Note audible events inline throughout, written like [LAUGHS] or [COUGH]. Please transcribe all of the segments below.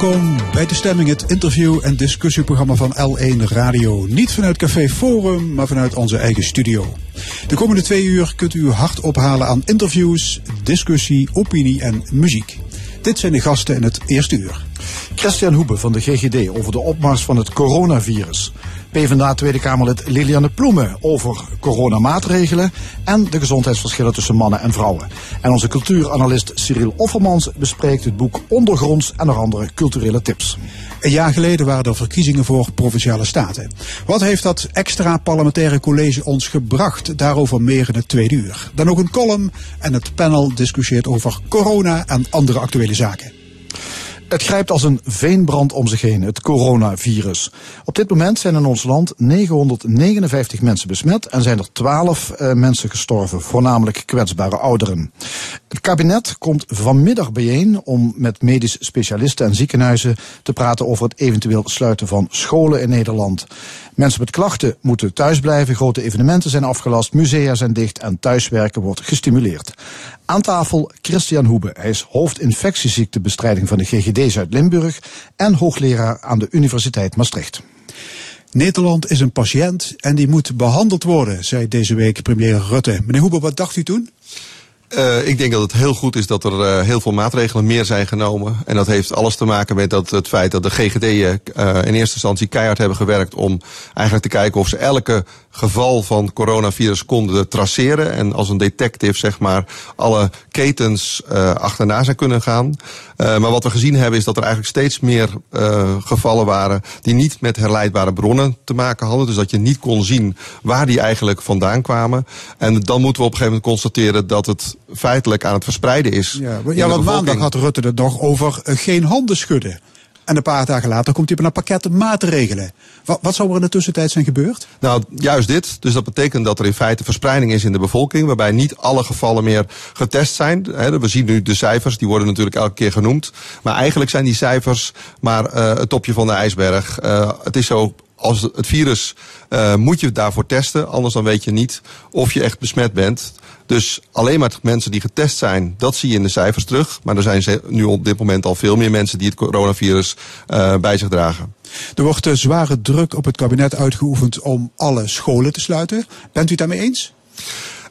Welkom bij De Stemming, het interview- en discussieprogramma van L1 Radio. Niet vanuit Café Forum, maar vanuit onze eigen studio. De komende twee uur kunt u uw hart ophalen aan interviews, discussie, opinie en muziek. Dit zijn de gasten in het eerste uur. Christian Hoebe van de GGD over de opmars van het coronavirus. PvdA Tweede Kamerlid Liliane Ploemen over coronamaatregelen en de gezondheidsverschillen tussen mannen en vrouwen. En onze cultuuranalist Cyril Offermans bespreekt het boek Ondergronds en andere culturele tips. Een jaar geleden waren er verkiezingen voor provinciale staten. Wat heeft dat extra parlementaire college ons gebracht? Daarover meer in het tweede uur. Dan ook een column en het panel discussieert over corona en andere actuele zaken. Het grijpt als een veenbrand om zich heen, het coronavirus. Op dit moment zijn in ons land 959 mensen besmet en zijn er 12 uh, mensen gestorven, voornamelijk kwetsbare ouderen. Het kabinet komt vanmiddag bijeen om met medisch specialisten en ziekenhuizen te praten over het eventueel sluiten van scholen in Nederland. Mensen met klachten moeten thuis blijven, grote evenementen zijn afgelast, musea zijn dicht en thuiswerken wordt gestimuleerd. Aan tafel Christian Hoebe. Hij is hoofdinfectieziektebestrijding van de GGD Zuid-Limburg en hoogleraar aan de Universiteit Maastricht. Nederland is een patiënt en die moet behandeld worden, zei deze week premier Rutte. Meneer Hoebe, wat dacht u toen? Uh, ik denk dat het heel goed is dat er uh, heel veel maatregelen meer zijn genomen. En dat heeft alles te maken met dat, het feit dat de GGD uh, in eerste instantie keihard hebben gewerkt om eigenlijk te kijken of ze elke geval van coronavirus konden traceren. En als een detective zeg maar alle ketens achterna zijn kunnen gaan. maar wat we gezien hebben is dat er eigenlijk steeds meer gevallen waren die niet met herleidbare bronnen te maken hadden. Dus dat je niet kon zien waar die eigenlijk vandaan kwamen. En dan moeten we op een gegeven moment constateren dat het feitelijk aan het verspreiden is. Ja, ja want maandag had Rutte het nog over uh, geen handen schudden. En een paar dagen later komt hij op een pakket maatregelen. Wat, wat zou er in de tussentijd zijn gebeurd? Nou, juist dit. Dus dat betekent dat er in feite verspreiding is in de bevolking. Waarbij niet alle gevallen meer getest zijn. We zien nu de cijfers, die worden natuurlijk elke keer genoemd. Maar eigenlijk zijn die cijfers maar uh, het topje van de ijsberg. Uh, het is zo als het virus uh, moet je daarvoor testen. Anders dan weet je niet of je echt besmet bent. Dus alleen maar mensen die getest zijn, dat zie je in de cijfers terug. Maar er zijn nu op dit moment al veel meer mensen die het coronavirus uh, bij zich dragen. Er wordt zware druk op het kabinet uitgeoefend om alle scholen te sluiten. Bent u het daarmee eens?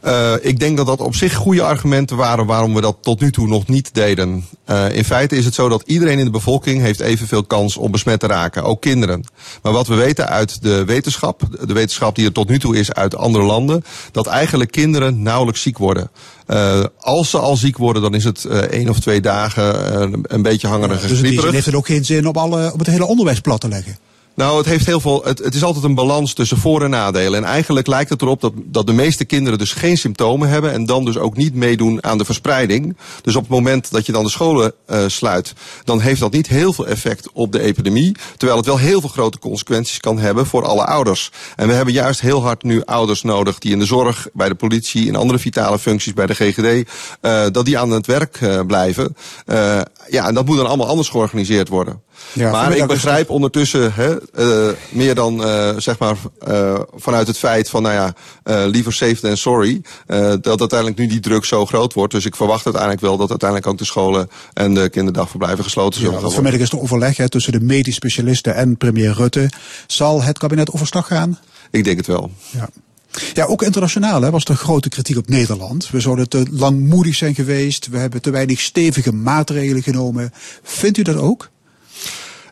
Uh, ik denk dat dat op zich goede argumenten waren waarom we dat tot nu toe nog niet deden. Uh, in feite is het zo dat iedereen in de bevolking heeft evenveel kans om besmet te raken, ook kinderen. Maar wat we weten uit de wetenschap, de wetenschap die er tot nu toe is uit andere landen, dat eigenlijk kinderen nauwelijks ziek worden. Uh, als ze al ziek worden, dan is het uh, één of twee dagen uh, een beetje hangerig ja, dus en Dus heeft het ook geen zin op, alle, op het hele onderwijs plat te leggen? Nou, het heeft heel veel. Het, het, is altijd een balans tussen voor- en nadelen. En eigenlijk lijkt het erop dat, dat de meeste kinderen dus geen symptomen hebben. En dan dus ook niet meedoen aan de verspreiding. Dus op het moment dat je dan de scholen uh, sluit, dan heeft dat niet heel veel effect op de epidemie. Terwijl het wel heel veel grote consequenties kan hebben voor alle ouders. En we hebben juist heel hard nu ouders nodig die in de zorg, bij de politie, in andere vitale functies, bij de GGD, uh, dat die aan het werk uh, blijven. ja, en dat moet dan allemaal anders georganiseerd worden. Ja, maar ik begrijp ondertussen hè, uh, meer dan uh, zeg maar uh, vanuit het feit van nou ja, liever safe than sorry, dat uiteindelijk nu die druk zo groot wordt. Dus ik verwacht uiteindelijk wel dat uiteindelijk ook de scholen en de kinderdagverblijven gesloten zullen ja, worden. Vanmiddag is er overleg hè, tussen de medisch specialisten en premier Rutte. Zal het kabinet overstag gaan? Ik denk het wel. Ja. Ja, ook internationaal hè, was er grote kritiek op Nederland. We zouden te langmoedig zijn geweest. We hebben te weinig stevige maatregelen genomen. Vindt u dat ook?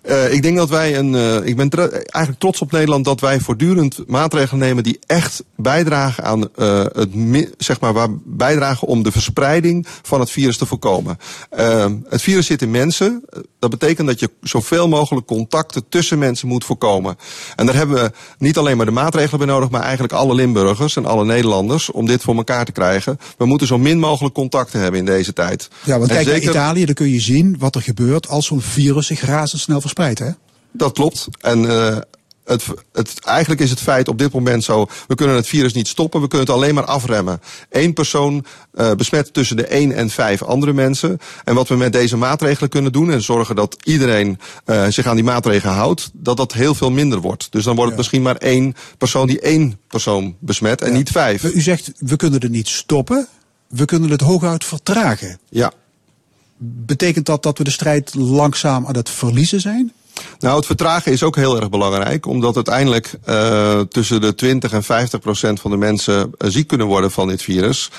Uh, ik denk dat wij een. Uh, ik ben eigenlijk trots op Nederland dat wij voortdurend maatregelen nemen die echt bijdragen aan uh, het zeg maar waar bijdragen om de verspreiding van het virus te voorkomen. het virus zit in mensen. Dat betekent dat je zoveel mogelijk contacten tussen mensen moet voorkomen. En daar hebben we niet alleen maar de maatregelen bij nodig, maar eigenlijk alle Limburgers en alle Nederlanders om dit voor elkaar te krijgen. We moeten zo min mogelijk contacten hebben in deze tijd. Ja, want en kijk zeker... naar Italië, dan kun je zien wat er gebeurt als zo'n virus zich razendsnel verspreidt. Hè? Dat klopt. En uh, het, het, eigenlijk is het feit op dit moment zo, we kunnen het virus niet stoppen, we kunnen het alleen maar afremmen. Eén persoon uh, besmet tussen de één en vijf andere mensen. En wat we met deze maatregelen kunnen doen en zorgen dat iedereen uh, zich aan die maatregelen houdt, dat dat heel veel minder wordt. Dus dan wordt het ja. misschien maar één persoon die één persoon besmet en ja. niet vijf. U zegt, we kunnen het niet stoppen. we kunnen het hooguit vertragen. Ja. Betekent dat dat we de strijd langzaam aan het verliezen zijn? Nou, het vertragen is ook heel erg belangrijk, omdat uiteindelijk uh, tussen de 20 en 50 procent van de mensen uh, ziek kunnen worden van dit virus.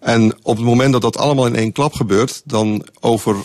En op het moment dat dat allemaal in één klap gebeurt, dan over,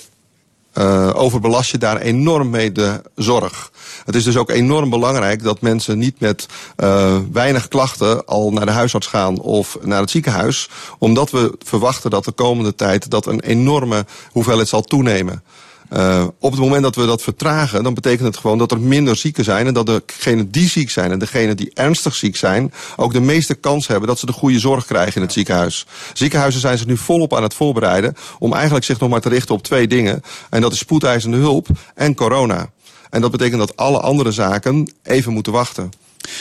uh, overbelast je daar enorm mee de zorg. Het is dus ook enorm belangrijk dat mensen niet met uh, weinig klachten al naar de huisarts gaan of naar het ziekenhuis. Omdat we verwachten dat de komende tijd dat een enorme hoeveelheid zal toenemen. Uh, op het moment dat we dat vertragen, dan betekent het gewoon dat er minder zieken zijn. En dat degenen die ziek zijn en degenen die ernstig ziek zijn, ook de meeste kans hebben dat ze de goede zorg krijgen in het ziekenhuis. Ziekenhuizen zijn zich nu volop aan het voorbereiden om eigenlijk zich nog maar te richten op twee dingen. En dat is spoedeisende hulp en corona. En dat betekent dat alle andere zaken even moeten wachten.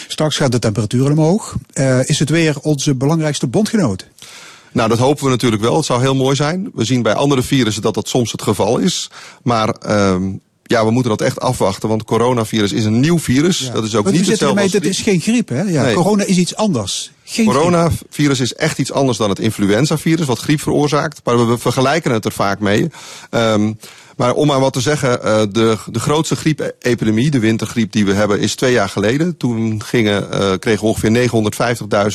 Straks gaat de temperatuur omhoog. Uh, is het weer onze belangrijkste bondgenoot? Nou, dat hopen we natuurlijk wel. Het zou heel mooi zijn. We zien bij andere virussen dat dat soms het geval is. Maar um, ja, we moeten dat echt afwachten, want coronavirus is een nieuw virus. Ja. Dat is ook maar niet hetzelfde als... Het is geen griep, hè? Ja, nee. Corona is iets anders. Geen coronavirus is echt iets anders dan het influenzavirus, wat griep veroorzaakt. Maar we vergelijken het er vaak mee. Um, maar om maar wat te zeggen, uh, de, de grootste griepepidemie, de wintergriep die we hebben, is twee jaar geleden. Toen gingen, uh, kregen ongeveer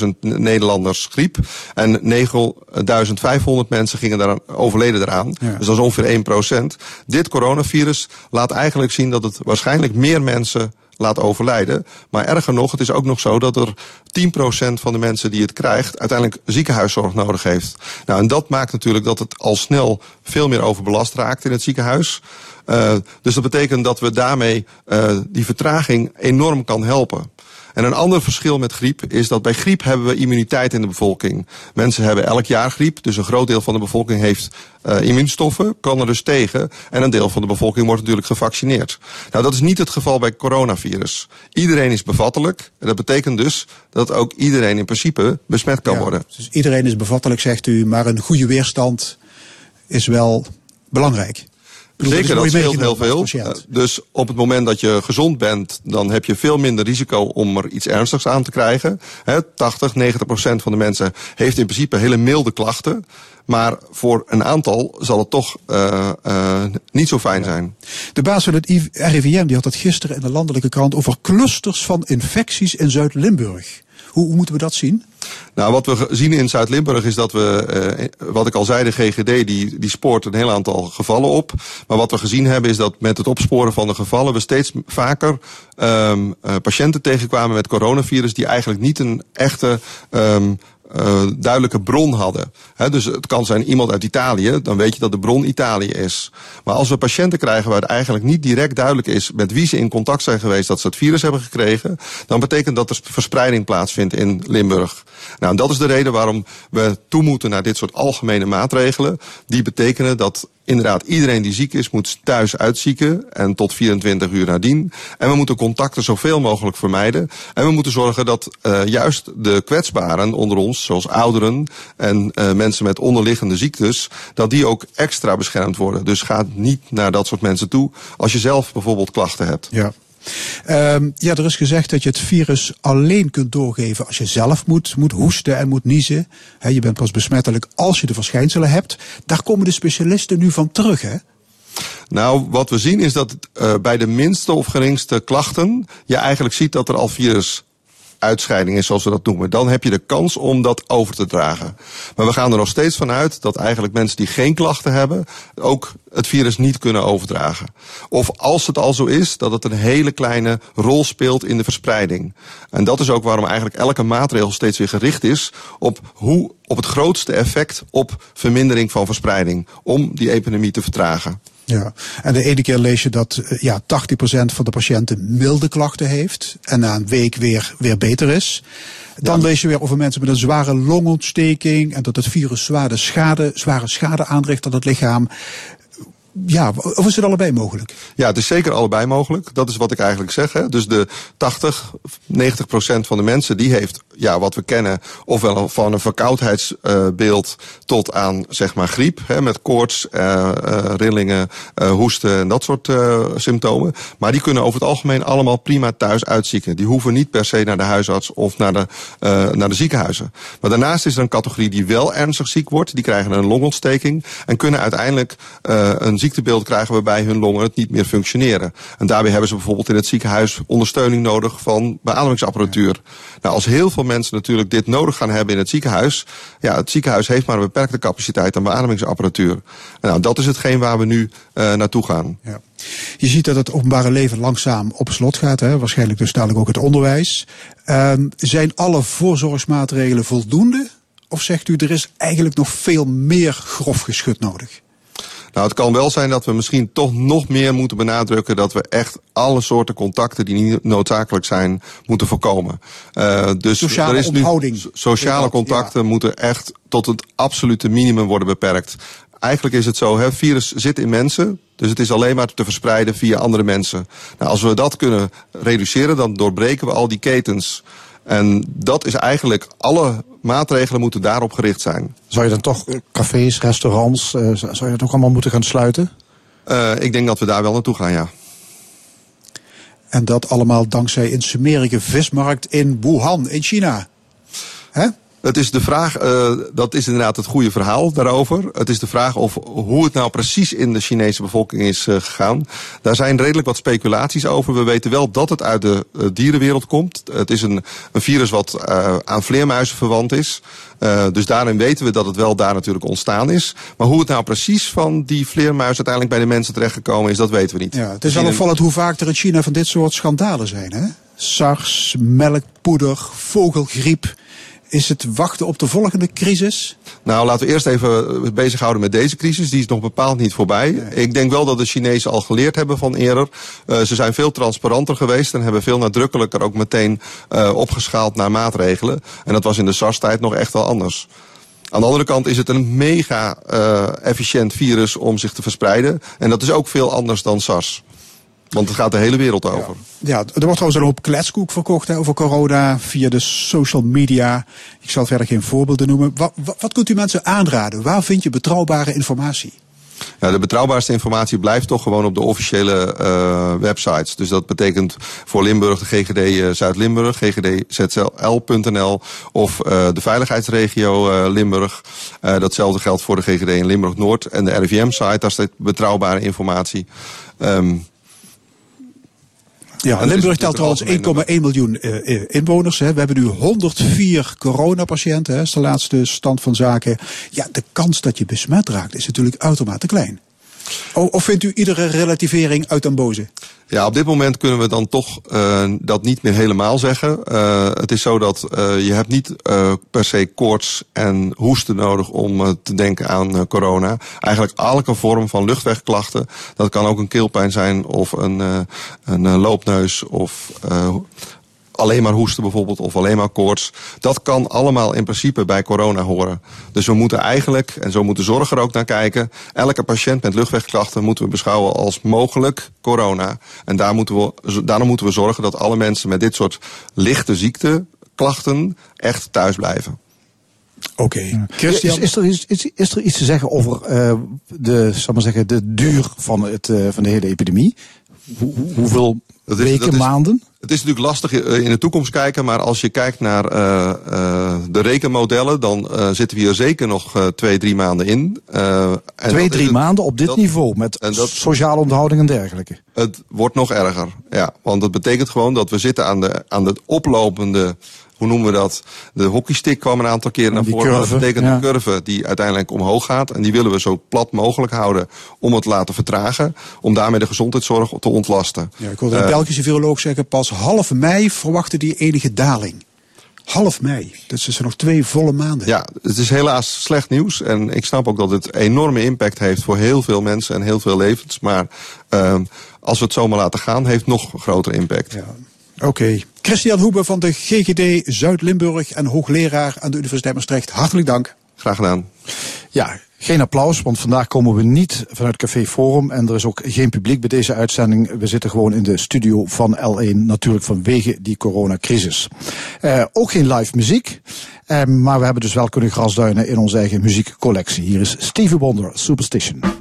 950.000 Nederlanders griep. En 9.500 mensen gingen daar overleden eraan. Ja. Dus dat is ongeveer 1 procent. Dit coronavirus laat eigenlijk zien dat het waarschijnlijk meer mensen laat overlijden. Maar erger nog, het is ook nog zo dat er 10% van de mensen die het krijgt uiteindelijk ziekenhuiszorg nodig heeft. Nou, en dat maakt natuurlijk dat het al snel veel meer overbelast raakt in het ziekenhuis. Uh, dus dat betekent dat we daarmee uh, die vertraging enorm kan helpen. En een ander verschil met griep is dat bij griep hebben we immuniteit in de bevolking. Mensen hebben elk jaar griep, dus een groot deel van de bevolking heeft uh, immuunstoffen, kan er dus tegen. En een deel van de bevolking wordt natuurlijk gevaccineerd. Nou, dat is niet het geval bij coronavirus. Iedereen is bevattelijk. En dat betekent dus dat ook iedereen in principe besmet kan ja, worden. Dus iedereen is bevattelijk, zegt u, maar een goede weerstand is wel belangrijk. Zeker, dat scheelt heel veel. Dus op het moment dat je gezond bent, dan heb je veel minder risico om er iets ernstigs aan te krijgen. He, 80, 90 procent van de mensen heeft in principe hele milde klachten. Maar voor een aantal zal het toch uh, uh, niet zo fijn zijn. De baas van het RIVM die had het gisteren in de landelijke krant over clusters van infecties in Zuid-Limburg. Hoe, moeten we dat zien? Nou, wat we zien in Zuid-Limburg is dat we, uh, wat ik al zei, de GGD die, die spoort een heel aantal gevallen op. Maar wat we gezien hebben is dat met het opsporen van de gevallen we steeds vaker um, uh, patiënten tegenkwamen met coronavirus die eigenlijk niet een echte um, uh, duidelijke bron hadden. He, dus het kan zijn iemand uit Italië, dan weet je dat de bron Italië is. Maar als we patiënten krijgen waar het eigenlijk niet direct duidelijk is met wie ze in contact zijn geweest dat ze het virus hebben gekregen, dan betekent dat er verspreiding plaatsvindt in Limburg. Nou, en dat is de reden waarom we toe moeten naar dit soort algemene maatregelen. Die betekenen dat inderdaad iedereen die ziek is moet thuis uitzieken en tot 24 uur nadien. En we moeten contacten zoveel mogelijk vermijden. En we moeten zorgen dat uh, juist de kwetsbaren onder ons, zoals ouderen en uh, mensen met onderliggende ziektes, dat die ook extra beschermd worden. Dus ga niet naar dat soort mensen toe als je zelf bijvoorbeeld klachten hebt. Ja. Um, ja, er is gezegd dat je het virus alleen kunt doorgeven als je zelf moet, moet hoesten en moet niezen. Je bent pas besmettelijk als je de verschijnselen hebt. Daar komen de specialisten nu van terug, hè? Nou, wat we zien is dat uh, bij de minste of geringste klachten je eigenlijk ziet dat er al virus uitscheiding is, zoals we dat noemen, dan heb je de kans om dat over te dragen. Maar we gaan er nog steeds van uit dat eigenlijk mensen die geen klachten hebben, ook het virus niet kunnen overdragen. Of als het al zo is, dat het een hele kleine rol speelt in de verspreiding. En dat is ook waarom eigenlijk elke maatregel steeds weer gericht is op hoe op het grootste effect op vermindering van verspreiding, om die epidemie te vertragen. Ja, en de ene keer lees je dat ja, 80% van de patiënten milde klachten heeft en na een week weer, weer beter is. Dan ja. lees je weer over mensen met een zware longontsteking en dat het virus zware schade, zware schade aanricht aan het lichaam. Ja, of is het allebei mogelijk? Ja, het is zeker allebei mogelijk. Dat is wat ik eigenlijk zeg. Hè. Dus de 80, 90 procent van de mensen die heeft, ja, wat we kennen, ofwel van een verkoudheidsbeeld uh, tot aan zeg maar griep, hè, met koorts, uh, uh, rillingen, hoesten en dat soort symptomen. Maar die kunnen over het algemeen allemaal prima thuis uitzieken. Die hoeven niet per se naar de huisarts of naar de, naar de ziekenhuizen. Maar daarnaast is er een categorie die wel ernstig ziek wordt. Die krijgen een longontsteking en kunnen uiteindelijk een ziektebeeld krijgen waarbij hun longen het niet meer functioneren. En daarbij hebben ze bijvoorbeeld in het ziekenhuis ondersteuning nodig van beademingsapparatuur. Nou, als heel veel mensen natuurlijk dit nodig gaan hebben in het ziekenhuis, ja, het ziekenhuis heeft maar een beperkte capaciteit aan beademingsapparatuur. Nou, dat is hetgeen waar we nu uh, naartoe gaan. Ja. Je ziet dat het openbare leven langzaam op slot gaat, hè? waarschijnlijk dus dadelijk ook het onderwijs. Um, zijn alle voorzorgsmaatregelen voldoende? Of zegt u er is eigenlijk nog veel meer grof geschut nodig? Nou, het kan wel zijn dat we misschien toch nog meer moeten benadrukken dat we echt alle soorten contacten die niet noodzakelijk zijn, moeten voorkomen. Uh, dus sociale er is. Nu, sociale contacten ja. moeten echt tot het absolute minimum worden beperkt. Eigenlijk is het zo, het virus zit in mensen, dus het is alleen maar te verspreiden via andere mensen. Nou, als we dat kunnen reduceren, dan doorbreken we al die ketens. En dat is eigenlijk, alle maatregelen moeten daarop gericht zijn. Zou je dan toch cafés, restaurants, uh, zou je dat ook allemaal moeten gaan sluiten? Uh, ik denk dat we daar wel naartoe gaan, ja. En dat allemaal dankzij een smerige vismarkt in Wuhan, in China. Hè? Het is de vraag, uh, dat is inderdaad het goede verhaal daarover. Het is de vraag of hoe het nou precies in de Chinese bevolking is uh, gegaan. Daar zijn redelijk wat speculaties over. We weten wel dat het uit de uh, dierenwereld komt. Het is een, een virus wat aan vleermuizen verwant is. dus daarin weten we dat het wel daar natuurlijk ontstaan is. Maar hoe het nou precies van die vleermuis uiteindelijk bij de mensen terechtgekomen is, dat weten we niet. Ja, het is wel opvallend hoe vaak er in China van dit soort schandalen zijn. Hè? SARS, melkpoeder, vogelgriep. Is het wachten op de volgende crisis? Nou, laten we eerst even bezighouden met deze crisis. Die is nog bepaald niet voorbij. Nee. Ik denk wel dat de Chinezen al geleerd hebben van eerder. Uh, ze zijn veel transparanter geweest en hebben veel nadrukkelijker ook meteen uh, opgeschaald naar maatregelen. En dat was in de SARS-tijd nog echt wel anders. Aan de andere kant is het een mega uh, efficiënt virus om zich te verspreiden. En dat is ook veel anders dan SARS. Want het gaat de hele wereld over. Ja, ja er wordt trouwens een hoop kletskoek verkocht hè, over corona via de social media. Ik zal verder geen voorbeelden noemen. Wat, wat, wat kunt u mensen aanraden? Waar vind je betrouwbare informatie? Ja, de betrouwbaarste informatie blijft toch gewoon op de officiële uh, websites. Dus dat betekent voor Limburg de GGD uh, Zuid-Limburg, ggdzl.nl of uh, de veiligheidsregio Limburg. datzelfde geldt voor de GGD in Limburg-Noord en de RIVM-site. Daar staat betrouwbare informatie. Um, ja, Limburg telt trouwens 1,1 miljoen uh, inwoners. Hè. We hebben nu 104 coronapatiënten. Dat is de laatste stand van zaken. Ja, de kans dat je besmet raakt is natuurlijk uitermate klein. Of vindt u iedere relativering uit den boze? Ja, op dit moment kunnen we dan toch uh, dat niet meer helemaal zeggen. Uh, het is zo dat uh, je hebt niet per se koorts en hoesten nodig om te denken aan corona. Eigenlijk elke vorm van luchtwegklachten. Dat kan ook een keelpijn zijn of een, een loopneus of alleen maar hoesten bijvoorbeeld of alleen maar koorts. Dat kan allemaal in principe bij corona horen. Dus we moeten eigenlijk, en zo moet de zorg er ook naar kijken, elke patiënt met luchtwegklachten moeten we beschouwen als mogelijk corona. En daar moeten we, daarom moeten we zorgen dat alle mensen met dit soort lichte ziekteklachten echt thuis blijven. Oké. Okay. Is, is, er, is, is, er iets te zeggen over uh, de, zal maar zeggen, de duur van, het, uh, van de hele epidemie? Hoe, hoeveel dat is, weken, dat is, maanden? Het is natuurlijk lastig in de toekomst kijken, maar als je kijkt naar uh, uh, de rekenmodellen, dan uh, zitten we hier zeker nog twee, drie maanden in. en twee, drie het, maanden op dit dat, niveau, met dat, sociale onthouding en dergelijke. Het wordt nog erger, ja. Want dat betekent gewoon dat we zitten aan de, aan de oplopende hoe noemen we dat? De hockeystick kwam een aantal keer naar voren. dat betekent ja. een curve die uiteindelijk omhoog gaat. En die willen we zo plat mogelijk houden om het te laten vertragen. Om daarmee de gezondheidszorg te ontlasten. Ja, ik hoorde een uh, Belgische viroloog zeggen, pas half mei verwachten die enige daling. Half mei. Dat zijn nog twee volle maanden. Ja, het is helaas slecht nieuws. En ik snap ook dat het enorme impact heeft voor heel veel mensen en heel veel levens. Maar uh, als we het zomaar laten gaan, heeft nog groter impact. Ja. Oké. Okay. Christian Hoebe van de GGD Zuid-Limburg en hoogleraar aan de Universiteit Maastricht. Hartelijk dank. Graag gedaan. Ja, geen applaus, want vandaag komen we niet vanuit Café Forum en er is ook geen publiek bij deze uitzending. We zitten gewoon in de studio van L1, natuurlijk vanwege die coronacrisis. Uh, ook geen live muziek, uh, maar we hebben dus wel kunnen grasduinen in onze eigen muziekcollectie. Hier is Stevie Wonder, Superstition.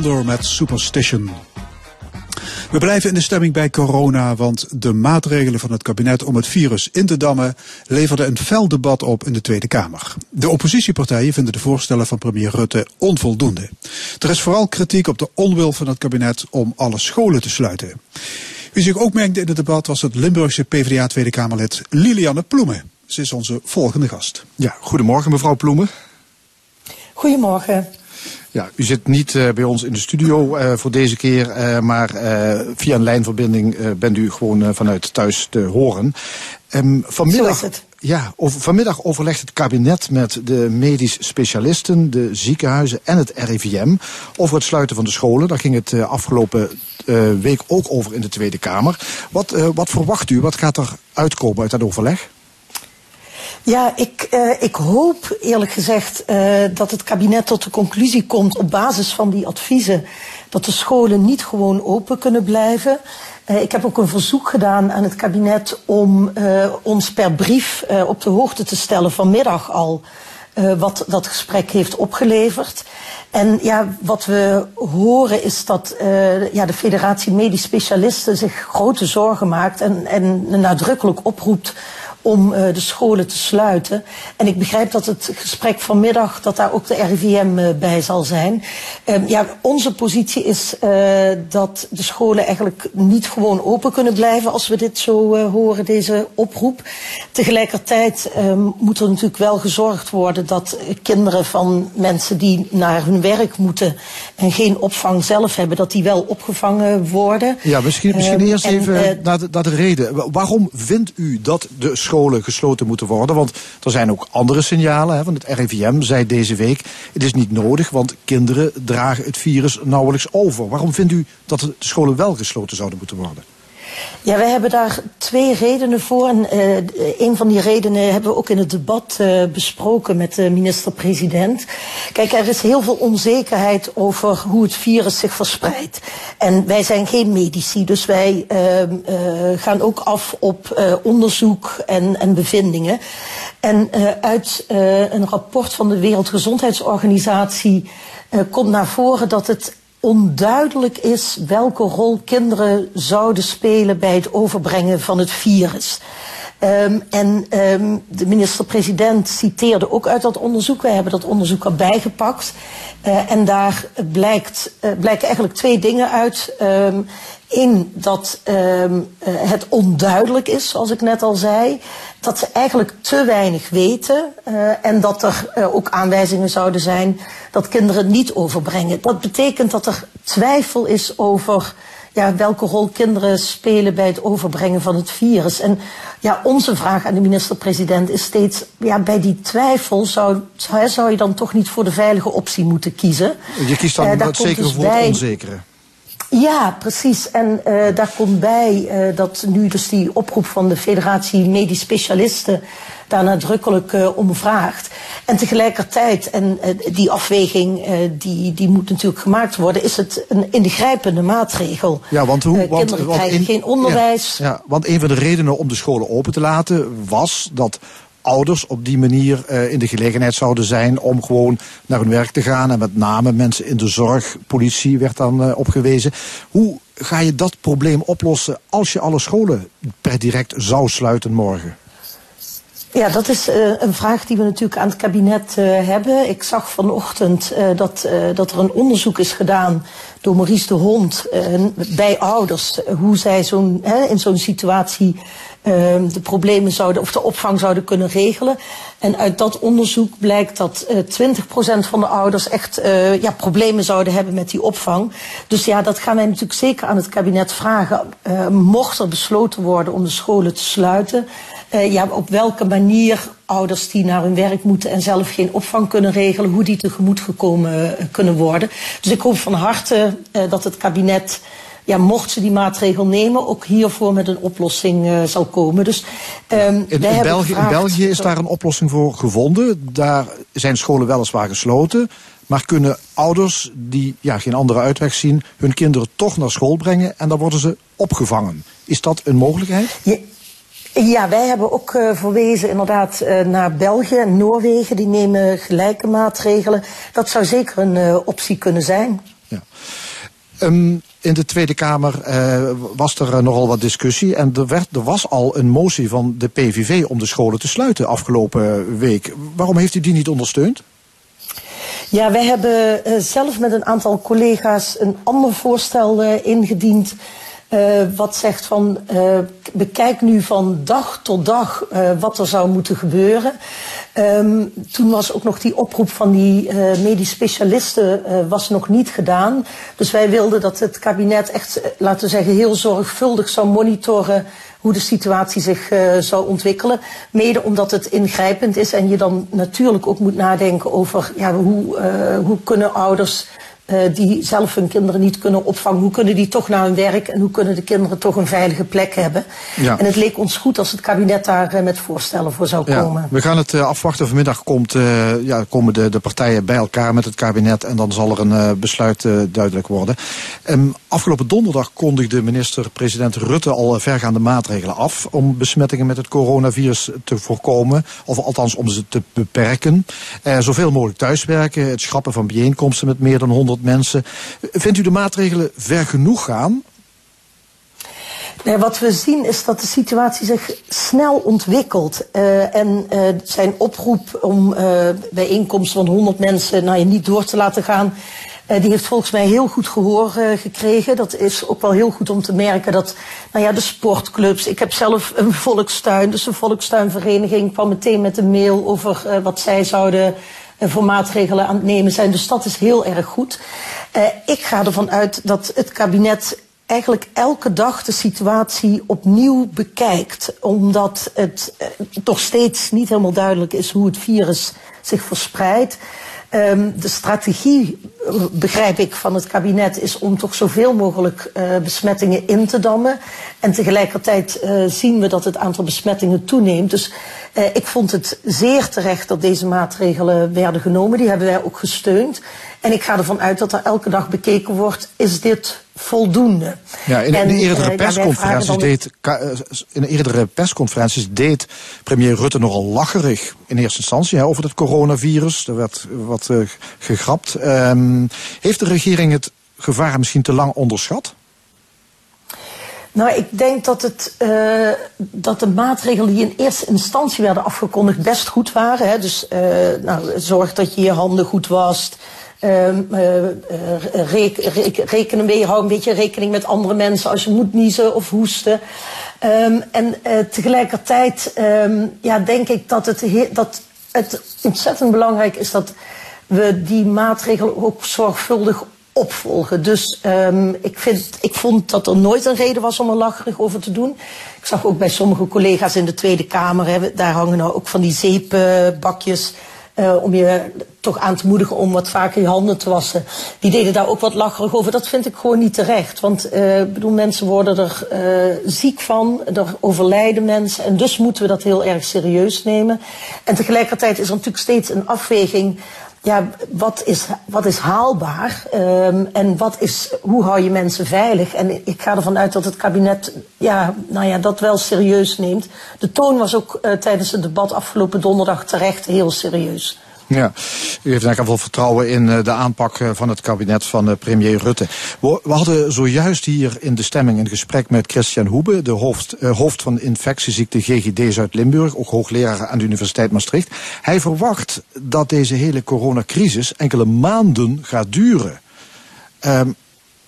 Met Superstition. We blijven in de stemming bij corona, want de maatregelen van het kabinet om het virus in te dammen leverden een fel debat op in de Tweede Kamer. De oppositiepartijen vinden de voorstellen van premier Rutte onvoldoende. Er is vooral kritiek op de onwil van het kabinet om alle scholen te sluiten. Wie zich ook mengde in het debat was het Limburgse PvdA Tweede Kamerlid Lilianne Ploemen. Ze is onze volgende gast. Ja, goedemorgen mevrouw Ploemen. Goedemorgen. Ja, u zit niet uh, bij ons in de studio uh, voor deze keer, uh, maar via een lijnverbinding bent u gewoon vanuit thuis te horen. Um, vanmiddag, Ja, over, vanmiddag overlegt het kabinet met de medisch specialisten, de ziekenhuizen en het RIVM over het sluiten van de scholen. Daar ging het afgelopen week ook over in de Tweede Kamer. Wat, wat verwacht u? Wat gaat er uitkomen uit dat overleg? Ja, ik, uh, ik hoop eerlijk gezegd uh, dat het kabinet tot de conclusie komt op basis van die adviezen dat de scholen niet gewoon open kunnen blijven. Uh, ik heb ook een verzoek gedaan aan het kabinet om ons per brief op de hoogte te stellen vanmiddag al wat dat gesprek heeft opgeleverd. En ja, wat we horen is dat ja, de Federatie Medisch Specialisten zich grote zorgen maakt en, en nadrukkelijk oproept om uh, de scholen te sluiten. En ik begrijp dat het gesprek vanmiddag, dat daar ook de RIVM uh, bij zal zijn. Uh, ja, onze positie is dat de scholen eigenlijk niet gewoon open kunnen blijven als we dit zo horen, deze oproep. Tegelijkertijd moet er natuurlijk wel gezorgd worden dat kinderen van mensen die naar hun werk moeten en geen opvang zelf hebben, dat die wel opgevangen worden. Ja, misschien, misschien eerst en, even naar de, naar de reden. Waarom vindt u dat de scholen scholen gesloten moeten worden. Want er zijn ook andere signalen. Hè, het RIVM zei deze week, het is niet nodig, want kinderen dragen het virus nauwelijks over. Waarom vindt u dat de scholen wel gesloten zouden moeten worden? Ja, wij hebben daar twee redenen voor. En uh, een van die redenen hebben we ook in het debat uh, besproken met de minister-president. Kijk, er is heel veel onzekerheid over hoe het virus zich verspreidt. En wij zijn geen medici, dus wij uh, gaan ook af op onderzoek en, en bevindingen. En uit een rapport van de Wereldgezondheidsorganisatie komt naar voren dat het onduidelijk is welke rol kinderen zouden spelen bij het overbrengen van het virus. Um, en um, de minister-president citeerde ook uit dat onderzoek. Wij hebben dat onderzoek erbij gepakt. Uh, en daar blijkt, uh, blijken eigenlijk twee dingen uit. Eén, dat het onduidelijk is, zoals ik net al zei. Dat ze eigenlijk te weinig weten. En dat er ook aanwijzingen zouden zijn dat kinderen niet overbrengen. Dat betekent dat er twijfel is over ja, welke rol kinderen spelen bij het overbrengen van het virus. En ja, onze vraag aan de minister-president is steeds, ja, bij die twijfel zou, zou, zou, je dan toch niet voor de veilige optie moeten kiezen. Je kiest dan uh, zeker dus voor het onzekere. Ja, precies. En uh, daar komt bij uh, dat nu dus die oproep van de Federatie Medisch Specialisten daar nadrukkelijk uh, om vraagt. En tegelijkertijd, en die afweging die, die moet natuurlijk gemaakt worden, is het een ingrijpende maatregel. Ja, want hoe? want, kinderen want krijgen geen onderwijs. Ja, ja, want een van de redenen om de scholen open te laten was dat ouders op die manier in de gelegenheid zouden zijn om gewoon naar hun werk te gaan. En met name mensen in de zorg, politie werd dan opgewezen. Hoe ga je dat probleem oplossen als je alle scholen per direct zou sluiten morgen? Ja, dat is uh, een vraag die we natuurlijk aan het kabinet uh, hebben. Ik zag vanochtend uh, dat, dat er een onderzoek is gedaan door Maurice de Hond bij ouders. hoe zij zo'n in zo'n situatie Ehm, de problemen zouden, of de opvang zouden kunnen regelen. En uit dat onderzoek blijkt dat uh, eh, 20% van de ouders echt ja, problemen zouden hebben met die opvang. Dus ja, dat gaan wij natuurlijk zeker aan het kabinet vragen. Mocht er besloten worden om de scholen te sluiten, ja, op welke manier ouders die naar hun werk moeten en zelf geen opvang kunnen regelen, hoe die tegemoet gekomen kunnen worden. Dus ik hoop van harte dat het kabinet ja, mocht ze die maatregel nemen, ook hiervoor met een oplossing uh, zal komen. Dus, um, in, in, België, in, België, is daar een oplossing voor gevonden. Daar zijn scholen weliswaar gesloten. Maar kunnen ouders die ja, geen andere uitweg zien, hun kinderen toch naar school brengen en dan worden ze opgevangen. Is dat een mogelijkheid? Ja, wij hebben ook uh, verwezen inderdaad uh, naar België en Noorwegen. Die nemen gelijke maatregelen. Dat zou zeker een uh, optie kunnen zijn. Ja. Um, in de Tweede Kamer was er nogal wat discussie. En er, werd, er was al een motie van de PVV om de scholen te sluiten afgelopen week. Waarom heeft u die niet ondersteund? Ja, wij hebben zelf met een aantal collega's een ander voorstel ingediend. Wat zegt van bekijk nu van dag tot dag wat er zou moeten gebeuren. Um, toen was ook nog die oproep van die medisch specialisten was nog niet gedaan. Dus wij wilden dat het kabinet echt, laten we zeggen, heel zorgvuldig zou monitoren hoe de situatie zich zou ontwikkelen. Mede omdat het ingrijpend is en je dan natuurlijk ook moet nadenken over ja, hoe, hoe kunnen ouders die zelf hun kinderen niet kunnen opvangen. Hoe kunnen die toch naar hun werk en hoe kunnen de kinderen toch een veilige plek hebben? Ja. En het leek ons goed als het kabinet daar uh, met voorstellen voor zou ja, komen. We gaan het uh, afwachten. Vanmiddag komt, ja, komen de, de partijen bij elkaar met het kabinet en dan zal er een besluit duidelijk worden. Um, afgelopen donderdag kondigde minister-president Rutte al vergaande maatregelen af om besmettingen met het coronavirus te voorkomen, of althans om ze te beperken. zoveel mogelijk thuiswerken, het schrappen van bijeenkomsten met meer dan 100 mensen. Vindt u de maatregelen ver genoeg gaan? Nee, wat we zien is dat de situatie zich snel ontwikkelt. Uh, en uh, zijn oproep om uh, bijeenkomsten van 100 mensen nou, niet door te laten gaan. die heeft volgens mij heel goed gehoor gekregen. Dat is ook wel heel goed om te merken dat nou ja, de sportclubs. Ik heb zelf een volkstuin, dus de volkstuinvereniging kwam meteen met een mail over wat zij zouden voor maatregelen aan het nemen zijn. Dus dat is heel erg goed. Uh, ik ga ervan uit dat het kabinet eigenlijk elke dag de situatie opnieuw bekijkt. Omdat het uh, toch steeds niet helemaal duidelijk is hoe het virus zich verspreidt. Um, de strategie, begrijp ik, van het kabinet is om toch zoveel mogelijk uh, besmettingen in te dammen. En tegelijkertijd uh, zien we dat het aantal besmettingen toeneemt. Dus uh, ik vond het zeer terecht dat deze maatregelen werden genomen. Die hebben wij ook gesteund. En ik ga ervan uit dat er elke dag bekeken wordt, is dit voldoende? Ja, in, in de eerdere persconferenties ja, deed, in de eerdere persconferenties deed premier Rutte nogal lacherig in eerste instantie hè, over het coronavirus. Er werd wat uh, gegrapt. Um, heeft de regering het gevaar misschien te lang onderschat? Nou, ik denk dat, het, uh, dat de maatregelen die in eerste instantie werden afgekondigd best goed waren. Hè. Dus uh, nou, zorg dat je je handen goed wast. Uh, reken, reken, rekenen mee, hou een beetje rekening met andere mensen als je moet niezen of hoesten. Um, en uh, tegelijkertijd um, ja, denk ik dat het, dat het ontzettend belangrijk is dat we die maatregelen ook zorgvuldig opvolgen. Dus ik, vind, ik vond dat er nooit een reden was om er lacherig over te doen. Ik zag ook bij sommige collega's in de Tweede Kamer, daar hangen nou ook van die zeepbakjes. Uh, om je toch aan te moedigen om wat vaker je handen te wassen. Die deden daar ook wat lacherig over. Dat vind ik gewoon niet terecht. Want uh, bedoel, mensen worden er uh, ziek van, er overlijden mensen. En dus moeten we dat heel erg serieus nemen. En tegelijkertijd is er natuurlijk steeds een afweging ja, wat is, wat is haalbaar um, en wat is, hoe hou je mensen veilig? En ik ga ervan uit dat het kabinet ja, nou ja, dat wel serieus neemt. De toon was ook uh, tijdens het debat afgelopen donderdag terecht heel serieus. Ja, u heeft eigenlijk wel vertrouwen in eh, de aanpak eh, van het kabinet van eh, premier Rutte. We hadden zojuist hier in de stemming een gesprek met Christian Hoebe, de hoofd, hoofd van infectieziekte GGD Zuid-Limburg, ook hoogleraar aan de Universiteit Maastricht. Hij verwacht dat deze hele coronacrisis enkele maanden gaat duren. Um,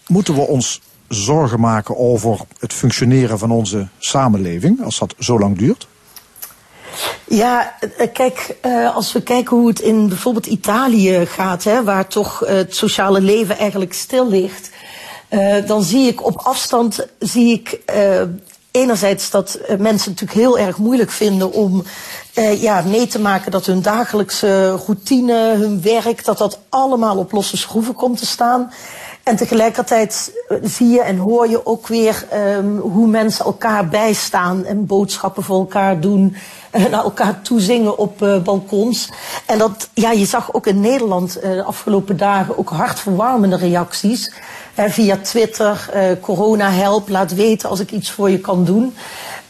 moeten we ons zorgen maken over het functioneren van onze samenleving als dat zo lang duurt? Ja, eh, kijk, uh, als we kijken hoe het in bijvoorbeeld Italië gaat, hè, waar toch uh, het sociale leven eigenlijk stil ligt, dan zie ik op afstand, zie ik enerzijds dat mensen natuurlijk heel erg moeilijk vinden om ja, mee te maken dat hun dagelijkse routine, hun werk, dat dat allemaal op losse schroeven komt te staan. En tegelijkertijd zie je en hoor je ook weer um, hoe mensen elkaar bijstaan en boodschappen voor elkaar doen naar elkaar toezingen op uh, balkons. En dat, ja, je zag ook in Nederland uh, de afgelopen dagen ook hartverwarmende reacties. Via Twitter, corona help, laat weten als ik iets voor je kan doen.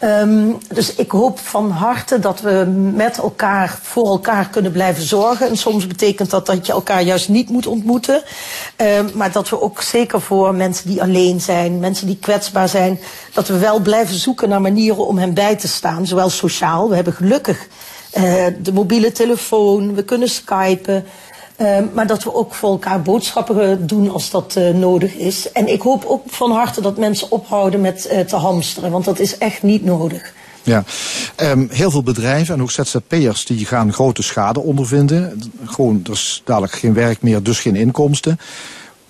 Um, dus ik hoop van harte dat we met elkaar voor elkaar kunnen blijven zorgen. En soms betekent dat dat je elkaar juist niet moet ontmoeten. Um, maar dat we ook zeker voor mensen die alleen zijn, mensen die kwetsbaar zijn, dat we wel blijven zoeken naar manieren om hen bij te staan. Zowel sociaal, we hebben gelukkig uh, de mobiele telefoon, we kunnen skypen. Ehm, maar dat we ook voor elkaar boodschappen doen als dat uh, nodig is. En ik hoop ook van harte dat mensen ophouden met uh, te hamsteren, want dat is echt niet nodig. Ja, um, heel veel bedrijven en ook ZZP'ers die gaan grote schade ondervinden. Gewoon, er is dadelijk geen werk meer, dus geen inkomsten.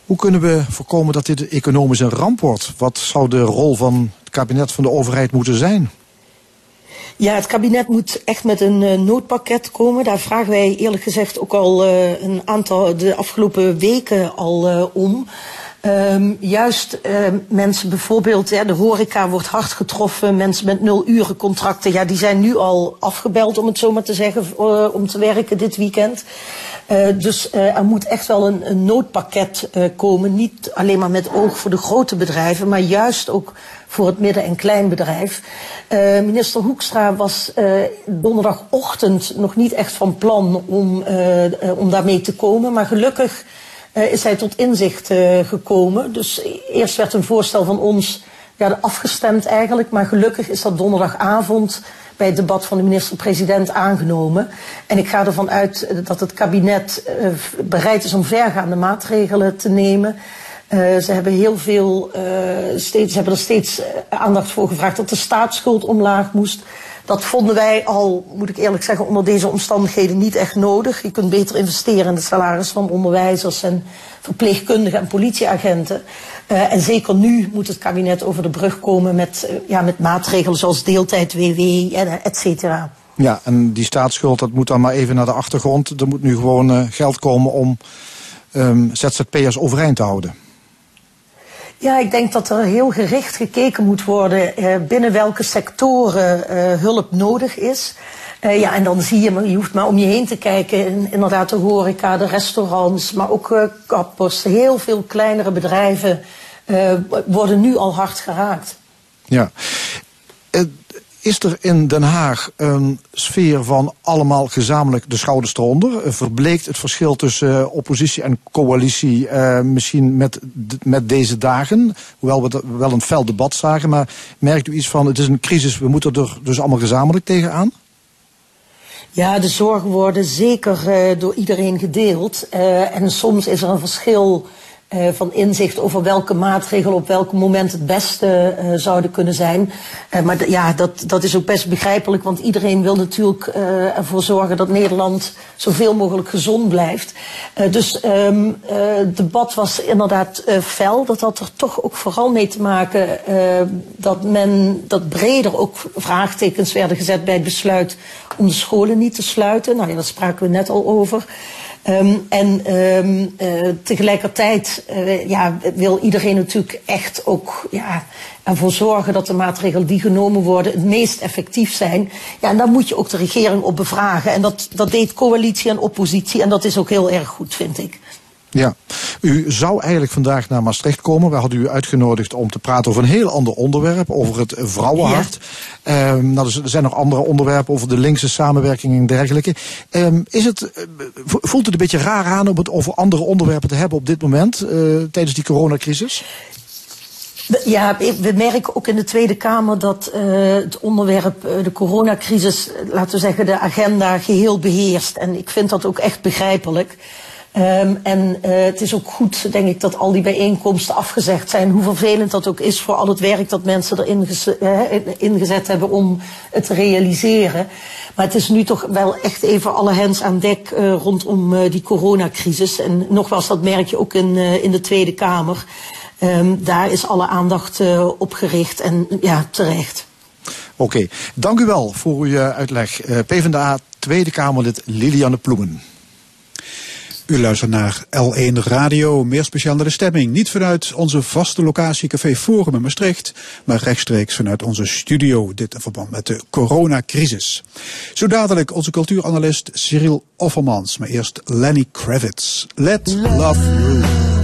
Hoe kunnen we voorkomen dat dit economisch een ramp wordt? Wat zou de rol van het kabinet van de overheid moeten zijn? Ja, het kabinet moet echt met een uh, noodpakket komen. Daar vragen wij eerlijk gezegd ook al uh, een aantal de afgelopen weken al uh, om. Um, juist uh, mensen bijvoorbeeld, ja, de horeca wordt hard getroffen. Mensen met nul uren contracten, ja, die zijn nu al afgebeld, om het zo maar te zeggen, uh, om te werken dit weekend. Uh, dus er moet echt wel een, een noodpakket komen. Niet alleen maar met oog voor de grote bedrijven, maar juist ook voor het midden- en kleinbedrijf. minister Hoekstra was donderdagochtend nog niet echt van plan om, om daarmee te komen. Maar gelukkig uh, is hij tot inzicht uh, gekomen. Dus eerst werd een voorstel van ons ja, afgestemd eigenlijk. Maar gelukkig is dat donderdagavond bij het debat van de minister-president aangenomen. En ik ga ervan uit dat het kabinet bereid is om vergaande maatregelen te nemen. Ze hebben heel veel, steeds, ze hebben er steeds aandacht voor gevraagd dat de staatsschuld omlaag moest. Dat vonden wij al, moet ik eerlijk zeggen, onder deze omstandigheden niet echt nodig. Je kunt beter investeren in de salaris van onderwijzers en verpleegkundigen en politieagenten. Uh, en zeker nu moet het kabinet over de brug komen met, uh, ja, met maatregelen zoals deeltijd, WW, en et cetera. Ja, en die staatsschuld, dat moet dan maar even naar de achtergrond. Er moet nu gewoon geld komen om um, ZZP'ers overeind te houden. Ja, ik denk dat er heel gericht gekeken moet worden uh, binnen welke sectoren uh, hulp nodig is. Uh, ja, en dan zie je, je hoeft maar om je heen te kijken, in, inderdaad de horeca, de restaurants, maar ook kappers. Heel veel kleinere bedrijven worden nu al hard geraakt. Ja. Is er in Den Haag een sfeer van allemaal gezamenlijk de schouders eronder? Verbleekt het verschil tussen oppositie en coalitie uh, misschien met, met deze dagen? Hoewel we wel een fel debat zagen, maar merkt u iets van het is een crisis, we moeten er dus allemaal gezamenlijk tegenaan? Ja, de zorgen worden zeker uh, door iedereen gedeeld. En soms is er een verschil uh, van inzicht over welke maatregelen op welk moment het beste uh, zouden kunnen zijn. Uh, maar ja, dat, dat is ook best begrijpelijk, want iedereen wil natuurlijk ervoor zorgen dat Nederland zoveel mogelijk gezond blijft. dus um, het debat was inderdaad fel. Dat had er toch ook vooral mee te maken dat men dat breder ook vraagtekens werden gezet bij het besluit om de scholen niet te sluiten. Nou ja, daar spraken we net al over. Um, en um, uh, tegelijkertijd uh, ja, wil iedereen natuurlijk echt ook ja, ervoor zorgen dat de maatregelen die genomen worden het meest effectief zijn. Ja, en daar moet je ook de regering op bevragen. En dat, dat deed coalitie en oppositie en dat is ook heel erg goed, vind ik. Ja, u zou eigenlijk vandaag naar Maastricht komen. We hadden u uitgenodigd om te praten over een heel ander onderwerp, over het vrouwenhart. Ja. Um, nou, er zijn nog andere onderwerpen over de linkse samenwerking en dergelijke. Um, is het, voelt het een beetje raar aan om het over andere onderwerpen te hebben op dit moment, uh, tijdens die coronacrisis? Ja, we merken ook in de Tweede Kamer dat uh, het onderwerp uh, de coronacrisis, laten we zeggen, de agenda geheel beheerst. En ik vind dat ook echt begrijpelijk. Um, en uh, het is ook goed, denk ik, dat al die bijeenkomsten afgezegd zijn. Hoe vervelend dat ook is voor al het werk dat mensen erin uh, ingezet hebben om het te realiseren. Maar het is nu toch wel echt even alle hens aan dek uh, rondom die coronacrisis. En nogmaals, dat merk je ook in, in de Tweede Kamer. Um, daar is alle aandacht op gericht en ja, terecht. Oké, dank u wel voor uw uitleg. PvdA Tweede Kamerlid Liliane Ploemen. U luistert naar L1 Radio, meer speciaal naar de stemming. Niet vanuit onze vaste locatie Café Forum in Maastricht, maar rechtstreeks vanuit onze studio. Dit in verband met de coronacrisis. Zo dadelijk onze cultuuranalist Cyril Offermans, maar eerst Lenny Kravitz. Let love rule.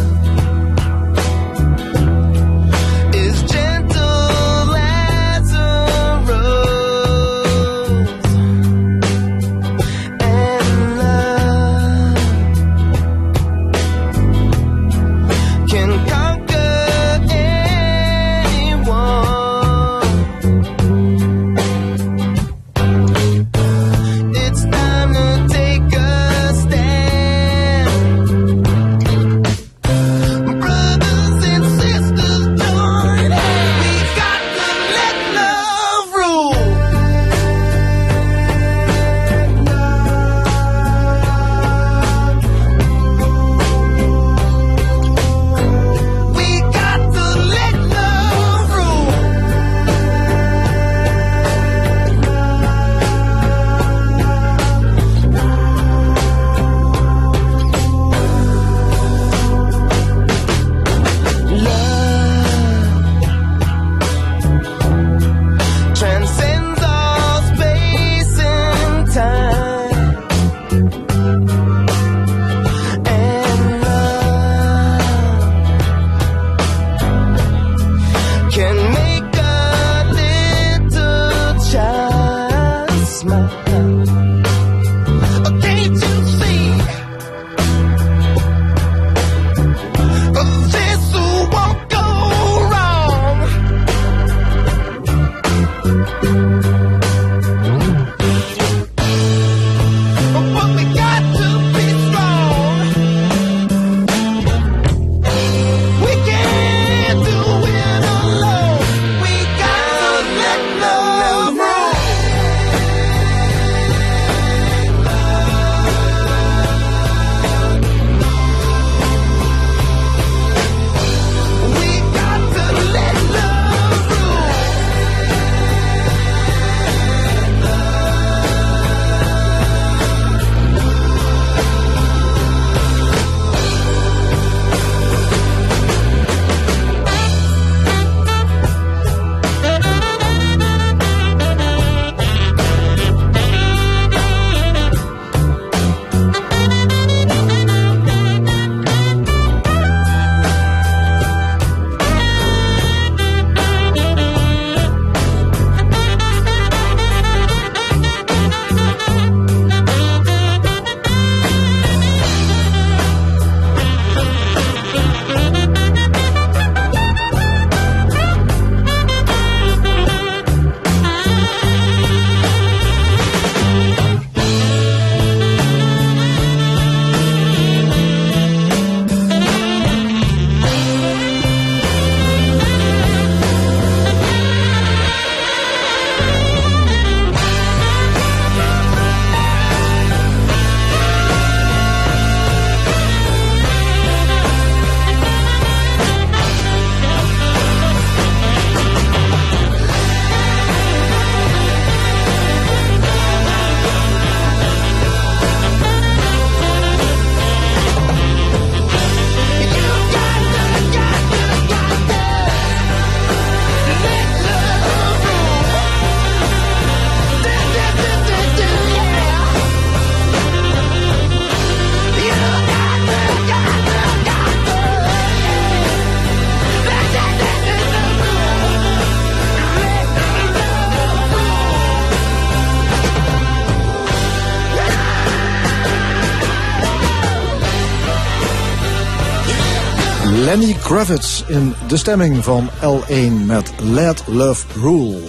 Kravitz in de stemming van L1 met Let Love Rule.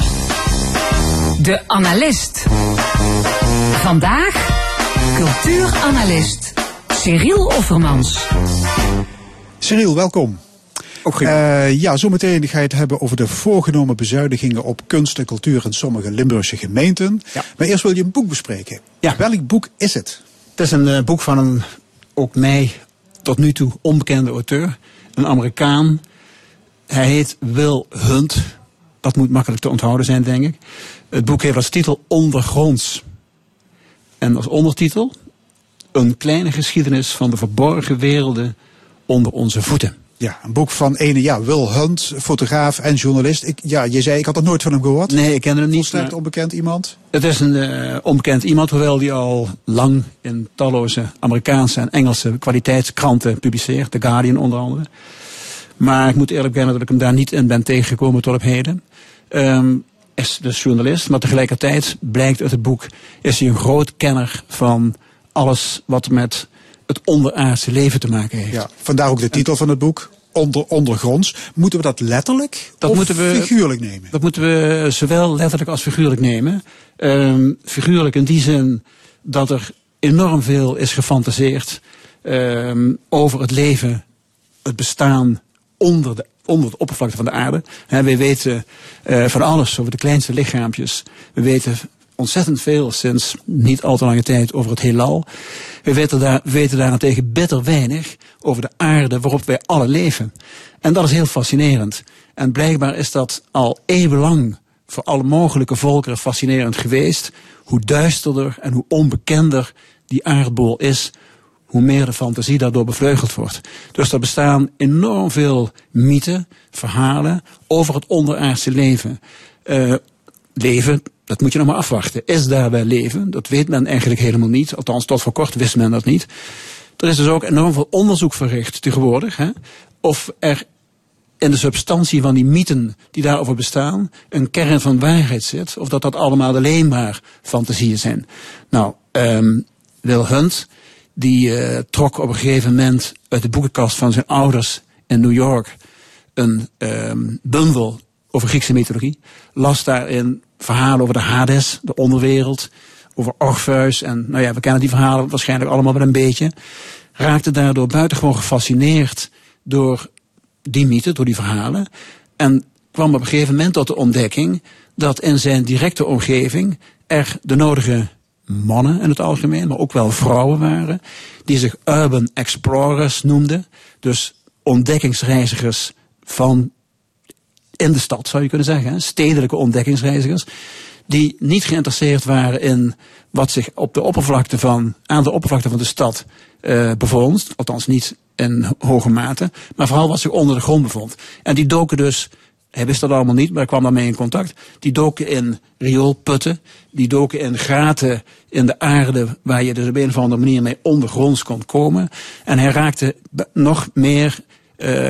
De analist. Vandaag cultuuranalist Cyril Offermans. Cyril, welkom. Eh, ja, zometeen ga je het hebben over de voorgenomen bezuinigingen op kunst en cultuur in sommige Limburgse gemeenten. Ja. Maar eerst wil je een boek bespreken. Ja. Welk boek is het? Het is een eh, boek van een, ook mij tot nu toe onbekende auteur. Een Amerikaan. Hij heet Will Hunt. Dat moet makkelijk te onthouden zijn, denk ik. Het boek heeft als titel Ondergronds. En als ondertitel Een kleine geschiedenis van de verborgen werelden onder onze voeten. Ja, een boek van ene, ja, Will Hunt, fotograaf en journalist. Ik, ja, je zei, ik had er nooit van hem gehoord. Nee, ik ken hem niet. Volstrekt onbekend iemand. Het is een eh, onbekend iemand, hoewel die al lang in talloze Amerikaanse en Engelse kwaliteitskranten publiceert. The Guardian onder andere. Maar ik moet eerlijk bekennen dat ik hem daar niet in ben tegengekomen tot op heden. Ehm is dus journalist, maar tegelijkertijd blijkt uit het boek... is hij een groot kenner van alles wat met het onderaardse leven te maken heeft. Ja, vandaar ook de titel van het boek. Onder, ondergronds. Moeten we dat letterlijk Dat of moeten we- figuurlijk nemen? Dat moeten we zowel letterlijk als figuurlijk nemen. Ehm, figuurlijk in die zin dat er enorm veel is gefantaseerd ehm, over het leven, het bestaan onder de, onder de oppervlakte van de aarde. Wij weten eh, van alles over de kleinste lichaampjes. We weten ontzettend veel sinds niet al te lange tijd over het heelal. We weten, daar, we weten daarentegen bitter weinig over de aarde waarop wij alle leven. En dat is heel fascinerend. En blijkbaar is dat al eeuwenlang voor alle mogelijke volkeren fascinerend geweest. Hoe duisterder en hoe onbekender die aardbol is, hoe meer de fantasie daardoor bevleugeld wordt. Dus er bestaan enorm veel mythen, verhalen over het onderaardse leven. Eh, leven, dat moet je nog maar afwachten. Is daar wel leven? Dat weet men eigenlijk helemaal niet. Althans, tot voor kort wist men dat niet. Er is dus ook enorm veel onderzoek verricht tegenwoordig. Hè, of er in de substantie van die mythen die daarover bestaan een kern van waarheid zit, of dat dat allemaal alleen maar fantasieën zijn. Nou, ehm Wil Hunt, die eh, trok op een gegeven moment uit de boekenkast van zijn ouders in New York een ehm bundel over Griekse mythologie, las daarin verhalen over de Hades, de onderwereld, over Orpheus en nou ja, we kennen die verhalen waarschijnlijk allemaal wel een beetje, raakte daardoor buitengewoon gefascineerd door die mythe, door die verhalen. En kwam op een gegeven moment tot de ontdekking dat in zijn directe omgeving er de nodige mannen in het algemeen, maar ook wel vrouwen waren, die zich urban explorers noemden. Dus ontdekkingsreizigers van in de stad, zou je kunnen zeggen. Stedelijke ontdekkingsreizigers. Die niet geïnteresseerd waren in wat zich op de oppervlakte van, aan de oppervlakte van de stad eh bevond. Althans niet in hoge mate. Maar vooral wat zich onder de grond bevond. En die doken dus, hij wist dat allemaal niet, maar kwam daarmee in contact. Die doken in rioolputten. Die doken in gaten in de aarde waar je dus op een of andere manier mee ondergronds kon komen. En hij raakte nog meer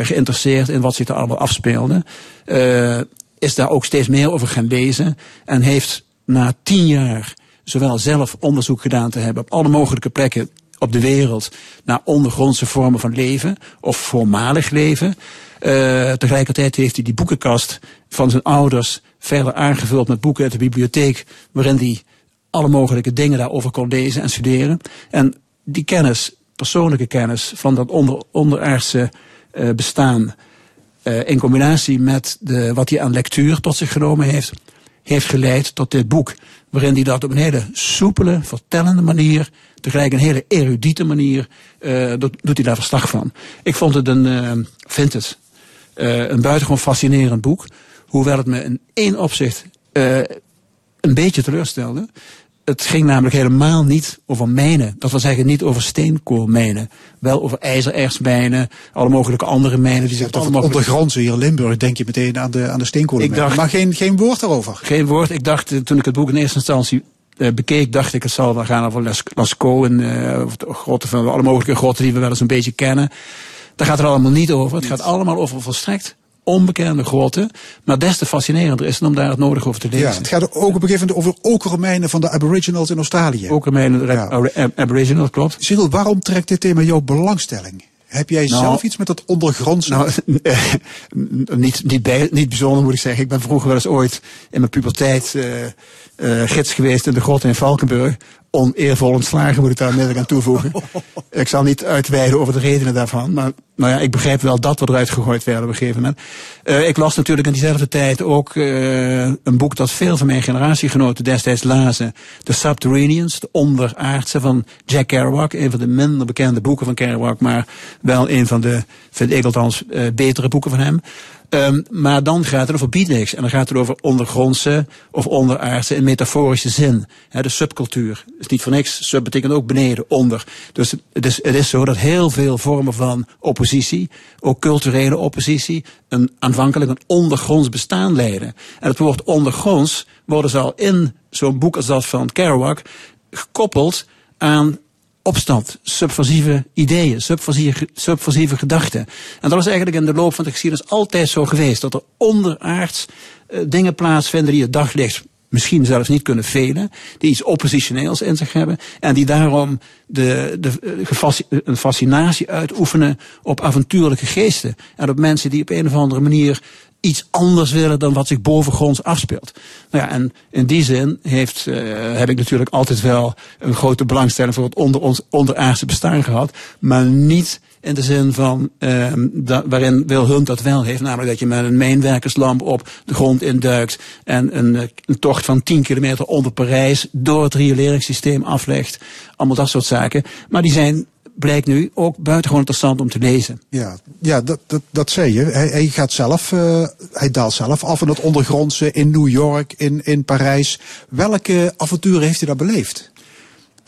geïnteresseerd in wat zich er allemaal afspeelde. Eh, is daar ook steeds meer over gaan lezen. En heeft na tien jaar zowel zelf onderzoek gedaan te hebben op alle mogelijke plekken op de wereld naar ondergrondse vormen van leven of voormalig leven. Eh, tegelijkertijd heeft hij die boekenkast van zijn ouders verder aangevuld met boeken uit de bibliotheek, waarin hij alle mogelijke dingen daarover kon lezen en studeren. En die kennis, persoonlijke kennis van dat onder, onderaardse eh, bestaan, eh, in combinatie met de, wat hij aan lectuur tot zich genomen heeft, heeft geleid tot dit boek. Waarin hij dat op een hele soepele, vertellende manier, tegelijk een hele erudite manier, eh, doet, doet hij daar verslag van. Ik vond het een, eh, vind het, eh, een buitengewoon fascinerend boek. Hoewel het me in één opzicht eh, een beetje teleurstelde. Het ging namelijk helemaal niet over mijnen. Dat wil zeggen niet over steenkoolmijnen. Wel over ijzerertsmijnen, alle mogelijke andere mijnen die toch het mogelijk... ondergrondse hier in Limburg denk je meteen aan de, aan de steenkolen. Ik dacht- maar geen, geen woord daarover. Geen woord. Ik dacht, eh, toen ik het boek in eerste instantie eh, bekeek, dacht ik het zal wel gaan over Las- Lascaux en de grotten van alle mogelijke grotten die we wel eens een beetje kennen. Daar gaat het allemaal niet over. Het gaat allemaal over volstrekt onbekende grotten. Maar des te fascinerender is het om daar het nodig over te lezen. Ja, het gaat ook op een gegeven moment over okermijnen van de aboriginals in Australië. Mijn Ja. Ab- Aboriginal, klopt. Cyril, waarom trekt dit thema jouw belangstelling? Heb jij Nou, zelf iets met dat ondergrondse? Nou, [LAUGHS] eh, niet, niet, bij, niet bijzonder moet ik zeggen. Ik ben vroeger wel eens ooit in mijn puberteit eh eh, gids geweest in de grot in Valkenburg. Oneervol ontslagen moet ik daar onmiddellijk aan toevoegen. [LAUGHS] ik zal niet uitweiden over de redenen daarvan. Maar nou ja, ik begrijp wel dat we eruit gegooid werden op een gegeven moment. Eh, ik las natuurlijk in diezelfde tijd ook eh, een boek dat veel van mijn generatiegenoten destijds lazen. The Subterraneans, de onderaardse van Jack Kerouac. Een van de minder bekende boeken van Kerouac, maar wel een van de, vind ik althans, eh, betere boeken van hem. Ehm, maar dan gaat het over beatniks. En dan gaat het over ondergrondse of onderaardse in metaforische zin. De subcultuur. is niet voor niks. Sub betekent ook beneden, onder. Dus het is, het is zo dat heel veel vormen van oppositie, ook culturele oppositie, een, aanvankelijk een ondergronds bestaan leiden. En het woord ondergronds worden ze al in zo'n boek als dat van Kerouac gekoppeld aan opstand, subversieve ideeën, subversieve, subversieve gedachten. En dat is eigenlijk in de loop van de geschiedenis altijd zo geweest. Dat er onderaards eh, dingen plaatsvinden die het daglicht misschien zelfs niet kunnen velen. Die iets oppositioneels in zich hebben. En die daarom de, de, eh, gefasci- een fascinatie uitoefenen op avontuurlijke geesten. En op mensen die op een of andere manier iets anders willen dan wat zich bovengronds afspeelt. Nou ja, en in die zin heeft, uh, heb ik natuurlijk altijd wel een grote belangstelling voor het onder ons onderaardse bestaan gehad, maar niet in de zin van da, waarin Wil Hunt dat wel heeft, namelijk dat je met een mijnwerkerslamp op de grond induikt en een, eh, tocht van 10 kilometer onder Parijs door het rioleringssysteem aflegt. Allemaal dat soort zaken. Maar die zijn blijkt nu ook buitengewoon interessant om te lezen. Ja, ja dat, dat, dat zei je. Hij, hij gaat zelf, uh, hij daalt zelf af in het ondergrondse in New York, in, in Parijs. Welke avonturen heeft hij daar beleefd?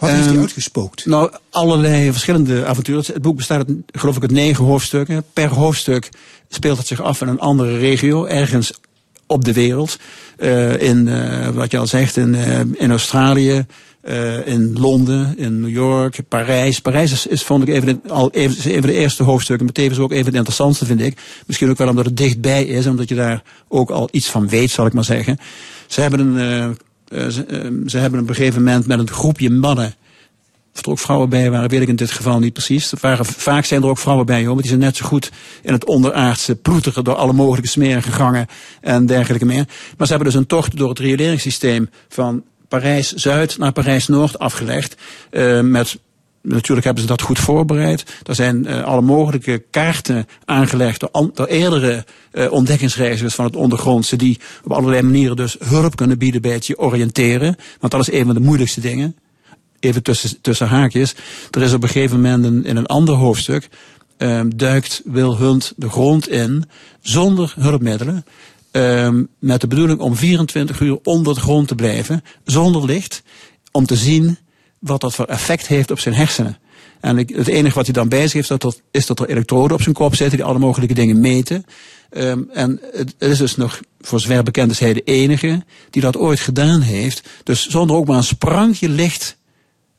Wat heeft hij Ehm, uitgespookt? Nou, allerlei verschillende avonturen. Het boek bestaat uit, geloof ik, uit negen hoofdstukken. Per hoofdstuk speelt het zich af in een andere regio, ergens op de wereld. Eh, in, eh, wat je al zegt, in, eh, in Australië, in Londen, in New York, Parijs. Parijs is, is vond ik even, de- al even, is even de eerste hoofdstukken, maar tevens ook even het interessantste vind ik. Misschien ook wel omdat het dichtbij is, omdat je daar ook al iets van weet, zal ik maar zeggen. Ze hebben een, ze, eh, ze hebben op een gegeven moment met een groepje mannen of er ook vrouwen bij waren, weet ik in dit geval niet precies. Vaak zijn er ook vrouwen bij, hoor, want die zijn net zo goed in het onderaardse ploeteren door alle mogelijke smerige gangen en dergelijke meer. Maar ze hebben dus een tocht door het rioleringssysteem van Parijs-Zuid naar Parijs-Noord afgelegd. eh, met Natuurlijk hebben ze dat goed voorbereid. Er zijn eh, alle mogelijke kaarten aangelegd door, eerdere eh, ontdekkingsreizigers van het ondergrondse. Die op allerlei manieren dus hulp kunnen bieden bij het je oriënteren. Want dat is een van de moeilijkste dingen even tussen, tussen haakjes. Er is op een gegeven moment in een ander hoofdstuk. ehm, duikt Wil Hunt de grond in zonder hulpmiddelen. ehm, met de bedoeling om 24 uur onder de grond te blijven, zonder licht. Om te zien wat dat voor effect heeft op zijn hersenen. En het enige wat hij dan bij zich heeft, dat er, is dat er elektroden op zijn kop zitten die alle mogelijke dingen meten. Ehm, en het, is dus nog, voor zover bekend is hij de enige die dat ooit gedaan heeft. Dus zonder ook maar een sprankje licht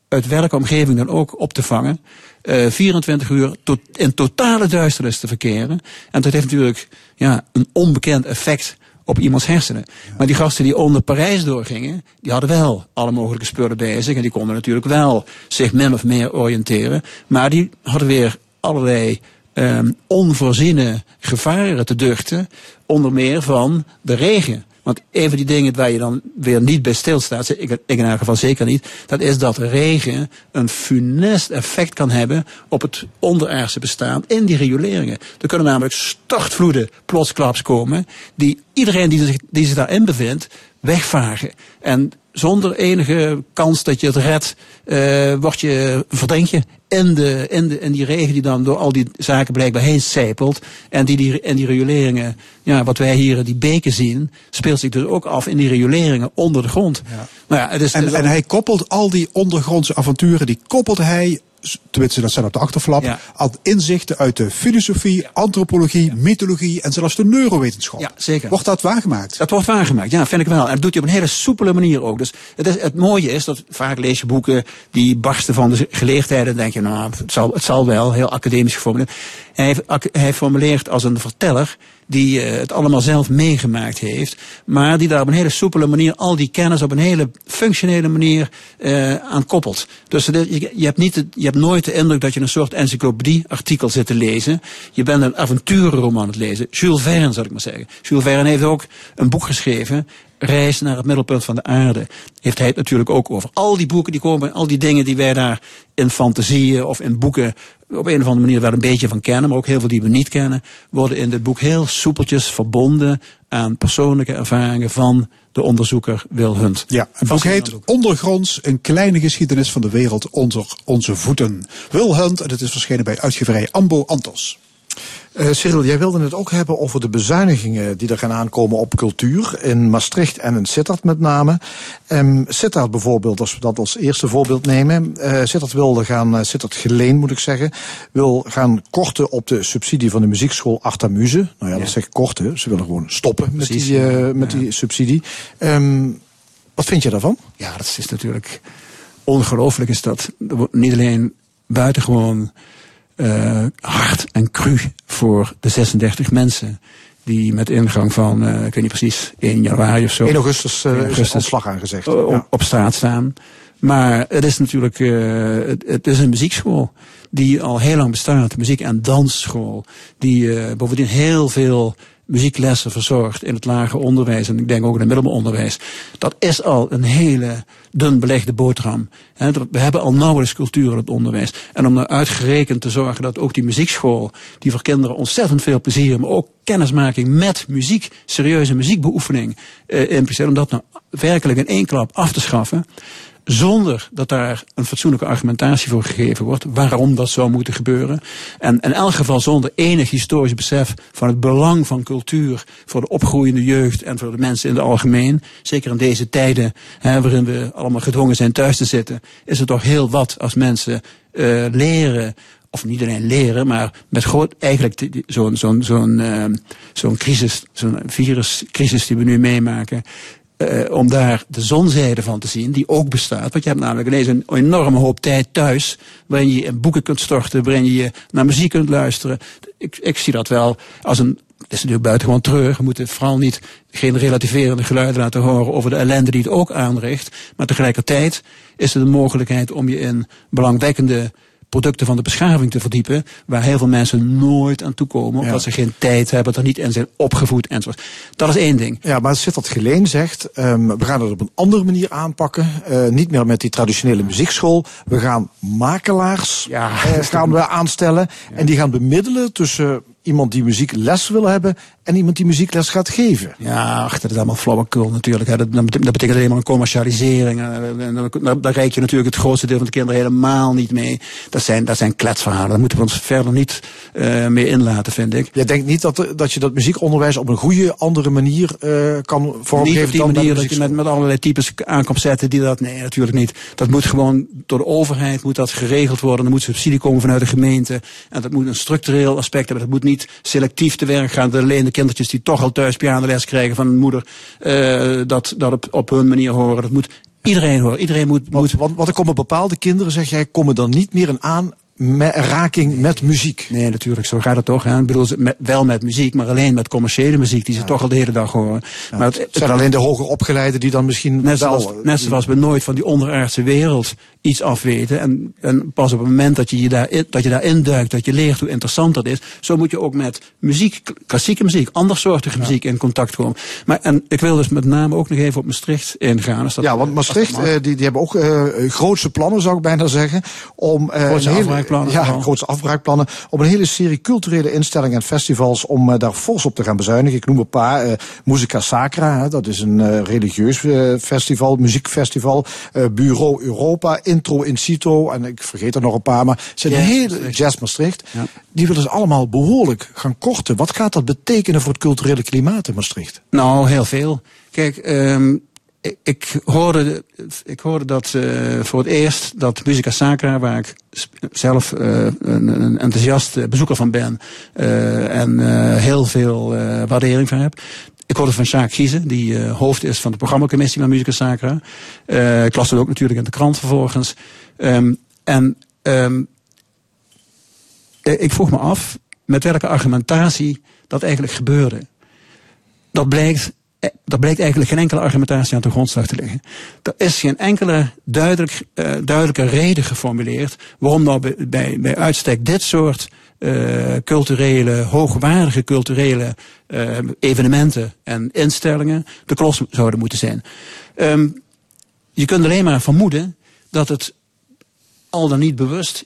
uit welke omgeving dan ook op te vangen. eh 24 uur tot, in totale duisternis te verkeren. En dat heeft natuurlijk ja, een onbekend effect op iemands hersenen. Maar die gasten die onder Parijs doorgingen, die hadden wel alle mogelijke spullen bij zich. En die konden natuurlijk wel zich min of meer oriënteren. Maar die hadden weer allerlei ehm onvoorziene gevaren te duchten. Onder meer van de regen. Want een van die dingen waar je dan weer niet bij stilstaat, ik, ik in elk geval zeker niet, dat is dat regen een funest effect kan hebben op het onderaardse bestaan in die rioleringen. Er kunnen namelijk stortvloeden plotsklaps komen, die iedereen die zich, die zich daarin bevindt, wegvagen. En zonder enige kans dat je het redt, eh word je, verdrink je in, de, in, de, in die regen die dan door al die zaken blijkbaar heen sijpelt. En die, die, en die rioleringen, ja, wat wij hier die beken zien, speelt zich dus ook af in die rioleringen onder de grond. Nou ja, het is, het En, is en hij koppelt al die ondergrondse avonturen, die koppelt hij, tenminste dat staat op de achterflap, Ja. aan inzichten uit de filosofie, antropologie, mythologie en zelfs de neurowetenschap. Ja, zeker. Wordt dat waargemaakt? Dat wordt waargemaakt, ja, vind ik wel. En dat doet hij op een hele soepele manier ook. Dus het, is, het mooie is dat vaak lees je boeken die barsten van de geleerdheid. En denk je, nou, het zal, het zal wel, heel academisch geformuleerd. Hij, hij formuleert als een verteller die eh, het allemaal zelf meegemaakt heeft. Maar die daar op een hele soepele manier al die kennis op een hele functionele manier eh, aan koppelt. Dus je, je, hebt niet, je hebt nooit de indruk dat je een soort encyclopedie-artikel zit te lezen. Je bent een avonturenroman aan het lezen. Jules Verne, zal ik maar zeggen. Jules Verne heeft ook een boek geschreven. Reis naar het middelpunt van de aarde. Heeft hij het natuurlijk ook over. Al die boeken die komen, al die dingen die wij daar in fantasieën of in boeken op een of andere manier wel een beetje van kennen, maar ook heel veel die we niet kennen, worden in dit boek heel soepeltjes verbonden aan persoonlijke ervaringen van de onderzoeker Wil Hunt. Ja, het boek heet Ondergronds, een kleine geschiedenis van de wereld onder onze voeten. Will Hunt, en het is verschenen bij uitgeverij Ambo Antos. Eh Cyril, jij wilde het ook hebben over de bezuinigingen die er gaan aankomen op cultuur. In Maastricht en in Sittard met name. Um, Sittard bijvoorbeeld, als we dat als eerste voorbeeld nemen. eh Sittard wilde gaan, eh, Sittard Geleen moet ik zeggen, wil gaan korten op de subsidie van de muziekschool Artamuse. Nou ja, dat zeg ik korten. Ze willen gewoon stoppen met, Precies, die, met Ja. die subsidie. Ehm, wat vind je daarvan? Ja, dat is natuurlijk ongelooflijk is dat. Niet alleen buitengewoon eh hard en cru voor de 36 mensen die met ingang van, eh, ik weet niet precies, 1 januari of zo. 1 augustus, 1 is augustus. ontslag aangezegd. o- Ja. op straat staan. Maar het is natuurlijk, eh, het, het is een muziekschool die al heel lang bestaat. Muziek- en dansschool. Die bovendien heel veel muzieklessen verzorgt in het lager onderwijs. En ik denk ook in het middelbaar Dat is al een hele dun belegde boterham. We hebben al nauwelijks cultuur in het onderwijs. En om nou uitgerekend te zorgen dat ook die muziekschool, die voor kinderen ontzettend veel plezier, maar ook kennismaking met muziek, serieuze muziekbeoefening, eh, impliceert, om dat nou werkelijk in één klap af te schaffen zonder dat daar een fatsoenlijke argumentatie voor gegeven wordt waarom dat zou moeten gebeuren. En in elk geval zonder enig historisch besef van het belang van cultuur voor de opgroeiende jeugd en voor de mensen in het algemeen. Zeker in deze tijden hè, waarin we allemaal gedwongen zijn thuis te zitten, is het toch heel wat als mensen eh, leren of niet alleen leren, maar met groot, eigenlijk zo'n zo'n zo'n ehm, zo'n crisis, zo'n viruscrisis die we nu meemaken. Eh, om daar de zonzijde van te zien, die ook bestaat. Want je hebt namelijk ineens een enorme hoop tijd thuis, waarin je in boeken kunt storten, waarin je naar muziek kunt luisteren. Ik, ik zie dat wel als een, het is natuurlijk buitengewoon treurig. We moeten vooral niet geen relativerende geluiden laten horen over de ellende die het ook aanricht. Maar tegelijkertijd is er de mogelijkheid om je in belangwekkende producten van de beschaving te verdiepen, waar heel veel mensen nooit aan toekomen, omdat ze geen tijd hebben, er niet in zijn opgevoed enzovoort. Dat is één ding. Ja, maar Sittard Geleen zegt, ehm, we gaan het op een andere manier aanpakken. Eh, niet meer met die traditionele muziekschool. We gaan makelaars Ja, eh, dat gaan we aanstellen. En die gaan bemiddelen tussen iemand die muziekles wil hebben en iemand die muziekles gaat geven. Ja, ach, dat is allemaal flauwekul natuurlijk. Hè. Dat, dat betekent- alleen maar een commercialisering. En, en dan- daar, reik je natuurlijk het grootste deel van de kinderen helemaal niet mee. Dat zijn, dat zijn kletsverhalen. Daar moeten we ons verder niet eh mee inlaten, vind ik. Jij denkt niet dat, dat je dat muziekonderwijs op een goede, andere manier eh, kan Niet vormgeven op die dan manier dat je met, met allerlei types aan komt zetten die dat. Nee, natuurlijk niet. Dat moet gewoon door de overheid moet dat geregeld worden. Er moet subsidie komen vanuit de gemeente. En dat moet een structureel aspect hebben. Dat moet niet selectief te werk gaan. Dat alleen de kindertjes die toch al thuis pianoles krijgen van hun moeder. eh, dat, dat op, op hun manier horen. Dat moet iedereen horen. Iedereen moet. moet Want, want, er komen bepaalde kinderen, zeg jij, komen dan niet meer in aan me- raking met muziek. Nee, natuurlijk, zo gaat het toch. Hè? Ik bedoel, met, wel met muziek, maar alleen met commerciële muziek, die ze toch al de hele dag horen. Maar het, Het zijn alleen de hoger opgeleiden die dan misschien Net wel... zoals, net zoals we nooit van die onderaardse wereld iets afweten. En, en pas op het moment dat je, je daarin, dat je daarin duikt, dat je leert hoe interessant dat is. Zo moet je ook met muziek, klassieke muziek, andersoortige muziek in contact komen. Maar en ik wil dus met name ook nog even op Maastricht ingaan. Dat, Ja, want Maastricht, eh, die, die hebben ook eh grootse plannen, zou ik bijna zeggen. Om, eh, Grootse hele- afbraakplannen Ja, vooral. grootse afbraakplannen. Om een hele serie culturele instellingen en festivals om eh, daar fors op te gaan bezuinigen. Ik noem een paar. eh Musica Sacra, hè, dat is een eh, religieus eh, festival, muziekfestival. eh, Bureau Europa, Intro in Cito. En ik vergeet er nog een paar, maar zijn Jazz hele Maastricht. Jazz Maastricht. Ja. Die willen ze allemaal behoorlijk gaan korten. Wat gaat dat betekenen voor het culturele klimaat in Maastricht? Nou, heel veel. Kijk, ehm, ik, ik, hoorde, ik hoorde dat eh, voor het eerst dat Musica Sacra, waar ik zelf eh, een, een enthousiast bezoeker van ben eh, en heel veel waardering van heb. Ik hoorde van Jacques Giezen, die eh, hoofd is van de programmacommissie van Musica Sacra. Eh ik las het ook natuurlijk in de krant vervolgens. Ehm, en ehm, eh, ik vroeg me af met welke argumentatie dat eigenlijk gebeurde dat blijkt, dat blijkt eigenlijk geen enkele argumentatie aan de grondslag te liggen. Er is geen enkele duidelijk, duidelijke reden geformuleerd waarom nou bij, bij, bij uitstek dit soort culturele, hoogwaardige culturele eh, evenementen en instellingen de klos zouden moeten zijn. Ehm, je kunt alleen maar vermoeden dat het al dan niet bewust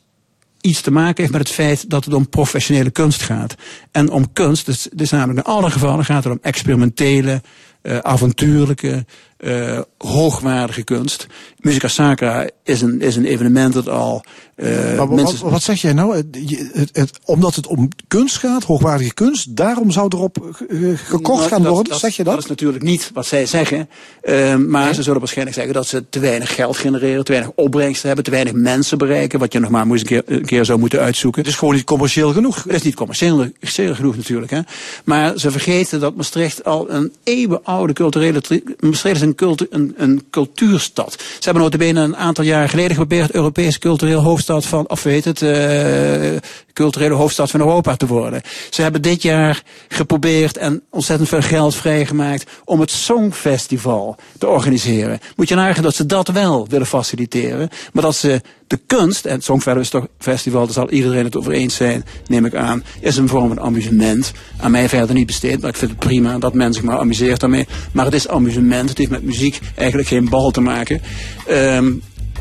iets te maken heeft met het feit dat het om professionele kunst gaat. En om kunst, dus, dus namelijk in alle gevallen gaat het om experimentele, eh, avontuurlijke, eh, hoogwaardige kunst. Musica Sacra is een, is een evenement dat al eh Maar mensen... wat, wat zeg jij nou? Het, het, het- omdat het om kunst gaat, hoogwaardige kunst, daarom zou erop gekocht Nou, gaan dat- worden? dat, zeg je Dat dat? is natuurlijk niet wat zij zeggen. Eh, maar ze zullen waarschijnlijk zeggen dat ze te weinig geld genereren, te weinig opbrengsten hebben, te weinig mensen bereiken. Wat je nog maar moest een keer, een keer zou moeten uitzoeken. Het is gewoon niet commercieel genoeg. Het is niet commercieel commercieel genoeg natuurlijk. Hè. Maar ze vergeten dat Maastricht al een eeuwenoude culturele... tri- Maastricht is een, cultu een, een cultuurstad. Ze hebben notabene een aantal jaren geleden geprobeerd... Europese cultureel hoofdstad van... of weet het, eh, culturele hoofdstad van Europa te worden. Ze hebben dit jaar geprobeerd en ontzettend veel geld vrijgemaakt... om het Songfestival te organiseren. Moet je nagaan dat ze dat wel willen faciliteren... maar dat ze de kunst, en het Songfestival, daar zal iedereen het over eens zijn, neem ik aan, is een vorm van amusement. Aan mij verder niet besteed, maar ik vind het prima dat men zich maar amuseert daarmee. Maar het is amusement, het heeft met muziek eigenlijk geen bal te maken. Ehm,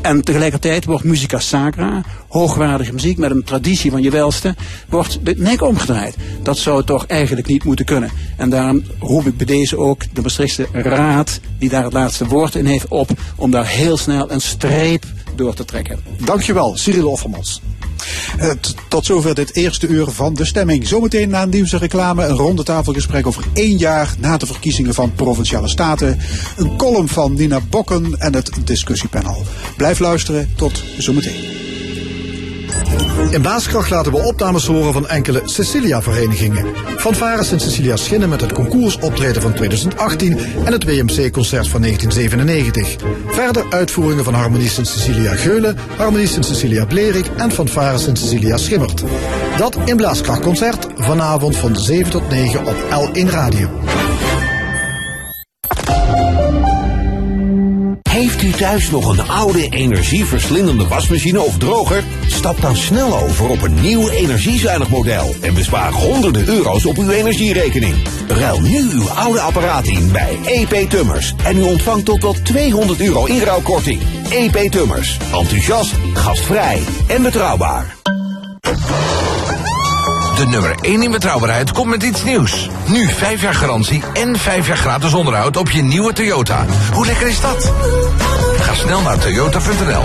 en tegelijkertijd wordt musica sacra, hoogwaardige muziek met een traditie van je welste, wordt de nek omgedraaid. Dat zou toch eigenlijk niet moeten kunnen. En daarom roep ik bij deze ook de Maastrichtse Raad, die daar het laatste woord in heeft, op om daar heel snel een streep door te trekken. Dankjewel, Cyril Offermans. Tot zover dit eerste uur van de stemming. Zometeen na nieuws en reclame een ronde tafelgesprek over één jaar na de verkiezingen van Provinciale Staten. Een column van Nina Bokken en het discussiepanel. Blijf luisteren, tot zometeen. In Baaskracht laten we opnames horen van enkele Cecilia-verenigingen. Fanfare Sint Cecilia Schinnen met het concoursoptreden van 2018 en het WMC-concert van 1997. Verder uitvoeringen van Harmonie Sint Cecilia Geulen, Harmonie Sint Cecilia Blerik en Fanfare Sint Cecilia Schimmert. Dat in Blaaskrachtconcert vanavond van 7 tot 9 op L1 Radio. Heeft u thuis nog een oude energieverslindende wasmachine of droger? Stap dan snel over op een nieuw energiezuinig model en bespaar honderden euro's op uw energierekening. Ruil nu uw oude apparaat in bij EP Tummers en u ontvangt tot wel 200 euro inruilkorting. EP Tummers. Enthousiast, gastvrij en betrouwbaar. De nummer 1 in betrouwbaarheid komt met iets nieuws. Nu 5 jaar garantie en 5 jaar gratis onderhoud op je nieuwe Toyota. Hoe lekker is dat? Ga snel naar toyota.nl.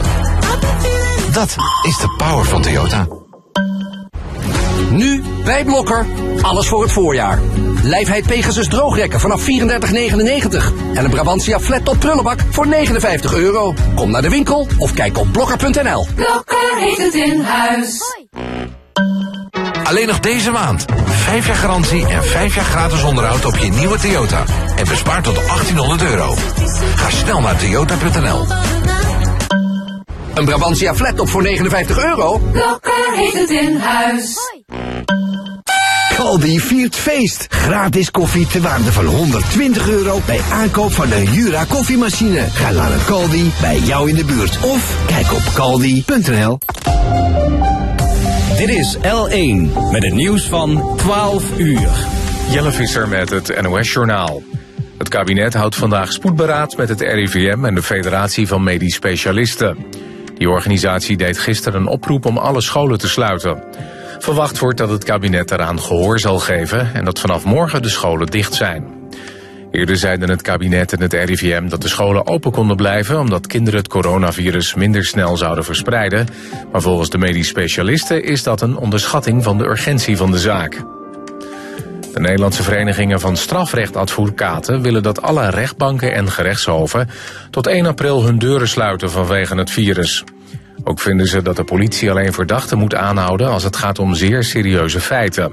Dat is de power van Toyota. Nu bij Blokker. Alles voor het voorjaar. Lijfheid Pegasus droogrekken vanaf 34,99. En een Brabantia flat top prullenbak voor 59 euro. Kom naar de winkel of kijk op blokker.nl. Blokker heeft het in huis. Alleen nog deze maand. 5 jaar garantie en 5 jaar gratis onderhoud op je nieuwe Toyota. En bespaar tot 1800 euro. Ga snel naar toyota.nl. Een Brabantia flat top voor 59 euro. Blokker heeft het in huis. Caldi viert feest. Gratis koffie ter waarde van 120 euro bij aankoop van een Jura koffiemachine. Ga naar een Caldi bij jou in de buurt of kijk op caldi.nl. Dit is L1 met het nieuws van 12 uur. Jelle Visser met het NOS-journaal. Het kabinet houdt vandaag spoedberaad met het RIVM en de Federatie van Medisch Specialisten. Die organisatie deed gisteren een oproep om alle scholen te sluiten. Verwacht wordt dat het kabinet eraan gehoor zal geven en dat vanaf morgen de scholen dicht zijn. Eerder zeiden het kabinet en het RIVM dat de scholen open konden blijven... omdat kinderen het coronavirus minder snel zouden verspreiden. Maar volgens de medisch specialisten is dat een onderschatting van de urgentie van de zaak. De Nederlandse verenigingen van strafrechtadvocaten willen dat alle rechtbanken en gerechtshoven tot 1 april hun deuren sluiten vanwege het virus. Ook vinden ze dat de politie alleen verdachten moet aanhouden als het gaat om zeer serieuze feiten.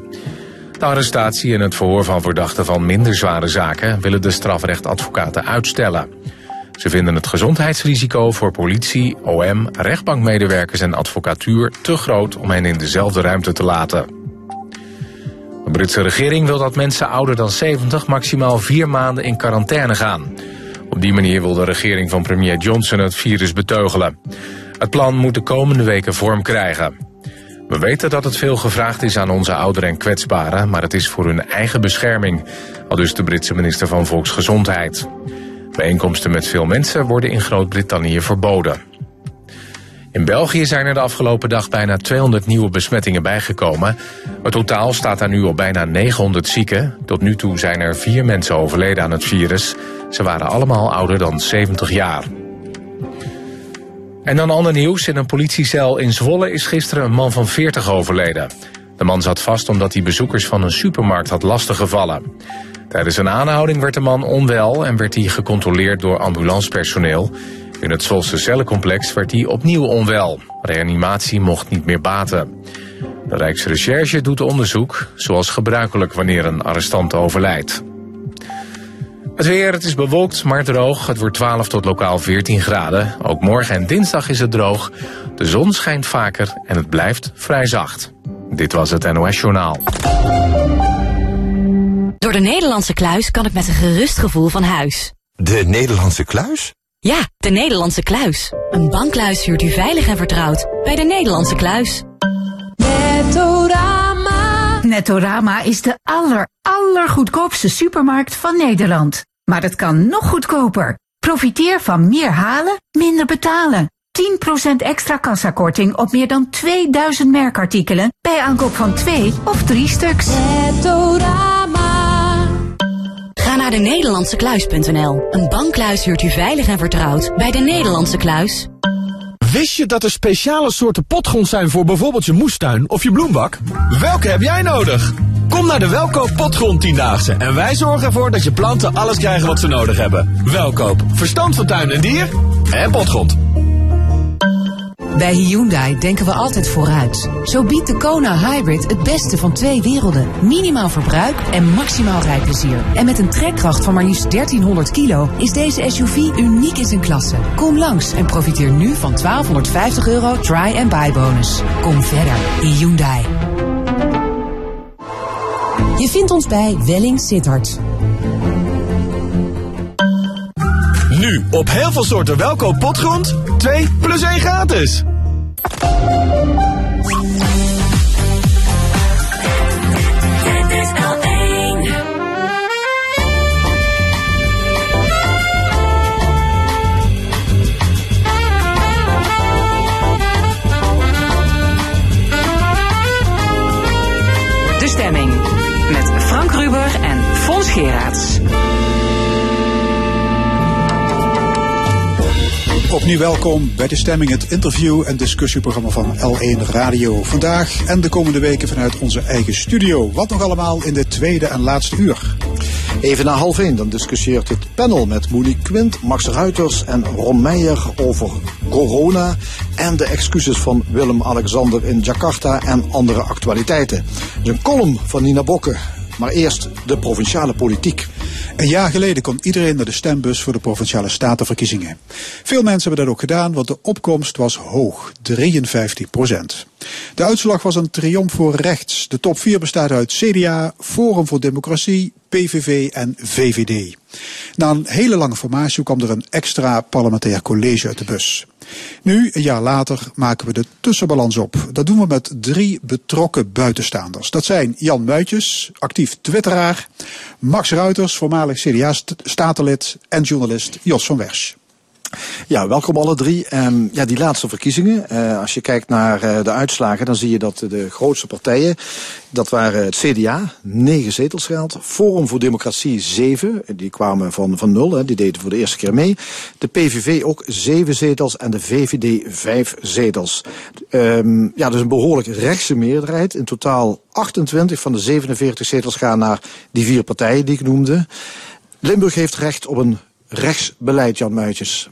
De arrestatie en het verhoor van verdachten van minder zware zaken willen de strafrechtadvocaten uitstellen. Ze vinden het gezondheidsrisico voor politie, OM, rechtbankmedewerkers en advocatuur te groot om hen in dezelfde ruimte te laten. De Britse regering wil dat mensen ouder dan 70 maximaal vier maanden in quarantaine gaan. Op die manier wil de regering van premier Johnson het virus beteugelen. Het plan moet de komende weken vorm krijgen. We weten dat het veel gevraagd is aan onze ouderen en kwetsbaren, maar het is voor hun eigen bescherming, al dus de Britse minister van Volksgezondheid. Bijeenkomsten met veel mensen worden in Groot-Brittannië verboden. In België zijn er de afgelopen dag bijna 200 nieuwe besmettingen bijgekomen. Het totaal staat daar nu op bijna 900 zieken. Tot nu toe zijn er vier mensen overleden aan het virus. Ze waren allemaal ouder dan 70 jaar. En dan ander nieuws. In een politiecel in Zwolle is gisteren een man van 40 overleden. De man zat vast omdat hij bezoekers van een supermarkt had lastiggevallen. Tijdens een aanhouding werd de man onwel en werd hij gecontroleerd door ambulancepersoneel. In het Zwolse cellencomplex werd hij opnieuw onwel. Reanimatie mocht niet meer baten. De Rijksrecherche doet onderzoek, zoals gebruikelijk wanneer een arrestant overlijdt. Het weer, het is bewolkt, maar droog. Het wordt 12 tot lokaal 14 graden. Ook morgen en dinsdag is het droog. De zon schijnt vaker en het blijft vrij zacht. Dit was het NOS Journaal. Door de Nederlandse kluis kan ik met een gerust gevoel van huis. De Nederlandse kluis? Ja, de Nederlandse kluis. Een bankluis huurt u veilig en vertrouwd bij de Nederlandse kluis. Nettorama. Nettorama is de aller, allergoedkoopste supermarkt van Nederland. Maar het kan nog goedkoper. Profiteer van meer halen, minder betalen. 10% extra kassakorting op meer dan 2000 merkartikelen bij aankoop van twee of drie stuks. Ga naar de Nederlandsekluis.nl. Een bankluis huurt u veilig en vertrouwd bij de Nederlandse kluis. Wist je dat er speciale soorten potgrond zijn voor bijvoorbeeld je moestuin of je bloembak? Welke heb jij nodig? Kom naar de Welkoop Potgrond Tiendaagse en wij zorgen ervoor dat je planten alles krijgen wat ze nodig hebben. Welkoop, verstand van tuin en dier en potgrond. Bij Hyundai denken we altijd vooruit. Zo biedt de Kona Hybrid het beste van twee werelden. Minimaal verbruik en maximaal rijplezier. En met een trekkracht van maar liefst 1300 kilo is deze SUV uniek in zijn klasse. Kom langs en profiteer nu van 1250 euro try and buy bonus. Kom verder, Hyundai. Je vindt ons bij Welling Sittard. Nu op heel veel soorten welkoop potgrond. 2 plus 1 gratis. Geraerts. Opnieuw welkom bij de stemming, het interview- en discussieprogramma van L1 Radio. Vandaag en de komende weken vanuit onze eigen studio. Wat nog allemaal in de tweede en laatste uur. Even na half één, dan discussieert het panel met Monique Quint, Max Ruiters en Ron Meijer over corona en de excuses van Willem-Alexander in Jakarta en andere actualiteiten. Een column van Nina Bokke, maar eerst de provinciale politiek. Een jaar geleden kon iedereen naar de stembus voor de provinciale statenverkiezingen. Veel mensen hebben dat ook gedaan, want de opkomst was hoog, 53 procent. De uitslag was een triomf voor rechts. De top 4 bestaat uit CDA, Forum voor Democratie, PVV en VVD. Na een hele lange formatie kwam er een extra parlementair college uit de bus. Nu, een jaar later, maken we de tussenbalans op. Dat doen we met drie betrokken buitenstaanders. Dat zijn Jan Muitjes, actief twitteraar, Max Ruiters, voormalig CDA-statenlid en journalist Jos van Wersch. Ja, welkom alle drie. Ehm, ja, die laatste verkiezingen. eh, als je kijkt naar eh, de uitslagen, dan zie je dat de grootste partijen, dat waren het CDA, negen zetels gehaald. Forum voor Democratie, zeven. Die kwamen van, van nul, hè, die deden voor de eerste keer mee. De PVV ook zeven zetels en de VVD vijf zetels. Ehm, ja, dus een behoorlijk rechtse meerderheid. In totaal 28 van de 47 zetels gaan naar die vier partijen die ik noemde. Limburg heeft recht op een rechtsbeleid, Jan Muitjes.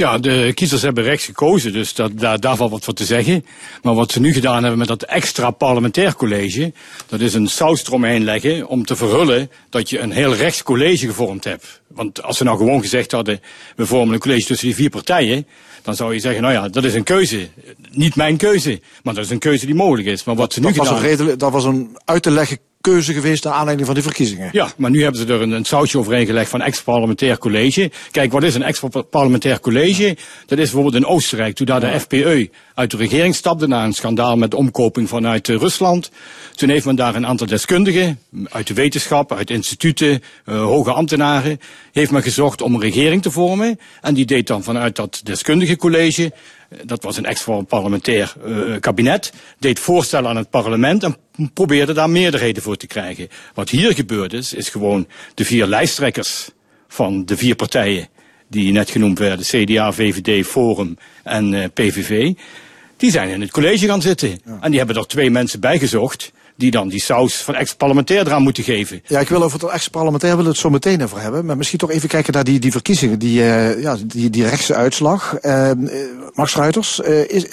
Ja, de kiezers hebben rechts gekozen, dus dat, daar, daar valt wat voor te zeggen. Maar wat ze nu gedaan hebben met dat extra parlementair college, dat is een saus eromheen leggen om te verhullen dat je een heel rechts college gevormd hebt. Want als ze nou gewoon gezegd hadden, we vormen een college tussen die vier partijen, dan zou je zeggen, nou ja, dat is een keuze. Niet mijn keuze, maar dat is een keuze die mogelijk is. Maar wat ze nu Dat was, gedaan een redelijk, dat was een uit te leggen keuze geweest naar aanleiding van die verkiezingen. Ja, maar nu hebben ze er een, een sausje overheen gelegd van extra-parlementair college. Kijk, wat is een extra-parlementair college? Dat is bijvoorbeeld in Oostenrijk, toen daar de FPE uit de regering stapte na een schandaal met de omkoping vanuit eh, Rusland. Toen heeft men daar een aantal deskundigen uit de wetenschap, uit instituten, eh, hoge ambtenaren, heeft men gezocht om een regering te vormen. En die deed dan vanuit dat deskundige college dat was een extra parlementair eh, kabinet, deed voorstellen aan het parlement en probeerde daar meerderheden voor te krijgen. Wat hier gebeurd is, is gewoon de vier lijsttrekkers van de vier partijen die net genoemd werden, CDA, VVD, Forum en eh, PVV, die zijn in het college gaan zitten. En die hebben er twee mensen bijgezocht die dan die saus van ex-parlementair eraan moeten geven. Ja, ik wil over het ex-parlementair willen het zo meteen over hebben. Maar misschien toch even kijken naar die, die verkiezingen, die, eh, ja, die, die rechtse uitslag. Eh, Max Ruiters, eh, is,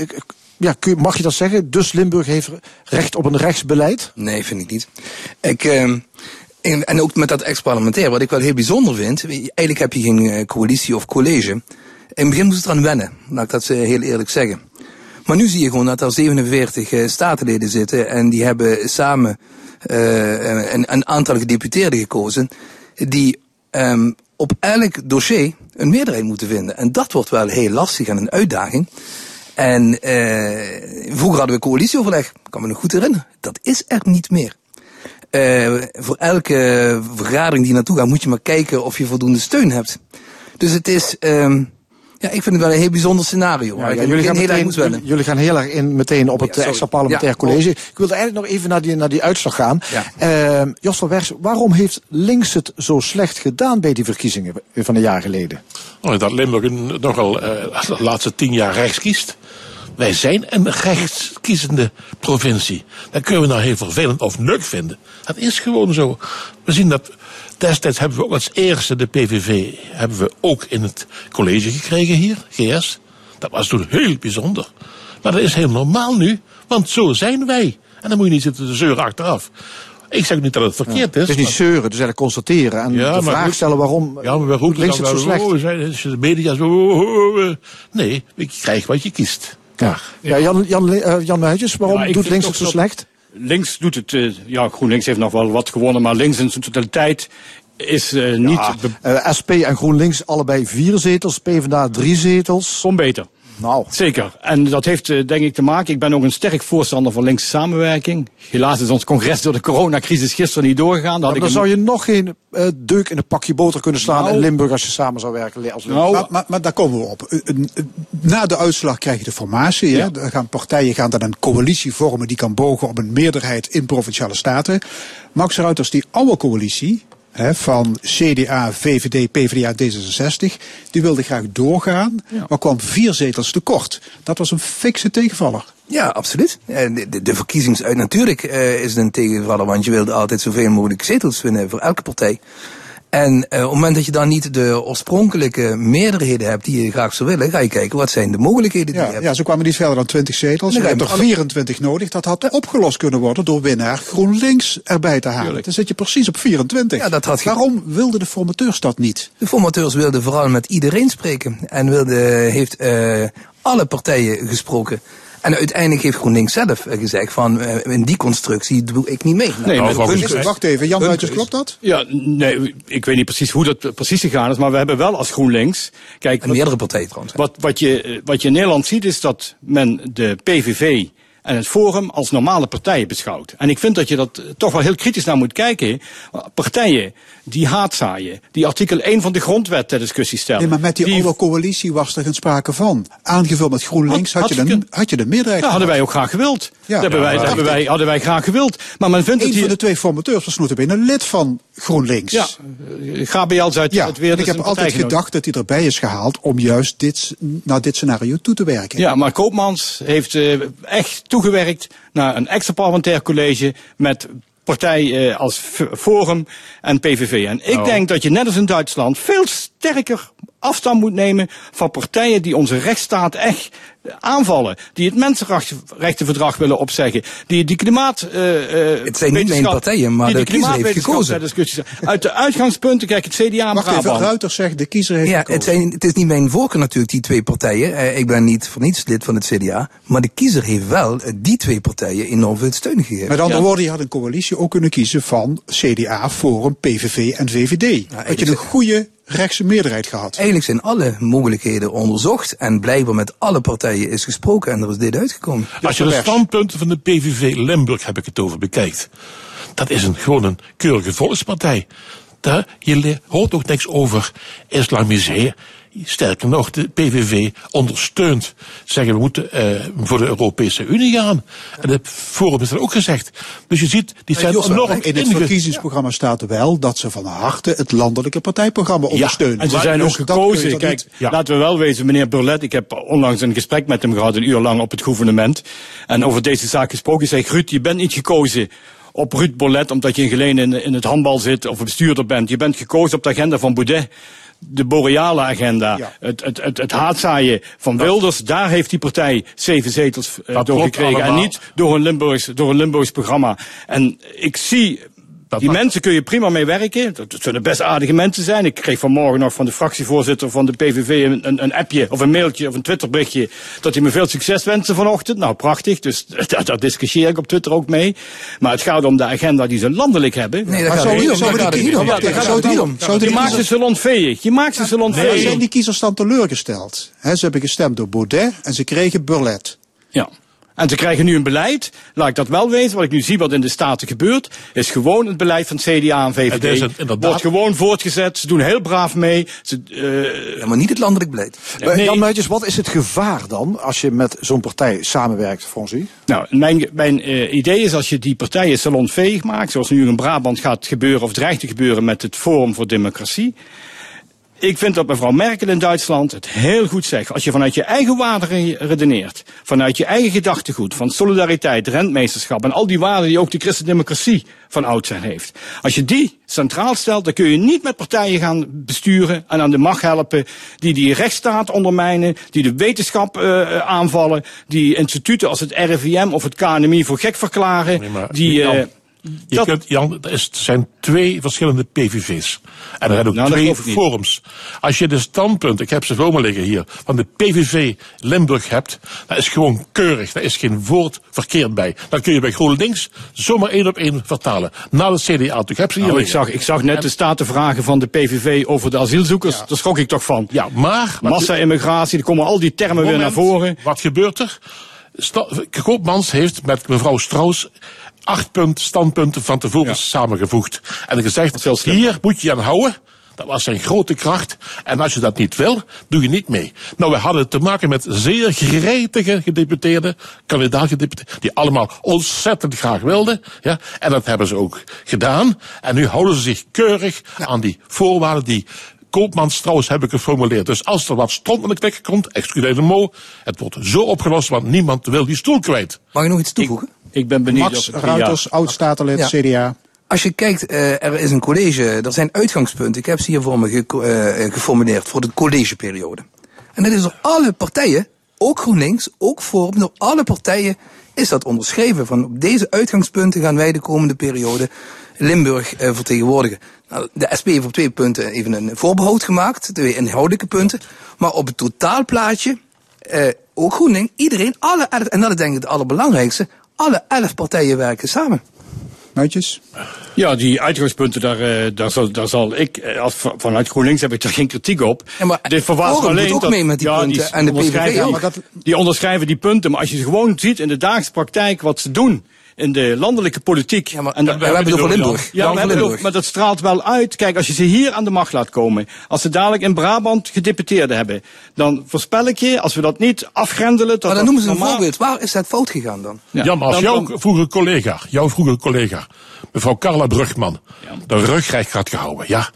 ja, kun mag je dat zeggen? Dus Limburg heeft recht op een rechtsbeleid? Nee, vind ik niet. Ik, ehm, en, en ook met dat ex-parlementair, wat ik wel heel bijzonder vind. Eigenlijk heb je geen coalitie of college. In het begin moest het eraan wennen, laat ik dat heel eerlijk zeggen. Maar nu zie je gewoon dat er 47 eh, statenleden zitten en die hebben samen eh, een, aantal gedeputeerden gekozen die ehm, op elk dossier een meerderheid moeten vinden. En dat wordt wel heel lastig en een uitdaging. En eh, vroeger hadden we coalitieoverleg, kan me nog goed herinneren. Dat is er niet meer. Eh, voor elke vergadering die naartoe gaat, moet je maar kijken of je voldoende steun hebt. Dus het is, ehm, ja, ik vind het wel een heel bijzonder scenario. begin heel erg moest wennen. jullie gaan heel erg in meteen op het sorry. extra parlementair Ja, college. Ik wilde eigenlijk nog even naar die, naar die uitslag gaan. Ehm, Jos van Wers, waarom heeft links het zo slecht gedaan bij die verkiezingen van een jaar geleden? Oh, dat Limburg nogal eh, de laatste tien jaar rechts kiest. Wij zijn een rechtskiezende provincie. Dat kunnen we nou heel vervelend of leuk vinden. Dat is gewoon zo. We zien dat destijds hebben we ook als eerste de PVV hebben we ook in het college gekregen hier, GS. Dat was toen heel bijzonder. Maar dat is heel normaal nu, want zo zijn wij. En dan moet je niet zitten te zeuren achteraf. Ik zeg niet dat het verkeerd is. Het is niet maar- zeuren, het is eigenlijk constateren en Ja, de maar vraag goed. stellen waarom Ja, maar goed, links het zo slecht. Oh, zijn, is de media zo. oh, oh, oh. Nee, je krijgt wat je kiest. Ja, ja Jan, Jan, eh, Jan Meijtjes, waarom doet links het zo dat- slecht? Links doet het, eh, ja, GroenLinks heeft nog wel wat gewonnen, maar links in zijn totaliteit is eh, niet. Ja, eh, SP en GroenLinks allebei vier zetels, PvdA drie zetels. Kom beter. Nou. Zeker. En dat heeft eh, denk ik te maken. Ik ben ook een sterk voorstander van linkse samenwerking. Helaas is ons congres door de coronacrisis gisteren niet doorgegaan. Had Dan ik zou een- je nog geen eh, deuk in een pakje boter kunnen slaan Nou. in Limburg als je samen zou werken. Als Nou, maar, maar, maar daar komen we op. Eh, Na de uitslag krijg je de formatie. Hè? Dan gaan partijen gaan dan een coalitie vormen die kan bogen op een meerderheid in provinciale staten. Max Ruiters, die oude coalitie hè, van CDA, VVD, PvdA, D66, die wilde graag doorgaan, maar kwam vier zetels tekort. Dat was een fikse tegenvaller. Ja, absoluut. Eh, De, de, de verkiezingsuit natuurlijk eh, is het een tegenvaller, want je wilt altijd zoveel mogelijk zetels winnen voor elke partij. En eh, op het moment dat je dan niet de oorspronkelijke meerderheden hebt die je graag zou willen, ga je kijken wat zijn de mogelijkheden die je Ja, hebt. ja, ze kwamen niet verder dan 20 zetels. Dan Je hebt er met alle- 24 nodig. Dat had opgelost kunnen worden door winnaar GroenLinks erbij te halen. Dan zit je precies op 24. Ja, dat had Waarom wilden de formateurs dat niet? De formateurs wilden vooral met iedereen spreken en wilde, heeft eh, alle partijen gesproken. En uiteindelijk heeft GroenLinks zelf eh, gezegd van eh, in die constructie doe ik niet mee. Nee, maar Nou, hun- hun- Wacht even, Jan keus. klopt dat? Ja, nee, ik weet niet precies hoe dat precies gegaan is, maar we hebben wel als GroenLinks. Kijk, En meerdere partijen trouwens. Wat, wat, je, wat je in Nederland ziet is dat men de PVV en het Forum als normale partijen beschouwt. En ik vind dat je dat eh, toch wel heel kritisch naar moet kijken. Partijen die haatzaaien, die artikel 1 van de grondwet ter discussie stellen. Nee, maar met die, die oude coalitie was er geen sprake van. Aangevuld met GroenLinks had, Had- je, de, had je de meerderheid. Ja, hadden wij ook graag gewild. Ja. dat hebben, wij, dat hebben, wij, hadden wij graag gewild. Maar men vindt Eén van hier... de twee formateurs was notabene een lid van GroenLinks. Ja, eh, Gabriel uit, Ja, uit ik heb altijd gedacht dat hij erbij is gehaald om juist dit, naar dit scenario toe te werken. Ja, maar Koopmans heeft eh, echt toegewerkt naar een extra parlementair college met partij eh, als Forum en PVV. En ik Oh. denk dat je net als in Duitsland veel sterker afstand moet nemen van partijen die onze rechtsstaat echt eh, aanvallen. Die het mensenrechtenverdrag willen opzeggen. Die die klimaat... eh, eh, Het zijn niet mijn partijen, maar de de kiezer heeft gekozen. Uit de uitgangspunten, kijk, het CDA en Wacht even. Ruiter zegt de kiezer heeft Ja, gekozen. het, zijn, het is niet mijn voorkeur natuurlijk, die twee partijen. Eh, ik ben niet voor niets lid van het CDA. Maar de kiezer heeft wel die twee partijen enorm veel steun gegeven. Met andere woorden, je had een coalitie ook kunnen kiezen van CDA, Forum, PVV en VVD. had je een goede rechtse meerderheid gehad. Eigenlijk zijn alle mogelijkheden onderzocht. En blijkbaar met alle partijen is gesproken. En er is dit uitgekomen. Als je de standpunten van de PVV Limburg, heb ik het over, bekijkt. Dat is een, gewoon een keurige volkspartij. Daar, je hoort ook niks over islamiseren. Sterker nog, de PVV ondersteunt. Zeggen we moeten eh, voor de Europese Unie gaan. En het Forum is dat ook gezegd. Dus je ziet, die zijn Jos, enorm in het verkiezingsprogramma staat er wel dat ze van harte het landelijke partijprogramma ondersteunen. En ze Maar zijn ook dus je gekozen. Kijk, niet- laten we wel wezen, meneer Burlet. Ik heb onlangs een gesprek met hem gehad, een uur lang op het gouvernement. En over deze zaak gesproken. Ik zei, Ruud, je bent niet gekozen op Ruud Bollet omdat je in Geleen in, in het handbal zit of bestuurder bent. Je bent gekozen op de agenda van Baudet. De boreale agenda, het, het, het, het haatzaaien van Wilders, daar heeft die partij zeven zetels eh, door gekregen. En niet door een, Limburgs, door een Limburgs programma. En ik zie die mensen kun je prima mee werken. Dat, dat zullen best aardige mensen zijn. Ik kreeg vanmorgen nog van de fractievoorzitter van de PVV een, een, een appje of een mailtje of een Twitterberichtje. Dat hij me veel succes wenste vanochtend. Nou, prachtig. Dus [LAUGHS] daar, daar discussieer ik op Twitter ook mee. Maar het gaat om de agenda die ze landelijk hebben. Nee, daar gaat het niet om. Daar gaat het niet om. Je die maakt ze salonveeg. Je maakt ze Maar salonveeg. zijn die kiezers dan teleurgesteld? Hè, ze hebben gestemd door Baudet en ze kregen Burlet. Ja. En ze krijgen nu een beleid, laat ik dat wel weten, wat ik nu zie wat in de Staten gebeurt, is gewoon het beleid van CDA en VVD. Het is een- inderdaad- Wordt gewoon voortgezet, ze doen heel braaf mee. Ze, eh, Ja, maar niet het landelijk beleid. Maar nee. Jan Meijtjes, wat is het gevaar dan als je met zo'n partij samenwerkt, Fonsie? Nou, mijn, mijn eh, idee is als je die partijen salonveeg maakt, zoals nu in Brabant gaat gebeuren of dreigt te gebeuren met het Forum voor Democratie. Ik vind dat mevrouw Merkel in Duitsland het heel goed zegt. Als je vanuit je eigen waarden re- redeneert, vanuit je eigen gedachtegoed, van solidariteit, rentmeesterschap en al die waarden die ook de christendemocratie van oudsher heeft. Als je die centraal stelt, dan kun je niet met partijen gaan besturen en aan de macht helpen die die rechtsstaat ondermijnen, die de wetenschap eh, aanvallen, die instituten als het RIVM of het KNMI voor gek verklaren, die... eh, Je kunt, Jan, er zijn twee verschillende PVV's. En er zijn ook Nou, dat twee forums. Als je de standpunt, ik heb ze voor me liggen hier, van de PVV Limburg hebt, dat is gewoon keurig. Daar is geen woord verkeerd bij. Dan kun je bij GroenLinks zomaar één op één vertalen. Na het CDA toe. Ik heb ze hier Nou, ik, zag, ik zag net de statenvragen van de PVV over de asielzoekers. Daar schrok ik toch van. Ja, maar... Massa-immigratie, er komen al die termen weer naar voren. Wat gebeurt er? Sta- Koopmans heeft met mevrouw Strauss acht punt, standpunten van tevoren samengevoegd. En gezegd, hier moet je aan houden. Dat was zijn grote kracht. En als je dat niet wil, doe je niet mee. Nou, we hadden te maken met zeer gretige gedeputeerden, kandidaatgedeputeerden, die allemaal ontzettend graag wilden. Ja, en dat hebben ze ook gedaan. En nu houden ze zich keurig aan die voorwaarden die Koopmans trouwens heb ik geformuleerd. Dus als er wat stront aan de knikker komt, excuseer de mo, het wordt zo opgelost, want niemand wil die stoel kwijt. Mag ik nog iets toevoegen? Ik ben benieuwd Max Ruiters, oud-statenlid, Ja. CDA. Als je kijkt, eh, er is een college, er zijn uitgangspunten. Ik heb ze hier voor me ge- eh, geformuleerd voor de collegeperiode. En dat is door alle partijen, ook GroenLinks, ook Forum, door alle partijen is dat onderschreven. Van op deze uitgangspunten gaan wij de komende periode Limburg eh, vertegenwoordigen. Nou, de SP heeft op twee punten even een voorbehoud gemaakt, twee inhoudelijke punten. Maar op het totaalplaatje, eh, ook GroenLinks, iedereen, alle en dat is denk ik het allerbelangrijkste, alle elf partijen werken samen. Muitjes? Ja, die uitgangspunten, daar, eh, daar, zal, daar zal ik, eh, als, van- vanuit GroenLinks heb ik daar geen kritiek op. Ja, maar Dit alleen ook dat- mee met die ja, punten en de onderschrijven PVV die- ook. Die onderschrijven die punten, maar als je ze gewoon ziet in de dagelijkse praktijk wat ze doen in de landelijke politiek. en we hebben het over Limburg. Ja, we hebben het maar dat straalt wel uit. Kijk, als je ze hier aan de macht laat komen, als ze dadelijk in Brabant gedeputeerden hebben, dan voorspel ik je, als we dat niet afgrendelen, dat Maar dan dat noemen ze een normaal- voorbeeld. Waar is dat fout gegaan dan? Ja. Jan, als Dan- jouw dan- vroegere collega, jouw vroegere collega, mevrouw Carla Brugman, de rugrecht gaat gehouden, ja,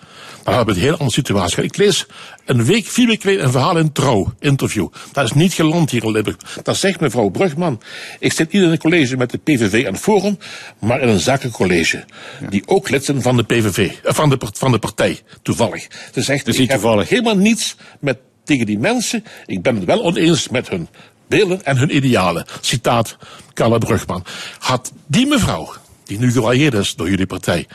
dan hebben we een heel andere situatie. Ik lees een week, vier weken geleden een verhaal in Trouw, interview. Dat is niet geland hier in Limburg. Dat zegt mevrouw Brugman. Ik zit niet in een college met de PVV en Forum, maar in een zakencollege. Die ook lid zijn van de PVV, eh, van de, van de partij, toevallig. Ze zegt, Dus ik heb toevallig. helemaal niets met, tegen die mensen. Ik ben het wel oneens met hun beelden en hun idealen. Citaat Carla Brugman. Had die mevrouw, die nu gewaardeerd is door jullie partij,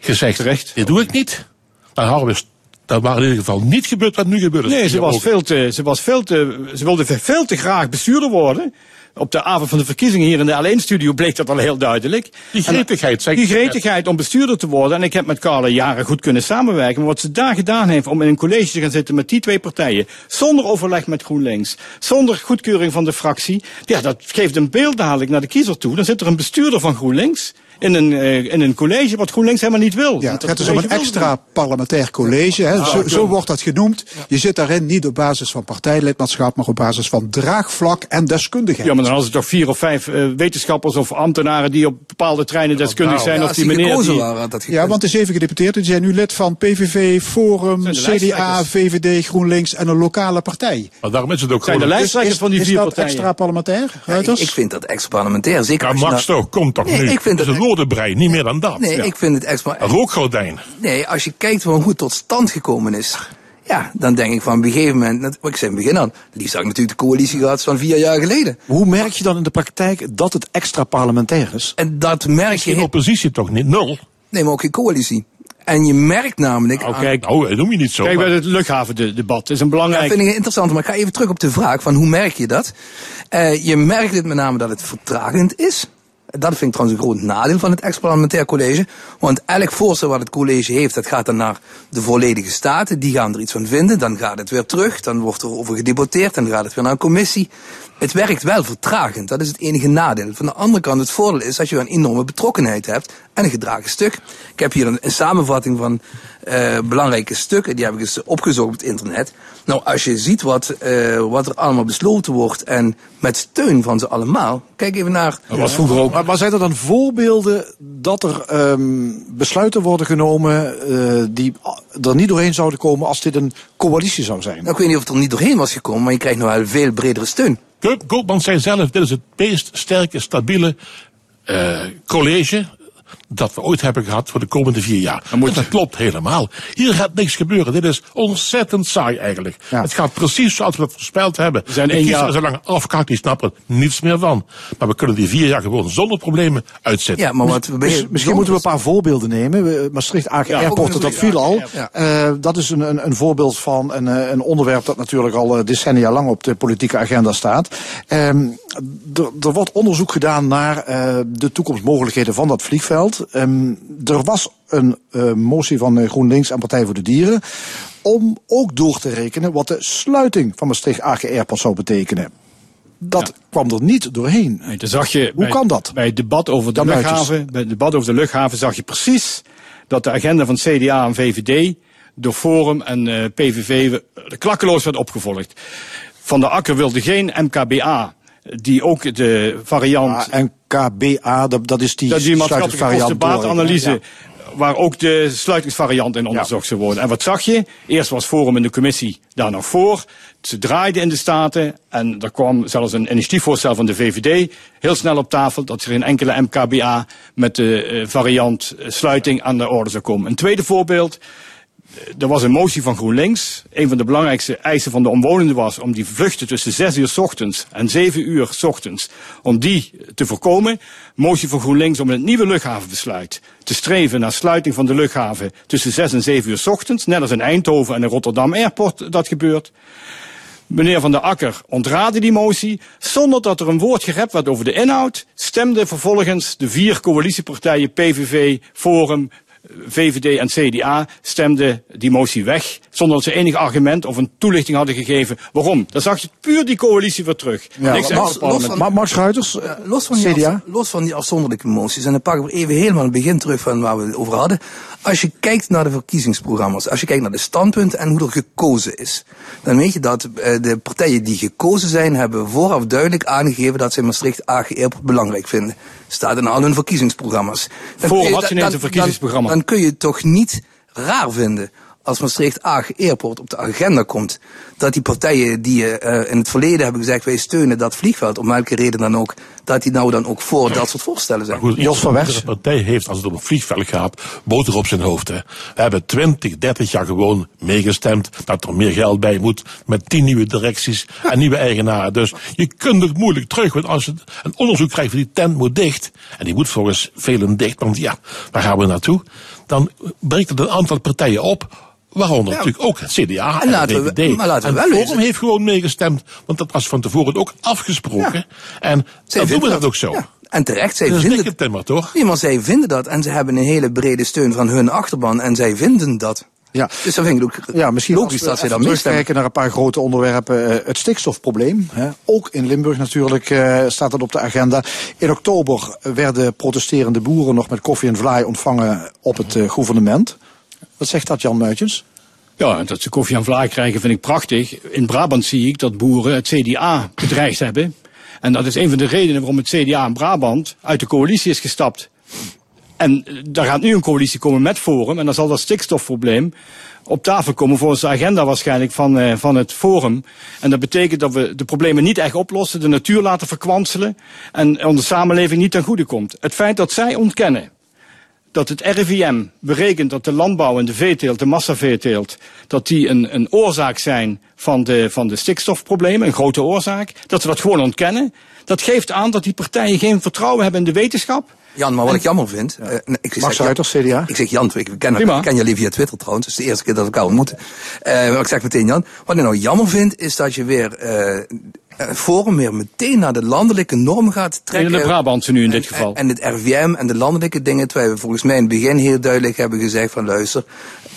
gezegd, Terecht. dit doe ik niet, dan hadden we dat waren in ieder geval niet gebeurd wat nu gebeurd is. Nee, ze was veel te, ze was veel te, ze wilde veel te graag bestuurder worden. Op de avond van de verkiezingen hier in de L1-studio bleek dat wel heel duidelijk. Die gretigheid, zeg Die gretigheid om bestuurder te worden. En ik heb met Carla jaren goed kunnen samenwerken. Maar wat ze daar gedaan heeft om in een college te gaan zitten met die twee partijen. Zonder overleg met GroenLinks. Zonder goedkeuring van de fractie. Ja, dat geeft een beeld dadelijk naar de kiezer toe. Dan zit er een bestuurder van GroenLinks. In een, eh, in een college wat GroenLinks helemaal niet wil. Ja, het gaat dat dus om een extra parlementair college. Hè. Zo, zo wordt dat genoemd. Je zit daarin niet op basis van partijlidmaatschap, maar op basis van draagvlak en deskundigheid. Ja, maar dan hadden ze toch vier of vijf eh, wetenschappers of ambtenaren die op bepaalde treinen deskundig zijn. Ja, of als die meneer die... waren, dat Ja, want de zeven gedeputeerden die zijn nu lid van PVV, Forum, CDA. VVD, GroenLinks en een lokale partij. Maar daarom is het ook Zijn de lijsttrekkers van die is vier dat partijen. extra parlementair, Ja, ik, vind dat extra parlementair. Zeker Ja, als Max nou- toch, kom toch Nee, nu. ik vind het is dat- niet meer dan dat. Nee, Ja. ik vind het extra... Een rookgordijn. Nee, als je kijkt van hoe het tot stand gekomen is. Ja, dan denk ik van op een gegeven moment, wat ik zei in het begin al, liefst had ik natuurlijk de coalitie gehad van vier jaar geleden. Hoe merk je dan in de praktijk dat het extra parlementair is? En dat merk je, Geen oppositie toch niet, nul. nee, maar ook geen coalitie. En je merkt namelijk, Nou, aan- kijk, Nou, dat noem je niet zo. kijk bij het luchthavendebat. is een dat belangrijk... vind ik interessant, maar ik ga even terug op de vraag van hoe merk je dat? Eh, je merkt het met name dat het vertragend is. Dat vind ik trouwens een groot nadeel van het ex-parlementair college. Want elk voorstel wat het college heeft, dat gaat dan naar de volledige staten. Die gaan er iets van vinden. Dan gaat het weer terug. Dan wordt er over gedebatteerd. Dan gaat het weer naar een commissie. Het werkt wel vertragend. Dat is het enige nadeel. Van de andere kant, het voordeel is dat je een enorme betrokkenheid hebt. En een gedragen stuk. Ik heb hier een, een samenvatting van eh, belangrijke stukken. Die heb ik eens opgezocht op het internet. Nou, als je ziet wat, eh, wat er allemaal besloten wordt en met steun van ze allemaal. Kijk even naar. Maar, maar zijn er dan voorbeelden dat er ehm, besluiten worden genomen eh, die er niet doorheen zouden komen als dit een coalitie zou zijn? Nou, ik weet niet of het er niet doorheen was gekomen, maar je krijgt nog wel veel bredere steun. Koop- Koopman zei zelf, dit is het meest sterke, stabiele eh, college dat we ooit hebben gehad voor de komende vier jaar. En dat klopt helemaal. Hier gaat niks gebeuren. Dit is ontzettend saai eigenlijk. Het gaat precies zoals we het voorspeld hebben. zijn de één kiezer jaar- al lang afgehakt, die snappen niets meer van. Maar we kunnen die vier jaar gewoon zonder problemen uitzetten. Mis- misschien moeten we een paar voorbeelden nemen. We- Maastricht Aken Ja, ook Airport, dat viel al. Airport. Eh, dat is een, een, een voorbeeld van een, eh, een onderwerp dat natuurlijk al eh, decennia lang op de politieke agenda staat. Ehm, er- er wordt onderzoek gedaan naar eh, de toekomstmogelijkheden van dat vliegveld. Ehm, er was een eh, motie van eh, GroenLinks en Partij voor de Dieren om ook door te rekenen wat de sluiting van Maastricht Aken Airport zou betekenen. Dat kwam er niet doorheen. Nee, dan zag je Hoe bij, kan dat? Bij het debat over de luchthaven, bij het debat over de luchthaven zag je precies dat de agenda van CDA en VVD door Forum en eh, PVV klakkeloos werd opgevolgd. Van der Akker wilde geen MKBA, die ook de variant... MKBA, dat, dat is die, dat die maatschappelijke kostenbaatanalyse, Ja. waar ook de sluitingsvariant in onderzocht zou worden. En wat zag je? Eerst was Forum in de commissie daar nog voor. Ze draaiden in de Staten en er kwam zelfs een initiatiefvoorstel van de VVD heel snel op tafel dat er geen enkele MKBA met de eh, variant eh, sluiting aan de orde zou komen. Een tweede voorbeeld. Er was een motie van GroenLinks. Een van de belangrijkste eisen van de omwonenden was om die vluchten tussen 6 uur ochtends en 7 uur ochtends, om die te voorkomen. Motie van GroenLinks om het nieuwe luchthavenbesluit te streven naar sluiting van de luchthaven tussen 6 en 7 uur ochtends. Net als in Eindhoven en in Rotterdam Airport dat gebeurt. Meneer Van der Akker ontraadde die motie. Zonder dat er een woord gerept werd over de inhoud, stemden vervolgens de vier coalitiepartijen PVV, Forum, VVD en CDA stemden die motie weg. Zonder dat ze enig argument of een toelichting hadden gegeven. Waarom? Dan zag je puur die coalitie weer terug. Ja, Niks maar- parlement. maar Max Eh, los, van die CDA? los van die afzonderlijke moties, en dan pakken we even helemaal het begin terug van waar we het over hadden. Als je kijkt naar de verkiezingsprogramma's, als je kijkt naar de standpunten en hoe er gekozen is, dan weet je dat eh, de partijen die gekozen zijn, hebben vooraf duidelijk aangegeven dat ze Maastricht AG Airport belangrijk vinden. Staat in al hun verkiezingsprogramma's. Dan Forum kun je- een verkiezingsprogramma. Dan, kun je het toch niet raar vinden als Maastricht AG Airport op de agenda komt, dat die partijen die eh, in het verleden hebben gezegd wij steunen dat vliegveld, om welke reden dan ook, dat die nou dan ook voor dat soort voorstellen zijn. Goed, iedere partij heeft, als het om een vliegveld gaat, boter op zijn hoofd. Hè. We hebben 20, 30 jaar gewoon meegestemd dat er meer geld bij moet. Met 10 nieuwe directies en nieuwe eigenaren. Dus je kunt het moeilijk terug. Want als je een onderzoek krijgt van die tent moet dicht. En die moet volgens velen dicht. Want ja, waar gaan we naartoe? Dan breekt het een aantal partijen op. Waaronder natuurlijk ook het CDA en, En laten we- de VVD. maar laten we en wel Forum heeft gewoon meegestemd. Want dat was van tevoren ook afgesproken. En dan doen we dat ook zo. Ja, En terecht, zij Dat is vinden timmer, toch? Nee, maar zij vinden dat en ze hebben een hele brede steun van hun achterban en zij vinden dat. Ja. Dus dan vind ik het ook Ja, misschien logisch we dat zij even dan meestemmen. terugkijken naar een paar grote onderwerpen. Eh, het stikstofprobleem. Hè. Ook in Limburg natuurlijk eh, staat dat op de agenda. In oktober werden protesterende boeren nog met koffie en vlaai ontvangen op het eh, gouvernement. Wat zegt dat, Jan Muitjens? Ja, dat ze koffie en vlaai krijgen vind ik prachtig. In Brabant zie ik dat boeren het CDA bedreigd hebben. En dat is een van de redenen waarom het CDA in Brabant uit de coalitie is gestapt. En eh, daar gaat nu een coalitie komen met Forum. En dan zal dat stikstofprobleem op tafel komen volgens de agenda waarschijnlijk van, eh, van het Forum. En dat betekent dat we de problemen niet echt oplossen, de natuur laten verkwanselen en onze samenleving niet ten goede komt. Het feit dat zij ontkennen dat het RIVM berekent dat de landbouw en de veeteelt, de massaveeteelt, dat die een, een oorzaak zijn van de, van de stikstofproblemen, een grote oorzaak. Dat ze dat gewoon ontkennen. Dat geeft aan dat die partijen geen vertrouwen hebben in de wetenschap. Jan, maar wat ik jammer vind. eh, nee, ik Max zeg, Ruiters, CDA. Ik zeg Jan, ik ken, Prima. ik ken jullie via Twitter trouwens. Het is de eerste keer dat we elkaar ontmoeten. Eh, maar ik zeg meteen Jan. Wat ik nou jammer vind, is dat je weer eh eh, Forum weer meteen naar de landelijke norm gaat En trekken. de Brabantse nu in dit En- geval. En het RVM en de landelijke dingen, terwijl we volgens mij in het begin heel duidelijk hebben gezegd van luister,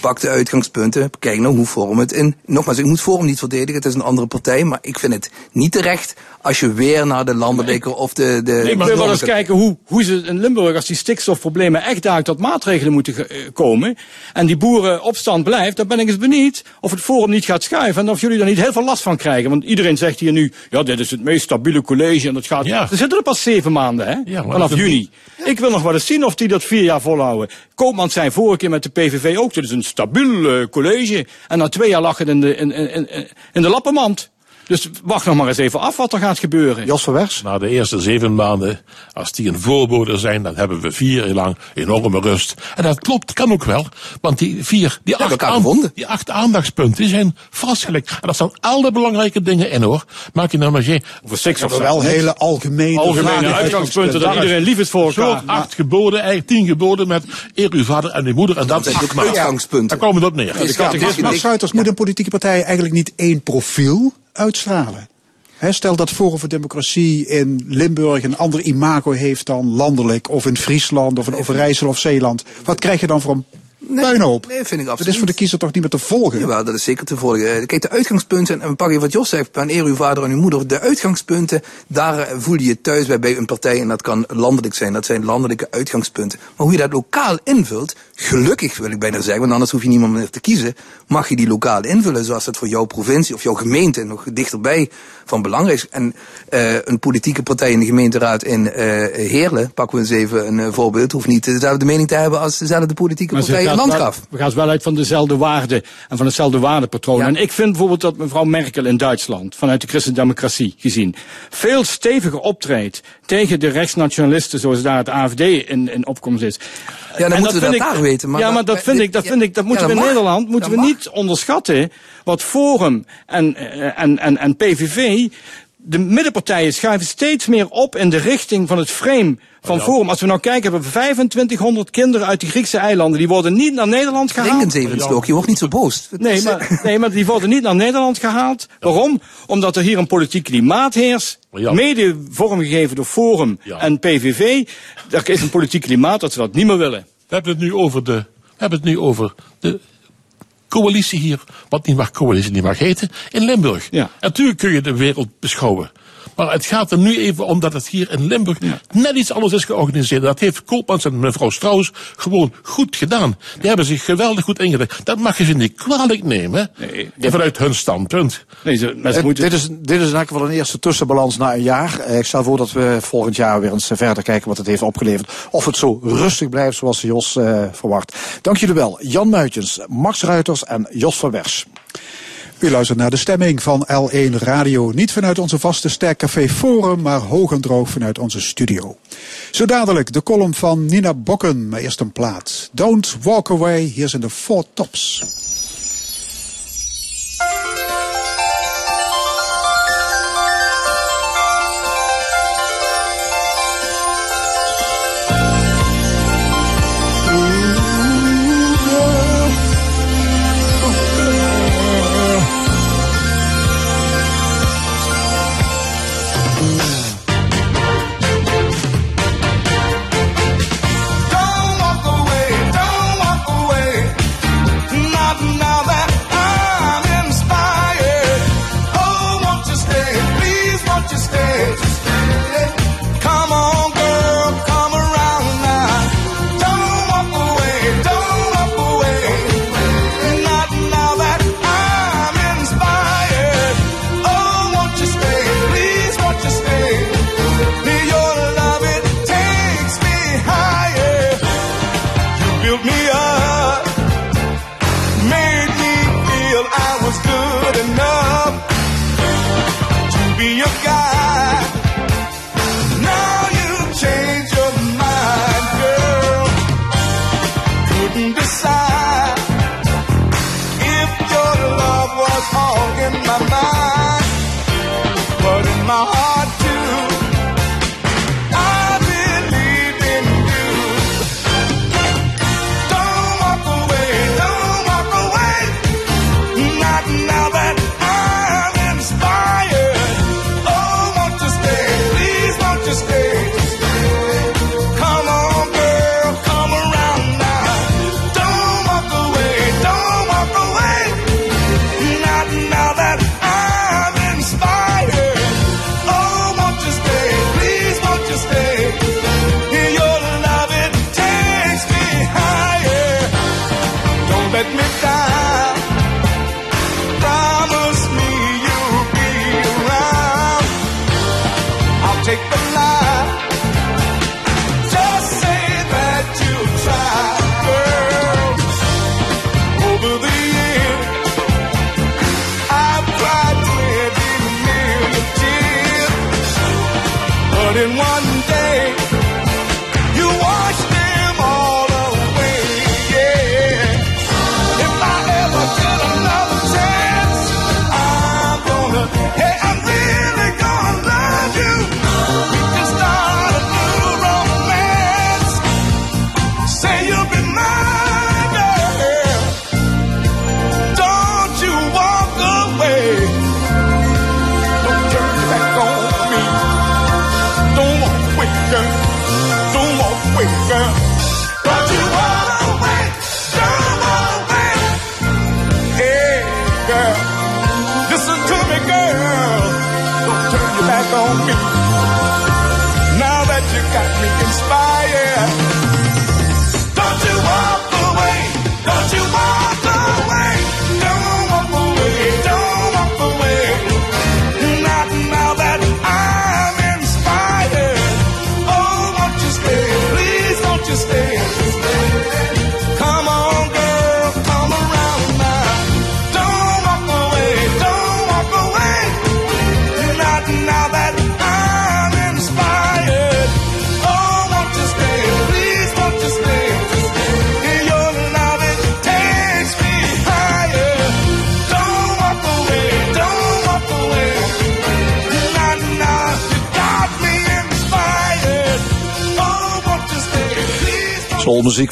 pak de uitgangspunten. Kijk nou hoe Forum het in. Nogmaals, ik moet Forum niet verdedigen. Het is een andere partij. Maar ik vind het niet terecht als je weer naar de landelijke of de... de ik wil wel eens kijken hoe, hoe ze in Limburg, als die stikstofproblemen echt daar tot maatregelen moeten eh, komen. En die boerenopstand blijft, dan ben ik eens benieuwd of het Forum niet gaat schuiven. En of jullie daar niet heel veel last van krijgen. Want iedereen zegt hier nu, ja, dit is het meest stabiele college. En dat gaat. Er zitten er pas zeven maanden, hè? maar Vanaf juni. Ik wil nog wel eens zien of die dat vier jaar volhouden. Koopmans zei vorige keer met de PVV ook, dit is een stabiel eh, college. En na twee jaar lag het in de, in, in, in, in de lappenmand. Dus wacht nog maar eens even af wat er gaat gebeuren. Jos van Wers? Na de eerste zeven maanden, als die een voorbode zijn, dan hebben we vier jaar lang enorme rust. En dat klopt, kan ook wel. Want die vier, die, acht, elkaar aan- gevonden. die acht aandachtspunten die zijn vastgelegd. En dat staan alle belangrijke dingen in hoor. Maak je nou maar geen... Seks Maar wel hele algemene, Algemene uitgangspunten dat iedereen lief is voor acht geboden, eigenlijk tien geboden met eer uw vader en uw moeder. En dat, zijn is ook maanden. uitgangspunten. Daar komen we op neer. Ja, dus catechisme- Maar Suiters, moet een politieke partij eigenlijk niet één profiel uitstralen? Hè, stel dat Forum voor Democratie in Limburg een ander imago heeft dan landelijk, of in Friesland, of in Overijssel of Zeeland. Wat krijg je dan voor een puinhoop? Nee, vind ik Dat absoluut. is voor de kiezer toch niet meer te volgen? Jawel, dat is zeker te volgen. Eh, Kijk, de uitgangspunten, en we pakken wat Jos zegt, van eer uw vader en uw moeder. De uitgangspunten, daar eh, voel je je thuis bij, bij een partij en dat kan landelijk zijn. Dat zijn landelijke uitgangspunten. Maar hoe je dat lokaal invult, gelukkig wil ik bijna zeggen, want anders hoef je niemand meer te kiezen, mag je die lokaal invullen zoals dat voor jouw provincie of jouw gemeente nog dichterbij van belang is. En eh, een politieke partij in de gemeenteraad in eh Heerlen, pakken we eens even een voorbeeld, hoeft niet dezelfde mening te hebben als dezelfde politieke partij wel-. We gaan wel uit van dezelfde waarden en van hetzelfde waardepatroon. En ik vind bijvoorbeeld dat mevrouw Merkel in Duitsland, vanuit de christendemocratie gezien, veel steviger optreedt tegen de rechtsnationalisten zoals daar het AFD in, in opkomst is. Ja, dan En moeten we dat ik- daar weten, maar ja, maar dat vind ik, dat vind ik, dat ja, moeten dat we in mag. Nederland moeten we mag. niet onderschatten wat Forum en, eh, en, en, en PVV de middenpartijen schuiven steeds meer op in de richting van het frame van Forum. Als we nou kijken, hebben we 2500 kinderen uit die Griekse eilanden. Die worden niet naar Nederland gehaald. Drink eens even een slokje, je wordt niet zo boos. Nee is, eh, maar, nee, maar die worden niet naar Nederland gehaald. Waarom? Omdat er hier een politiek klimaat heerst. Ja. Mede vormgegeven door Forum Ja. en PVV. Er is een politiek klimaat dat ze dat niet meer willen. We hebben het nu over de, we hebben het nu over de coalitie hier, wat niet mag coalitie niet mag heten, in Limburg. Ja. Natuurlijk kun je de wereld beschouwen. Maar het gaat er nu even om dat het hier in Limburg net iets anders is georganiseerd. Dat heeft Koopmans en mevrouw Strauss gewoon goed gedaan. Die hebben zich geweldig goed ingedekt. Dat mag je ze niet kwalijk nemen. Nee, vanuit hun standpunt. Nee, ze, maar ze Dit, moeten... dit, is, dit is in elk geval een eerste tussenbalans na een jaar. Eh, Ik stel voor dat we volgend jaar weer eens eh, verder kijken wat het heeft opgeleverd. Of het zo rustig blijft zoals Jos eh, verwacht. Dank jullie wel. Jan Muitjens, Max Ruiters en Jos van Wers. U luistert naar de stemming van L1 Radio. Niet vanuit onze vaste Sterkcafé Forum, maar hoog en droog vanuit onze studio. Zo dadelijk de column van Nina Bokken, maar eerst een plaat. Don't Walk Away, hier zijn de Four Tops.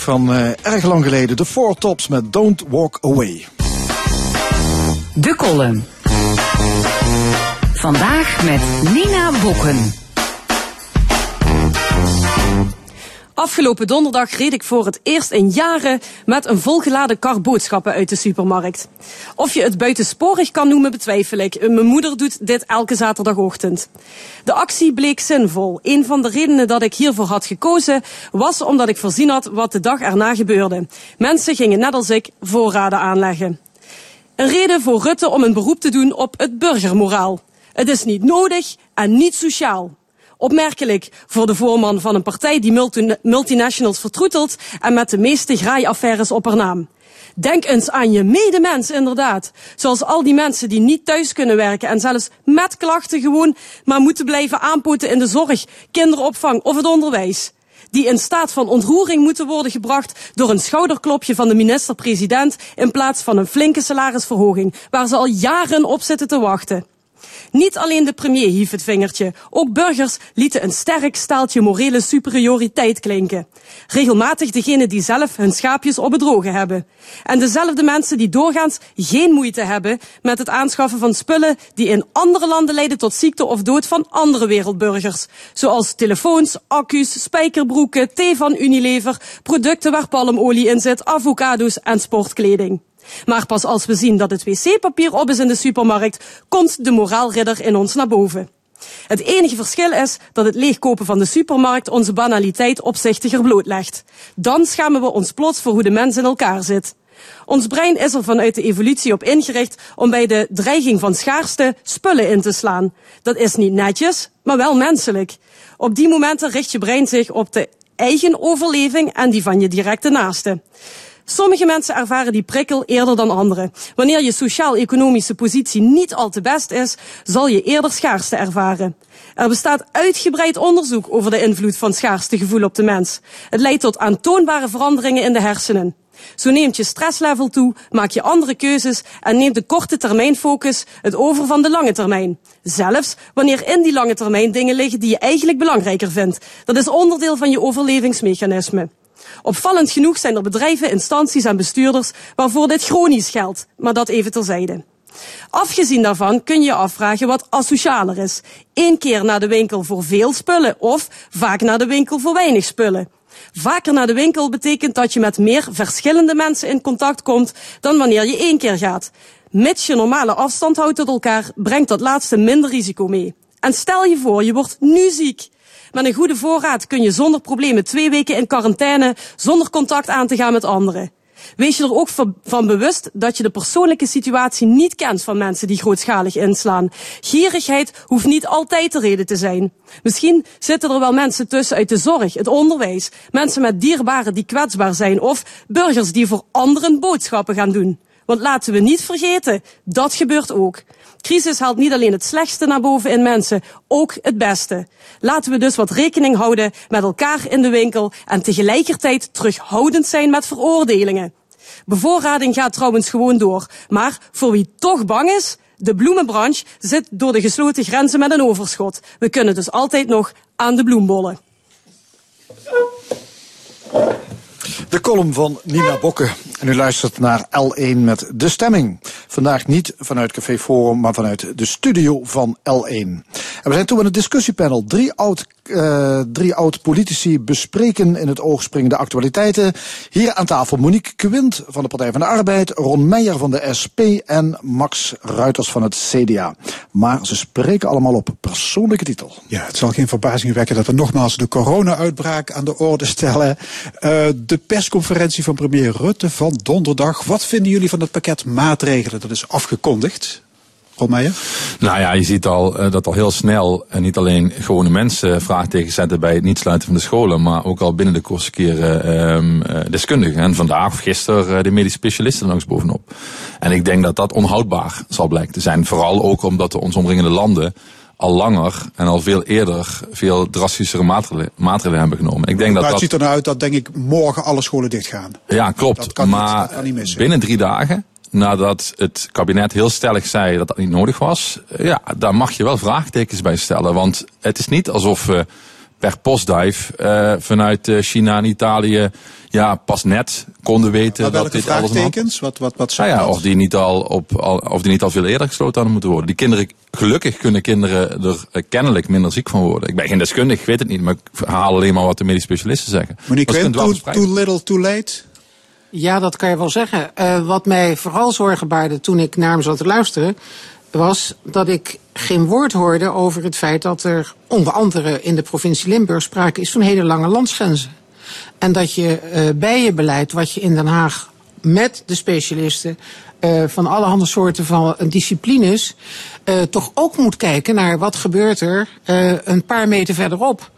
Van eh, erg lang geleden. De Four Tops met Don't Walk Away. De column. Vandaag met Nina Bokken. Afgelopen donderdag reed ik voor het eerst in jaren met een volgeladen kar boodschappen uit de supermarkt. Of je het buitensporig kan noemen betwijfel ik. Mijn moeder doet dit elke zaterdagochtend. De actie bleek zinvol. Een van de redenen dat ik hiervoor had gekozen was omdat ik voorzien had wat de dag erna gebeurde. Mensen gingen net als ik voorraden aanleggen. Een reden voor Rutte om een beroep te doen op het burgermoraal. Het is niet nodig en niet sociaal. Opmerkelijk voor de voorman van een partij die multi- multinationals vertroetelt en met de meeste graaiaffaires op haar naam. Denk eens aan je medemens, inderdaad. Zoals al die mensen die niet thuis kunnen werken en zelfs met klachten gewoon maar moeten blijven aanpoten in de zorg, kinderopvang of het onderwijs. Die in staat van ontroering moeten worden gebracht door een schouderklopje van de minister-president in plaats van een flinke salarisverhoging, waar ze al jaren op zitten te wachten. Niet alleen de premier hief het vingertje, ook burgers lieten een sterk staaltje morele superioriteit klinken. Regelmatig degenen die zelf hun schaapjes op het droge hebben. En dezelfde mensen die doorgaans geen moeite hebben met het aanschaffen van spullen die in andere landen leiden tot ziekte of dood van andere wereldburgers. Zoals telefoons, accu's, spijkerbroeken, thee van Unilever, producten waar palmolie in zit, avocado's en sportkleding. Maar pas als we zien dat het wc-papier op is in de supermarkt, komt de moraalridder in ons naar boven. Het enige verschil is dat het leegkopen van de supermarkt onze banaliteit opzichtiger blootlegt. Dan schamen we ons plots voor hoe de mens in elkaar zit. Ons brein is er vanuit de evolutie op ingericht om bij de dreiging van schaarste spullen in te slaan. Dat is niet netjes, maar wel menselijk. Op die momenten richt je brein zich op de eigen overleving en die van je directe naaste. Sommige mensen ervaren die prikkel eerder dan anderen. Wanneer je sociaal-economische positie niet al te best is, zal je eerder schaarste ervaren. Er bestaat uitgebreid onderzoek over de invloed van schaarstegevoel op de mens. Het leidt tot aantoonbare veranderingen in de hersenen. Zo neemt je stresslevel toe, maak je andere keuzes en neemt de korte termijn focus het over van de lange termijn. Zelfs wanneer in die lange termijn dingen liggen die je eigenlijk belangrijker vindt. Dat is onderdeel van je overlevingsmechanisme. Opvallend genoeg zijn er bedrijven, instanties en bestuurders waarvoor dit chronisch geldt, maar dat even terzijde. Afgezien daarvan kun je je afvragen wat asocialer is. Eén keer naar de winkel voor veel spullen of vaak naar de winkel voor weinig spullen. Vaker naar de winkel betekent dat je met meer verschillende mensen in contact komt dan wanneer je één keer gaat. Mits je normale afstand houdt tot elkaar, brengt dat laatste minder risico mee. En stel je voor, je wordt nu ziek. Met een goede voorraad kun je zonder problemen twee weken in quarantaine zonder contact aan te gaan met anderen. Wees je er ook van- bewust dat je de persoonlijke situatie niet kent van mensen die grootschalig inslaan. Gierigheid hoeft niet altijd de reden te zijn. Misschien zitten er wel mensen tussen uit de zorg, het onderwijs, mensen met dierbaren die kwetsbaar zijn of burgers die voor anderen boodschappen gaan doen. Want laten we niet vergeten, dat gebeurt ook. Crisis haalt niet alleen het slechtste naar boven in mensen, ook het beste. Laten we dus wat rekening houden met elkaar in de winkel en tegelijkertijd terughoudend zijn met veroordelingen. Bevoorrading gaat trouwens gewoon door. Maar voor wie toch bang is, de bloemenbranche zit door de gesloten grenzen met een overschot. We kunnen dus altijd nog aan de bloembollen. De column van Nina Bokke. En u luistert naar L1 met De Stemming. Vandaag niet vanuit Café Forum, maar vanuit de studio van L1. En we zijn toe aan het discussiepanel. Drie oud, eh, drie oud politici bespreken in het oog springende actualiteiten. Hier aan tafel Monique Quint van de Partij van de Arbeid, Ron Meijer van de SP en Max Ruiters van het CDA. Maar ze spreken allemaal op persoonlijke titel. Ja, het zal geen verbazing wekken dat we nogmaals de corona-uitbraak aan de orde stellen. Eh, de persconferentie van premier Rutte van donderdag. Wat vinden jullie van het pakket maatregelen dat is afgekondigd? Ron Meijer? Nou ja, je ziet al eh, dat al heel snel eh, niet alleen gewone mensen vraagtekens zetten bij het niet sluiten van de scholen, maar ook al binnen de kortste keren ehm, eh, deskundigen. En vandaag of gisteren eh, de medische specialisten eens bovenop. En ik denk dat dat onhoudbaar zal blijken te zijn. Vooral ook omdat de ons omringende landen al langer en al veel eerder veel drastischere maatregelen, maatregelen hebben genomen. Ik denk dat Maar het dat ziet er nou uit dat denk ik morgen alle scholen dicht gaan. ja, klopt. Dat kan niet, maar dat kan niet missen. binnen drie dagen, nadat het kabinet heel stellig zei dat dat niet nodig was, eh, ja, daar mag je wel vraagtekens bij stellen. Want het is niet alsof we per postdive eh, vanuit eh, China en Italië ja, pas net konden weten dat dit alles vraagtekens? Wat, wat, wat Nou ja, of die, niet al op, al, of die niet al veel eerder gesloten hadden moeten worden. Die kinderen, gelukkig kunnen kinderen er kennelijk minder ziek van worden. Ik ben geen deskundige, ik weet het niet, maar ik haal alleen maar wat de medische specialisten zeggen. Maar wel too, too little, too late? Ja, dat kan je wel zeggen. Eh, wat mij vooral zorgen baarde toen ik naar hem zat te luisteren, was dat ik geen woord hoorde over het feit dat er onder andere in de provincie Limburg sprake is van hele lange landsgrenzen. En dat je eh, bij je beleid, wat je in Den Haag met de specialisten eh, van allerhande soorten van disciplines, toch ook moet kijken naar wat gebeurt er een paar meter verderop.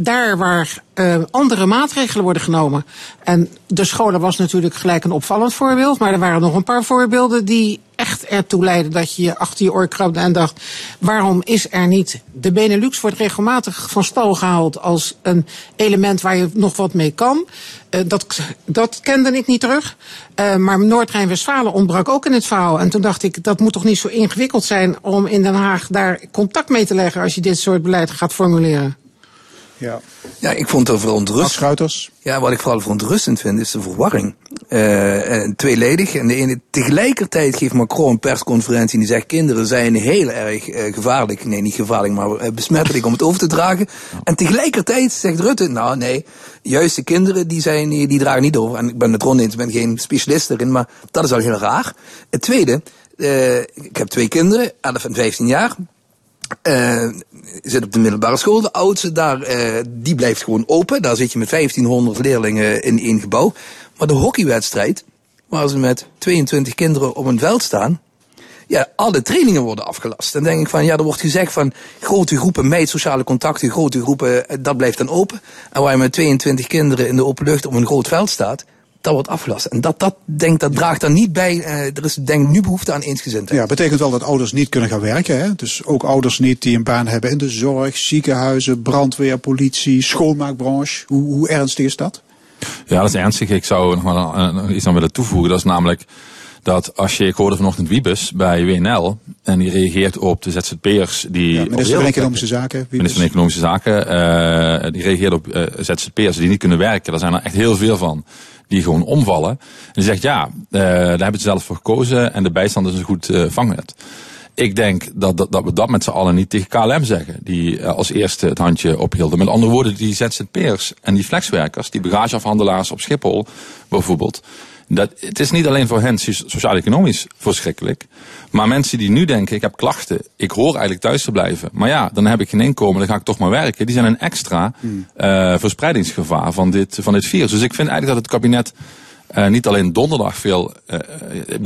Daar waar eh, andere maatregelen worden genomen. En de scholen was natuurlijk gelijk een opvallend voorbeeld. Maar er waren nog een paar voorbeelden die echt ertoe leiden dat je je achter je oor krabde en dacht: waarom is er niet? De Benelux wordt regelmatig van stal gehaald als een element waar je nog wat mee kan. Eh, dat, dat kende ik niet terug. Eh, maar Noord-Rijn-Westfalen ontbrak ook in het verhaal. En toen dacht ik: dat moet toch niet zo ingewikkeld zijn om in Den Haag daar contact mee te leggen als je dit soort beleid gaat formuleren. Ja. Ja, ik vond het verontrustend. Ja, wat ik vooral verontrustend vind, is de verwarring. Eh, en tweeledig. En de ene, tegelijkertijd geeft Macron een persconferentie en die zegt: kinderen zijn heel erg eh, gevaarlijk. Nee, niet gevaarlijk, maar eh, besmettelijk om het over te dragen. En tegelijkertijd zegt Rutte: nou nee, juist de kinderen die, zijn, die, dragen niet over. En ik ben het rond eens, ik ben geen specialist erin, maar dat is al heel raar. Het tweede, ik heb twee kinderen, 11 en 15 jaar. Eh, zit op de middelbare school. De oudste daar, eh, die blijft gewoon open. Daar zit je met 1500 leerlingen in één gebouw. Maar de hockeywedstrijd, waar ze met 22 kinderen op een veld staan. Ja, alle trainingen worden afgelast. Dan denk ik van, ja, er wordt gezegd van grote groepen meid, sociale contacten, grote groepen, eh, dat blijft dan open. En waar je met 22 kinderen in de open lucht op een groot veld staat, dat wordt afgelast. En dat, dat, denk, dat draagt dan niet bij, eh, er is denk nu behoefte aan eensgezindheid. Ja, betekent wel dat ouders niet kunnen gaan werken. Hè? Dus ook ouders niet die een baan hebben in de zorg, ziekenhuizen, brandweer, politie, schoonmaakbranche. Hoe, hoe ernstig is dat? Ja, dat is ernstig. Ik zou nog eh, iets aan willen toevoegen. Dat is namelijk dat als je, ik hoorde vanochtend Wiebes bij WNL, en die reageert op de ZZP'ers die... Ja, op minister van Economische Zaken. Wiebes. Minister van Economische Zaken, eh, die reageert op eh, ZZP'ers die niet kunnen werken. Daar zijn er echt heel veel van. Die gewoon omvallen. En die zegt ja, eh, daar hebben ze zelf voor gekozen en de bijstand is een goed eh, vangnet. Ik denk dat, dat, dat we dat met z'n allen niet tegen KLM zeggen. Die eh, als eerste het handje ophielden. Met andere woorden, die ZZP'ers en die flexwerkers, die bagageafhandelaars op Schiphol bijvoorbeeld. Dat, het is niet alleen voor hen so- sociaal-economisch verschrikkelijk. Maar mensen die nu denken, ik heb klachten, ik hoor eigenlijk thuis te blijven. Maar ja, dan heb ik geen inkomen, dan ga ik toch maar werken. Die zijn een extra eh, verspreidingsgevaar van dit, van dit virus. Dus ik vind eigenlijk dat het kabinet eh, niet alleen donderdag veel. eh,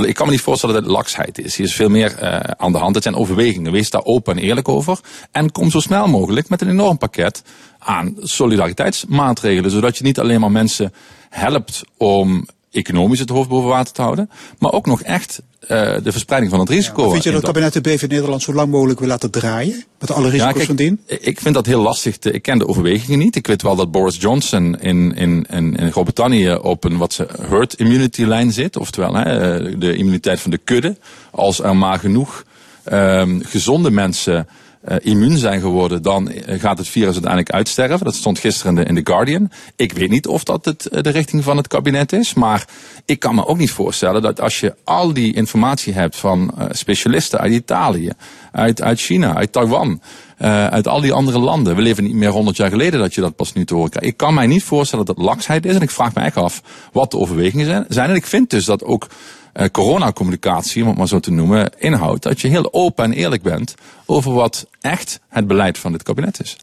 ik kan me niet voorstellen dat het laksheid is. Hier is veel meer eh, aan de hand. Het zijn overwegingen. Wees daar open en eerlijk over. En kom zo snel mogelijk met een enorm pakket aan solidariteitsmaatregelen. Zodat je niet alleen maar mensen helpt om economisch het hoofd boven water te houden. Maar ook nog echt eh, de verspreiding van het risico. Vind je in dat het kabinet de BV Nederland zo lang mogelijk wil laten draaien? Met alle risico's kijk, van dien? Ik vind dat heel lastig. Te, ik ken de overwegingen niet. Ik weet wel dat Boris Johnson in, in, in, in Groot-Brittannië op een wat ze herd immunity lijn zit. Oftewel hè, eh, de immuniteit van de kudde. Als er maar genoeg ehm, gezonde mensen eh, immuun zijn geworden, dan eh, gaat het virus uiteindelijk uitsterven. Dat stond gisteren in de, The Guardian. Ik weet niet of dat het, eh, de richting van het kabinet is, maar ik kan me ook niet voorstellen dat als je al die informatie hebt van specialisten uit Italië, uit, uit China, uit Taiwan, eh, uit al die andere landen. We leven niet meer 100 jaar geleden dat je dat pas nu te horen krijgt. Ik kan mij niet voorstellen dat dat laksheid is en ik vraag me echt af wat de overwegingen zijn. En ik vind dus dat ook eh, coronacommunicatie, om het maar zo te noemen, inhoudt dat je heel open en eerlijk bent over wat echt het beleid van dit kabinet is.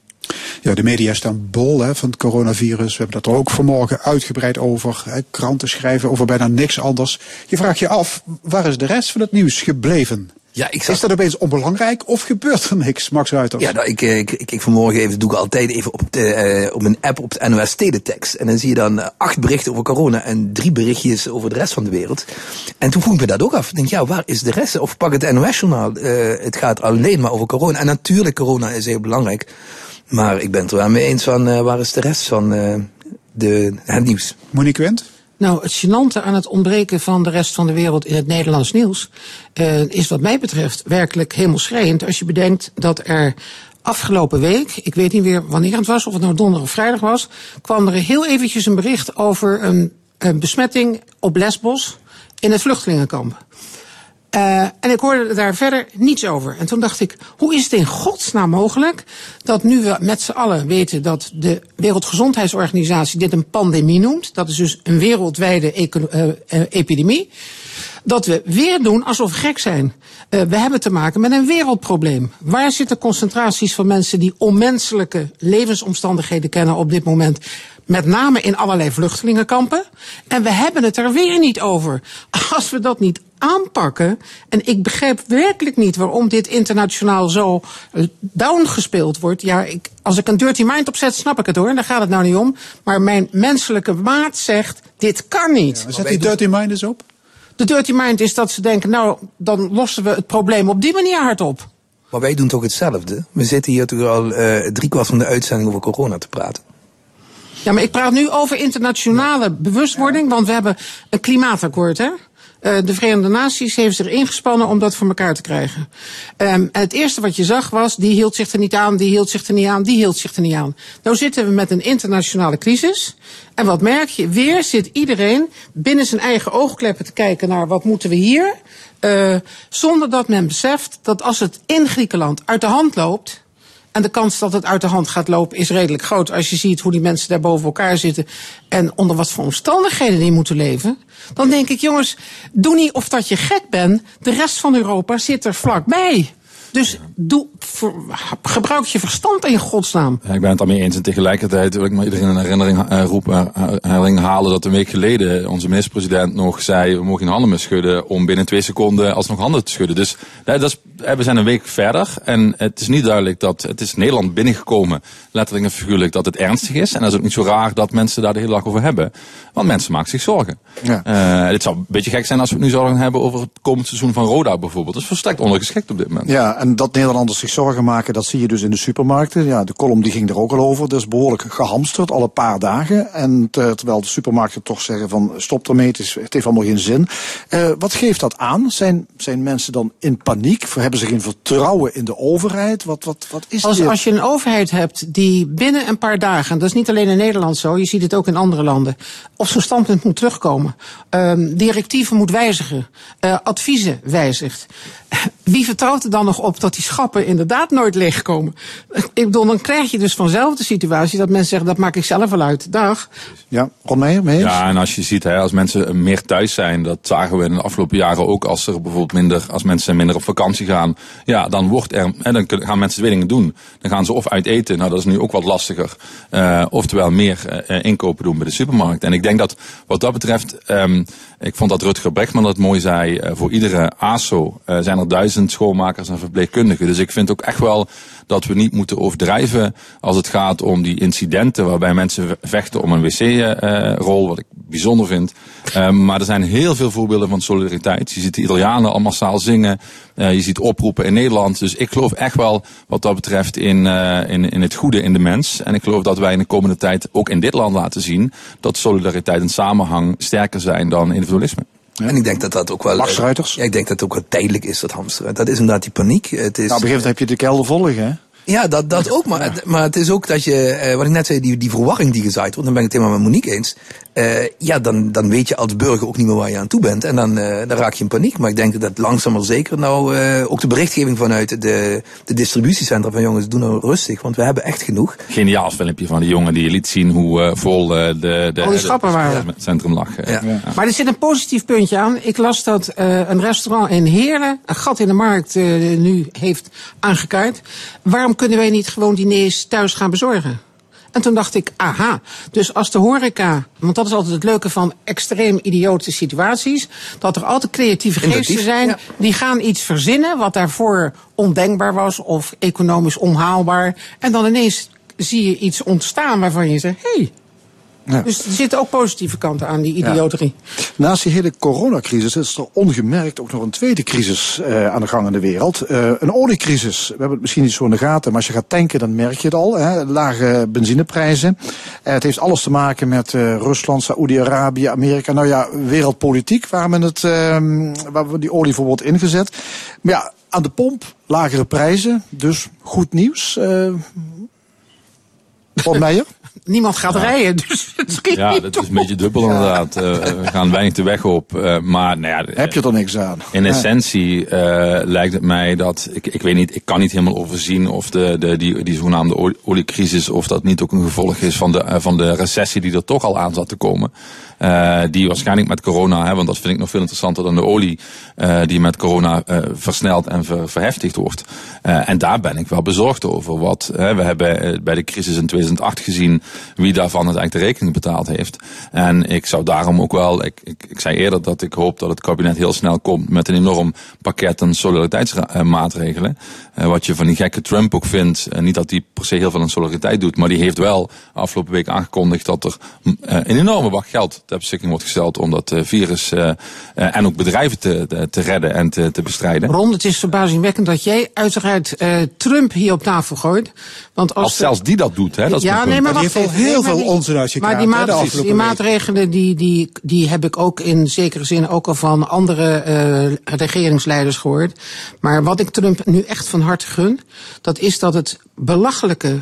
Ja, de media staan bol hè, van het coronavirus. We hebben dat er ook vanmorgen uitgebreid over. Hè. Kranten schrijven over bijna niks anders. Je vraagt je af, waar is de rest van het nieuws gebleven? Ja, ik Is dat opeens onbelangrijk of gebeurt er niks, Max Ruiters? Ja, nou, ik, eh, ik, ik, ik vanmorgen even, doe ik altijd even op, de, eh, op mijn app op de NOS Teletext. En dan zie je dan eh, acht berichten over corona en drie berichtjes over de rest van de wereld. En toen vroeg ik me dat ook af. Ik denk, ja, waar is de rest? Of pak het NOS-journaal. het gaat alleen maar over corona. En natuurlijk, corona is heel belangrijk. Maar ik ben het er wel mee eens van, waar is de rest van de, het nieuws? Monique Wendt? Nou, het gênante aan het ontbreken van de rest van de wereld in het Nederlands nieuws eh, is wat mij betreft werkelijk hemelschreiend als je bedenkt dat er afgelopen week, ik weet niet meer wanneer het was, of het nou donderdag of vrijdag was, kwam er heel eventjes een bericht over een, een besmetting op Lesbos in het vluchtelingenkamp. Uh, en ik hoorde daar verder niets over. En toen dacht ik, hoe is het in godsnaam mogelijk dat nu we met z'n allen weten dat de Wereldgezondheidsorganisatie dit een pandemie noemt, dat is dus een wereldwijde uh, uh, epidemie, dat we weer doen alsof we gek zijn. Uh, we hebben te maken met een wereldprobleem. Waar zitten concentraties van mensen die onmenselijke levensomstandigheden kennen op dit moment? Met name in allerlei vluchtelingenkampen. En we hebben het er weer niet over. [LAUGHS] Als we dat niet aanpakken. En ik begrijp werkelijk niet waarom dit internationaal zo eh, down gespeeld wordt. Ja, ik, als ik een dirty mind opzet, snap ik het hoor. Daar gaat het nou niet om. Maar mijn menselijke maat zegt: dit kan niet. Ja, zet die dirty mind eens op. De dirty mind is dat ze denken: nou, dan lossen we het probleem op die manier hardop. Maar wij doen toch hetzelfde? We zitten hier toch al uh, driekwart van de uitzending over corona te praten. Ja, maar ik praat nu over internationale bewustwording, want we hebben een klimaatakkoord, hè? Uh, de Verenigde Naties heeft zich ingespannen om dat voor elkaar te krijgen. En het eerste wat je zag was, die hield zich er niet aan, die hield zich er niet aan, die hield zich er niet aan. Nou zitten we met een internationale crisis. En wat merk je? Weer zit iedereen binnen zijn eigen oogkleppen te kijken naar wat moeten we hier. Uh, zonder dat men beseft dat als het in Griekenland uit de hand loopt, en de kans dat het uit de hand gaat lopen is redelijk groot als je ziet hoe die mensen daar boven elkaar zitten en onder wat voor omstandigheden die moeten leven. Dan denk ik, jongens, doe niet of dat je gek bent. De rest van Europa zit er vlakbij. Dus doe, gebruik je verstand in godsnaam. Ja, ik ben het daarmee eens. En tegelijkertijd wil ik maar iedereen een herinnering uh, roepen, uh, herinnering halen dat een week geleden onze minister-president nog zei, we mogen geen handen meer schudden om binnen twee seconden alsnog handen te schudden. Dus dat is, we zijn een week verder en het is niet duidelijk dat, het is Nederland binnengekomen, letterlijk en figuurlijk, dat het ernstig is. En dat is ook niet zo raar dat mensen daar de hele dag over hebben. Want mensen maken zich zorgen. Ja. Uh, het zou een beetje gek zijn als we het nu zouden hebben over het komend seizoen van Roda bijvoorbeeld. Dat is volstrekt ondergeschikt op dit moment. Ja, en dat Nederlanders zich zorgen maken, dat zie je dus in de supermarkten. Ja, de column die ging er ook al over. Dus behoorlijk gehamsterd, al een paar dagen. En terwijl de supermarkten toch zeggen van stop ermee, het, is, het heeft allemaal geen zin. Uh, wat geeft dat aan? Zijn, zijn mensen dan in paniek? Hebben ze geen vertrouwen in de overheid? Wat, wat, wat is als, dit? als je een overheid hebt die binnen een paar dagen, dat is niet alleen in Nederland zo, je ziet het ook in andere landen, op zijn standpunt moet terugkomen, uh, directieven moet wijzigen, uh, adviezen wijzigt. Wie vertrouwt er dan nog op dat die schappen inderdaad nooit leegkomen? Ik bedoel, dan krijg je dus vanzelf de situatie dat mensen zeggen, dat maak ik zelf wel uit. Dag. Ja, Ron mee eens? Ja, en als je ziet, hè, als mensen meer thuis zijn, dat zagen we in de afgelopen jaren ook, als er bijvoorbeeld minder, als mensen minder op vakantie gaan, ja, dan wordt er, hè, dan gaan mensen twee dingen doen. Dan gaan ze of uit eten, nou dat is nu ook wat lastiger, eh, oftewel meer eh, inkopen doen bij de supermarkt. En ik denk dat wat dat betreft, ehm, ik vond dat Rutger Brechtman dat mooi zei, voor iedere ASO eh, zijn er duizend schoonmakers en verpleegkundigen. Dus ik vind ook echt wel dat we niet moeten overdrijven als het gaat om die incidenten waarbij mensen vechten om een wc-rol, wat ik bijzonder vind. Um, maar er zijn heel veel voorbeelden van solidariteit. Je ziet de Italianen al massaal zingen. Uh, je ziet oproepen in Nederland. Dus ik geloof echt wel wat dat betreft in, uh, in, in het goede in de mens. En ik geloof dat wij in de komende tijd ook in dit land laten zien dat solidariteit en samenhang sterker zijn dan individualisme. En ik denk dat dat ook wel. Eh? Ja, ik denk dat het ook wel tijdelijk is, dat hamsteren. Dat is inderdaad die paniek. Het is, Nou, op een gegeven moment heb je de kelder vol liggen, hè? Ja, dat, dat ook. Maar, maar het is ook dat je, eh, wat ik net zei, die, die verwarring die gezaaid wordt, dan ben ik het helemaal met Monique eens. Uh, ja, dan, dan weet je als burger ook niet meer waar je aan toe bent. En dan, uh, dan raak je in paniek. Maar ik denk dat langzaam maar zeker nou uh, ook de berichtgeving vanuit de, de distributiecentra van jongens, doe nou rustig, want we hebben echt genoeg. Geniaal filmpje van die jongen die liet zien hoe vol de, de, de, schappen waren. het centrum lag. Ja. Ja. Maar er zit een positief puntje aan. Ik las dat een restaurant in Heerlen een gat in de markt nu heeft aangekaart. Waarom kunnen wij niet gewoon diners thuis gaan bezorgen? En toen dacht ik, aha, dus als de horeca, want dat is altijd het leuke van extreem idiote situaties, dat er altijd creatieve geesten zijn, ja. die gaan iets verzinnen wat daarvoor ondenkbaar was of economisch onhaalbaar. En dan ineens zie je iets ontstaan waarvan je zegt, hé, hey, ja. Dus er zitten ook positieve kanten aan, die idioterie. Ja. Naast die hele coronacrisis is er ongemerkt ook nog een tweede crisis uh, aan de gang in de wereld. Uh, een oliecrisis. We hebben het misschien niet zo in de gaten, maar als je gaat tanken, dan merk je het al. Hè? Lage benzineprijzen. Uh, het heeft alles te maken met Rusland, Saoedi-Arabië, Amerika. Nou ja, wereldpolitiek, waar, men het, waar we die olie voor wordt ingezet. Maar ja, aan de pomp, lagere prijzen. Dus goed nieuws. Bob [LAUGHS] Meijer? Niemand gaat ja. rijden, [LAUGHS] dus het schiet Ja, niet dat op. is een beetje dubbel inderdaad. Uh, we gaan weinig de weg op. Uh, maar nou ja, Heb je er niks aan? In essentie uh, lijkt het mij dat, ik, ik weet niet, ik kan niet helemaal overzien of de, de, die, die zogenaamde oliecrisis, of dat niet ook een gevolg is van de, van de recessie die er toch al aan zat te komen. Uh, die waarschijnlijk met corona, hè, want dat vind ik nog veel interessanter dan de olie, uh, die met corona uh, versneld en ver, verheftigd wordt. en daar ben ik wel bezorgd over. Wat, we hebben bij de crisis in 2008 gezien wie daarvan het eigenlijk de rekening betaald heeft. En ik zou daarom ook wel, ik, ik, ik zei eerder dat ik hoop dat het kabinet heel snel komt met een enorm pakket aan solidariteitsmaatregelen. wat je van die gekke Trump ook vindt. niet dat hij per se heel veel aan solidariteit doet, maar die heeft wel afgelopen week aangekondigd dat er een enorme bak geld ter beschikking wordt gesteld om dat uh, virus uh, uh, en ook bedrijven te, te, te, redden en te, te bestrijden. Ron, het is verbazingwekkend dat jij uiteraard Trump hier op tafel gooit. Want als, als zelfs die dat doet, hè? Dat ja, is nee, maar die wacht al heel veel die- onzin uitgekraamd. Maar die, maatregelen, die maatregelen die, die, die heb ik ook in zekere zin ook al van andere eh, regeringsleiders gehoord. Maar wat ik Trump nu echt van harte gun, dat is dat het belachelijke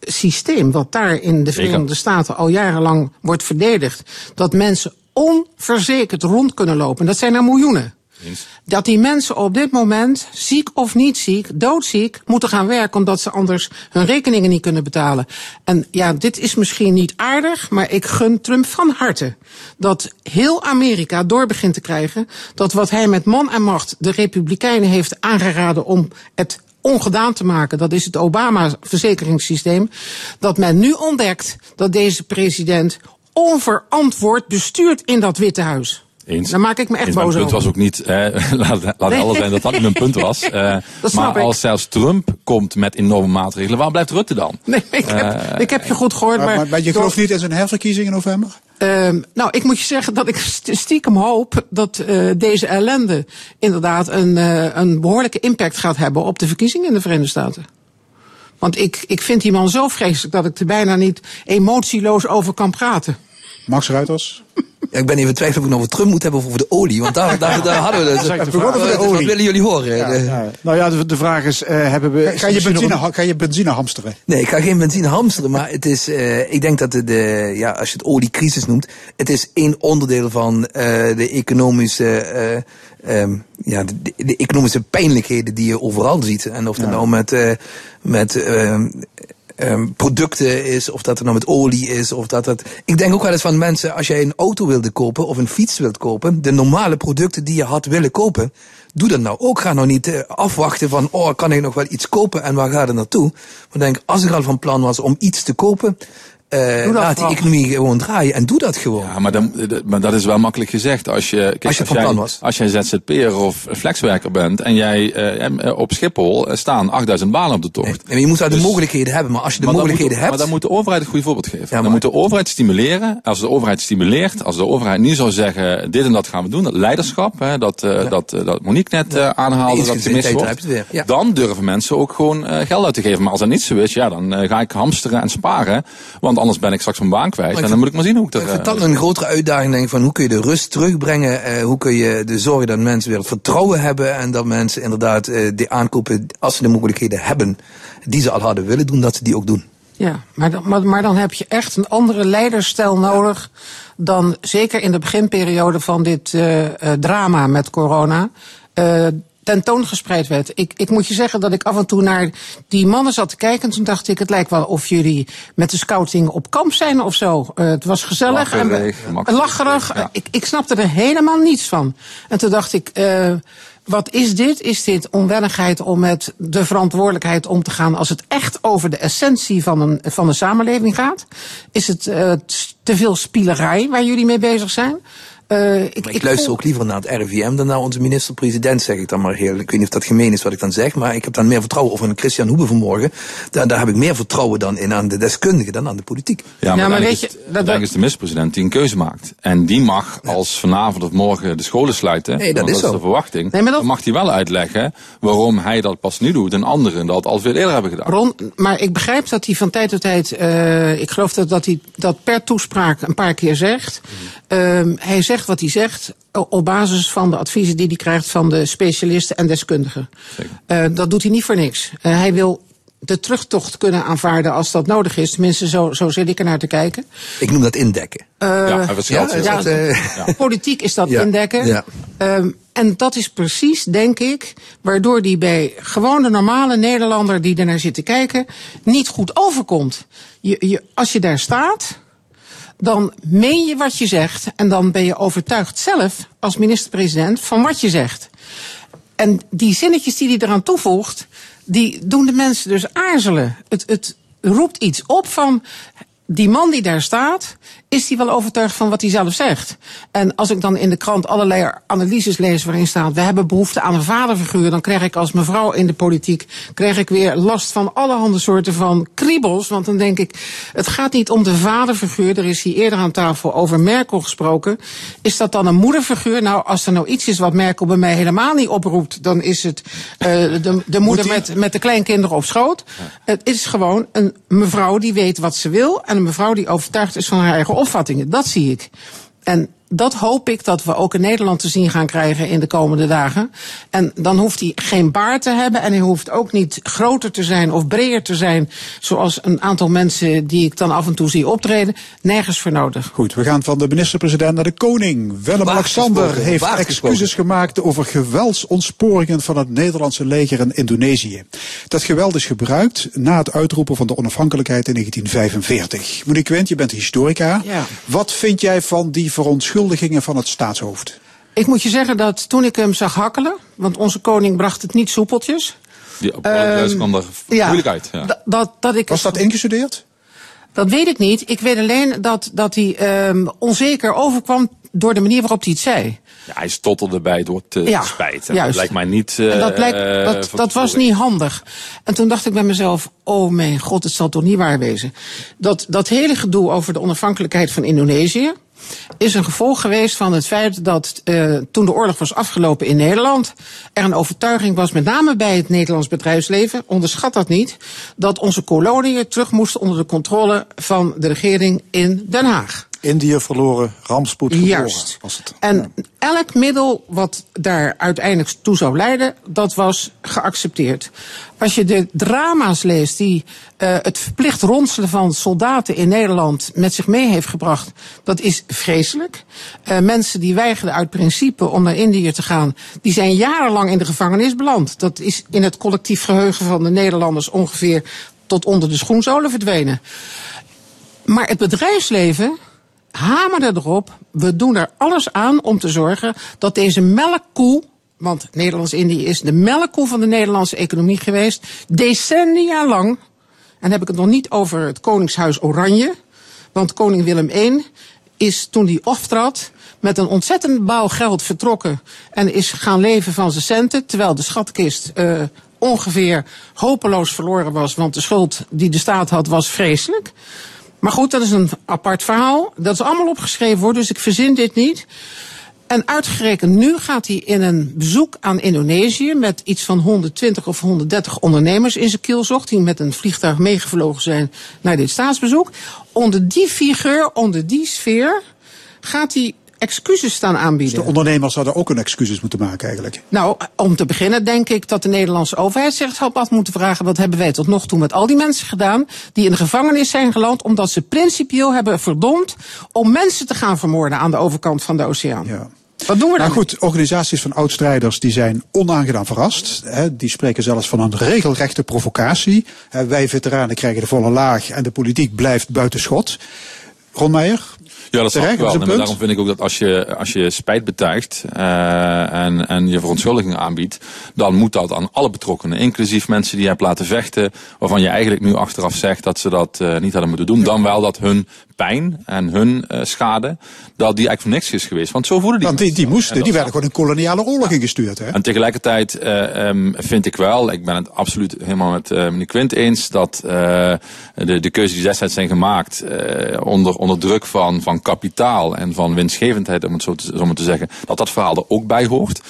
systeem wat daar in de. Verenigde Staten al jarenlang wordt verdedigd, dat mensen onverzekerd rond kunnen lopen. Dat zijn er miljoenen. Dat die mensen op dit moment, ziek of niet ziek, doodziek, moeten gaan werken omdat ze anders hun rekeningen niet kunnen betalen. En ja, dit is misschien niet aardig, maar ik gun Trump van harte dat heel Amerika door begint te krijgen dat wat hij met man en macht de Republikeinen heeft aangeraden om het ongedaan te maken, dat is het Obama-verzekeringssysteem, dat men nu ontdekt dat deze president onverantwoord bestuurt in dat Witte Huis. Eens. Daar maak ik me echt Eens, mijn boos punt over. was ook niet, hè, [LAUGHS] laat, laat Nee. alles zijn dat dat niet mijn punt was. [LAUGHS] Eh, Dat snap maar ik. als zelfs Trump komt met enorme maatregelen, waar blijft Rutte dan? Nee, ik heb, Eh, ik heb je goed gehoord, Maar, maar... maar, maar je gelooft niet in zijn herverkiezing in november? Ehm, nou, ik moet je zeggen dat ik st- stiekem hoop dat eh, deze ellende inderdaad een, eh, een behoorlijke impact gaat hebben op de verkiezingen in de Verenigde Staten. Want ik, ik vind die man zo vreselijk dat ik er bijna niet emotieloos over kan praten. Max Ruiters? Ja, ik ben even twijfelen of ik nog over Trump moet hebben of over de olie. Want daar, daar, daar hadden we [LAUGHS] het. Zeg de Wat- vraag. wat- Wat willen jullie horen? Ja, De- ja. Nou ja, de, de vraag is, eh, hebben we... Ga je, benzine, een- ga je benzine hamsteren? Nee, ik ga geen benzine hamsteren, maar het is, eh, ik denk dat de, de, ja, als je het oliecrisis noemt, het is één onderdeel van eh, de economische, eh, ehm, ja, de, de economische pijnlijkheden die je overal ziet. En of dat nou met, eh, met ehm, producten is, of dat het nou met olie is, of dat het... Ik denk ook wel eens van mensen, als jij een auto wilde kopen of een fiets wilt kopen, de normale producten die je had willen kopen, doe dat nou ook. Ga nou niet eh, afwachten van, oh, kan ik nog wel iets kopen en waar gaat het naartoe? Maar denk, als ik al van plan was om iets te kopen, eh, dat laat die economie gewoon draaien en doe dat gewoon. Ja, maar, dan, d- maar dat is wel makkelijk gezegd. Als je, kijk, Als je van jij, plan was. Als jij ZZP'er of flexwerker bent en jij eh, eh, op Schiphol eh, staan 8000 banen op de tocht. En je moet daar de Dus- mogelijkheden hebben, maar als je de mogelijkheden moet, hebt... Maar dan moet de overheid een goed voorbeeld geven. maar- Dan moet de overheid stimuleren. Als de overheid stimuleert, als de overheid nu zou zeggen, dit en dat gaan we doen, dat leiderschap, hè, dat, eh, dat, eh, dat Monique net eh, aanhaalde, dat gemist Eensgezindheid, wordt. Dan durven mensen ook gewoon eh, geld uit te geven. Maar als dat niet zo is, ja, dan eh, ga ik hamsteren en sparen. Want anders ben ik straks mijn baan kwijt. ik En dan moet ik maar zien hoe ik Ik er... vind eh, dat een grotere uitdaging, denk ik, van hoe kun je de rust terugbrengen, eh, hoe kun je de zorgen dat mensen weer het vertrouwen hebben en dat mensen inderdaad eh, die aankopen, als ze de mogelijkheden hebben, die ze al hadden willen doen, dat ze die ook doen. Ja, maar dan, maar, maar dan heb je echt een andere leiderstijl nodig dan zeker in de beginperiode van dit eh, eh, drama met corona. eh tentoongespreid werd. Ik, ik moet je zeggen dat ik af en toe naar die mannen zat te kijken. En toen dacht ik, het lijkt wel of jullie met de scouting op kamp zijn of zo. Eh, het was gezellig en Lacherig, makkelijk, lacherig. ja. Ik, ik snapte er helemaal niets van. En toen dacht ik, eh, wat is dit? Is dit onwennigheid om met de verantwoordelijkheid om te gaan als het echt over de essentie van een, van een samenleving gaat? Is het eh, te veel spielerij waar jullie mee bezig zijn? Eh, ik, ik, luister voel- ook liever naar het RIVM dan naar onze minister-president, zeg ik dan maar heel. Ik weet niet of dat gemeen is wat ik dan zeg, maar ik heb dan meer vertrouwen. Of een Christian Hoebe vanmorgen, daar, daar heb ik meer vertrouwen dan in aan de deskundigen dan aan de politiek. Ja, maar, weet is je, dat- is de minister-president die een keuze maakt. En die mag, als vanavond of morgen de scholen sluiten, Nee, dat is dat is de verwachting, Nee, maar dat- dan mag hij wel uitleggen waarom hij dat pas nu doet en anderen dat al veel eerder hebben gedaan. Ron, maar ik begrijp dat hij van tijd tot tijd, eh, ik geloof dat, dat hij dat per toespraak een paar keer zegt. Ehm, hij zegt wat hij zegt op basis van de adviezen die hij krijgt van de specialisten en deskundigen. Eh, dat doet hij niet voor niks. Eh, hij wil de terugtocht kunnen aanvaarden als dat nodig is. Tenminste, zo, zo zit ik er naar te kijken. Ik noem dat indekken. Eh, Ja, dat, eh, ja, Politiek is dat Ja, indekken. ja. Ehm, en dat is precies, denk ik, waardoor die bij gewoon de normale Nederlander die er naar zit te kijken, niet goed overkomt. Je, je, als je daar staat, dan meen je wat je zegt en dan ben je overtuigd zelf als minister-president van wat je zegt. En die zinnetjes die hij eraan toevoegt, die doen de mensen dus aarzelen. Het, het roept iets op van die man die daar staat, is hij wel overtuigd van wat hij zelf zegt? En als ik dan in de krant allerlei analyses lees waarin staat, we hebben behoefte aan een vaderfiguur, dan krijg ik als mevrouw in de politiek, krijg ik weer last van allerhande soorten van kriebels. Want dan denk ik, het gaat niet om de vaderfiguur, er is hier eerder aan tafel over Merkel gesproken. Is dat dan een moederfiguur? Nou, als er nou iets is wat Merkel bij mij helemaal niet oproept, dan is het eh, de, de moeder met, met de kleinkinderen op schoot. Het is gewoon een mevrouw die weet wat ze wil en een mevrouw die overtuigd is van haar eigen opvattingen. Dat zie ik. En dat hoop ik dat we ook in Nederland te zien gaan krijgen in de komende dagen. En dan hoeft hij geen baard te hebben en hij hoeft ook niet groter te zijn of breder te zijn. Zoals een aantal mensen die ik dan af en toe zie optreden. Nergens voor nodig. Goed, we gaan van de minister-president naar de koning. Willem-Alexander heeft excuses gemaakt over geweldsontsporingen van het Nederlandse leger in Indonesië. Dat geweld is gebruikt na het uitroepen van de onafhankelijkheid in 1945. Monique Wendt, je bent historica. Ja. Wat vind jij van die van het staatshoofd? Ik moet je zeggen dat toen ik hem zag hakkelen, want onze koning bracht het niet soepeltjes. Op um, kwam er ja, moeilijk uit. Ja. Dat, dat, ik Was dat ingestudeerd? Dat weet ik niet. Ik weet alleen dat, dat hij um, onzeker overkwam door de manier waarop hij het zei. Ja, hij stotterde bij door te Ja, spijt. En juist. Dat lijkt mij niet. En dat, eh, lijkt, eh, dat, dat was niet handig. En toen dacht ik bij mezelf, oh mijn god, het zal toch niet waar wezen. Dat, dat hele gedoe over de onafhankelijkheid van Indonesië is een gevolg geweest van het feit dat uh, toen de oorlog was afgelopen in Nederland, er een overtuiging was, met name bij het Nederlands bedrijfsleven, onderschat dat niet, dat onze koloniën terug moesten onder de controle van de regering in Den Haag. Indië verloren, rampspoed Juist. was het. En elk middel wat daar uiteindelijk toe zou leiden, dat was geaccepteerd. Als je de drama's leest die eh, het verplicht ronselen van soldaten in Nederland met zich mee heeft gebracht, dat is vreselijk. Eh, mensen die weigerden uit principe om naar Indië te gaan, die zijn jarenlang in de gevangenis beland. Dat is in het collectief geheugen van de Nederlanders ongeveer tot onder de schoenzolen verdwenen. Maar het bedrijfsleven hamerde erop. We doen er alles aan om te zorgen dat deze melkkoe. Want Nederlands-Indië is de melkkoe van de Nederlandse economie geweest. Decennia lang. En dan heb ik het nog niet over het Koningshuis Oranje. Want koning Willem I is toen hij aftrad met een ontzettend bouw geld vertrokken. En is gaan leven van zijn centen. Terwijl de schatkist eh, ongeveer hopeloos verloren was. Want de schuld die de staat had was vreselijk. Maar goed, dat is een apart verhaal. Dat is allemaal opgeschreven worden, dus ik verzin dit niet. En uitgerekend nu gaat hij in een bezoek aan Indonesië met iets van 120 of 130 ondernemers in zijn kielzocht, die met een vliegtuig meegevlogen zijn naar dit staatsbezoek. Onder die figuur, onder die sfeer, gaat hij excuses staan aanbieden. De ondernemers hadden ook een excuses moeten maken eigenlijk. Nou, om te beginnen denk ik dat de Nederlandse overheid zich had af moeten vragen... wat hebben wij tot nog toe met al die mensen gedaan... die in de gevangenis zijn geland omdat ze principieel hebben verdomd... om mensen te gaan vermoorden aan de overkant van de oceaan. Ja. Wat doen we dan? Nou goed, organisaties van oud-strijders die zijn onaangenaam verrast. Hè, die spreken zelfs van een regelrechte provocatie. Hè, wij veteranen krijgen de volle laag en de politiek blijft buiten schot. Ron Meijer? Ja, dat snap Terecht, ik wel. is En daarom vind ik ook dat als je, als je spijt betuigt eh, en, en je verontschuldiging aanbiedt, dan moet dat aan alle betrokkenen, inclusief mensen die je hebt laten vechten, waarvan je eigenlijk nu achteraf zegt dat ze dat eh, niet hadden moeten doen. Dan wel dat hun pijn en hun eh, schade, dat die eigenlijk voor niks is geweest. Want zo voelen die Want die, die moesten, En die werden gewoon een koloniale oorlog ingestuurd. Hè? en tegelijkertijd eh, ehm, vind ik wel, ik ben het absoluut helemaal met meneer Quint eens, dat de, de keuzes die destijds zijn gemaakt onder, onder druk van, van kapitaal en van winstgevendheid, om het zo, te, maar te zeggen, dat dat verhaal er ook bij hoort.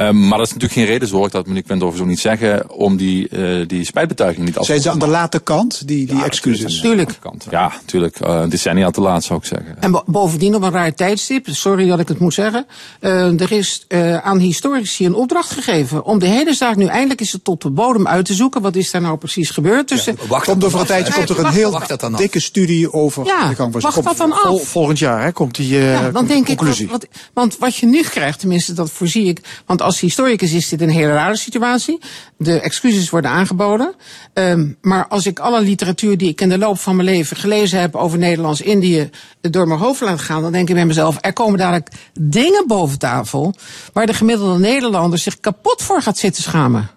Ehm, maar dat is natuurlijk geen reden, zo hoor ik dat meneer Quint over zo niet zeggen, om die, eh, die spijtbetuiging niet af Zijn ze aan de late kant, die, die excuses? Tuurlijk. Ja, natuurlijk. eh decennia te laat zou ik zeggen. En bo- bovendien op een raar tijdstip, sorry dat ik het moet zeggen. eh, er is eh, aan historici een opdracht gegeven om de hele zaak nu eindelijk eens tot de bodem uit te zoeken. Wat is daar nou precies gebeurd tussen. Komt over een tijdje komt er een Wacht- heel wacht dat dan af. dikke studie over Ja, de gang van wacht dat dan af. volgend jaar hè, komt die eh, Ja, dan denk conclusie. ik, wat, wat, want wat je nu krijgt, tenminste dat voorzie ik, want als historicus is dit een hele rare situatie. De excuses worden aangeboden. Ehm, maar als ik alle literatuur die ik in de loop van mijn leven gelezen heb over Nederlands-Indië door mijn hoofd laat gaan, dan denk ik bij mezelf, er komen dadelijk dingen boven tafel waar de gemiddelde Nederlander zich kapot voor gaat zitten schamen.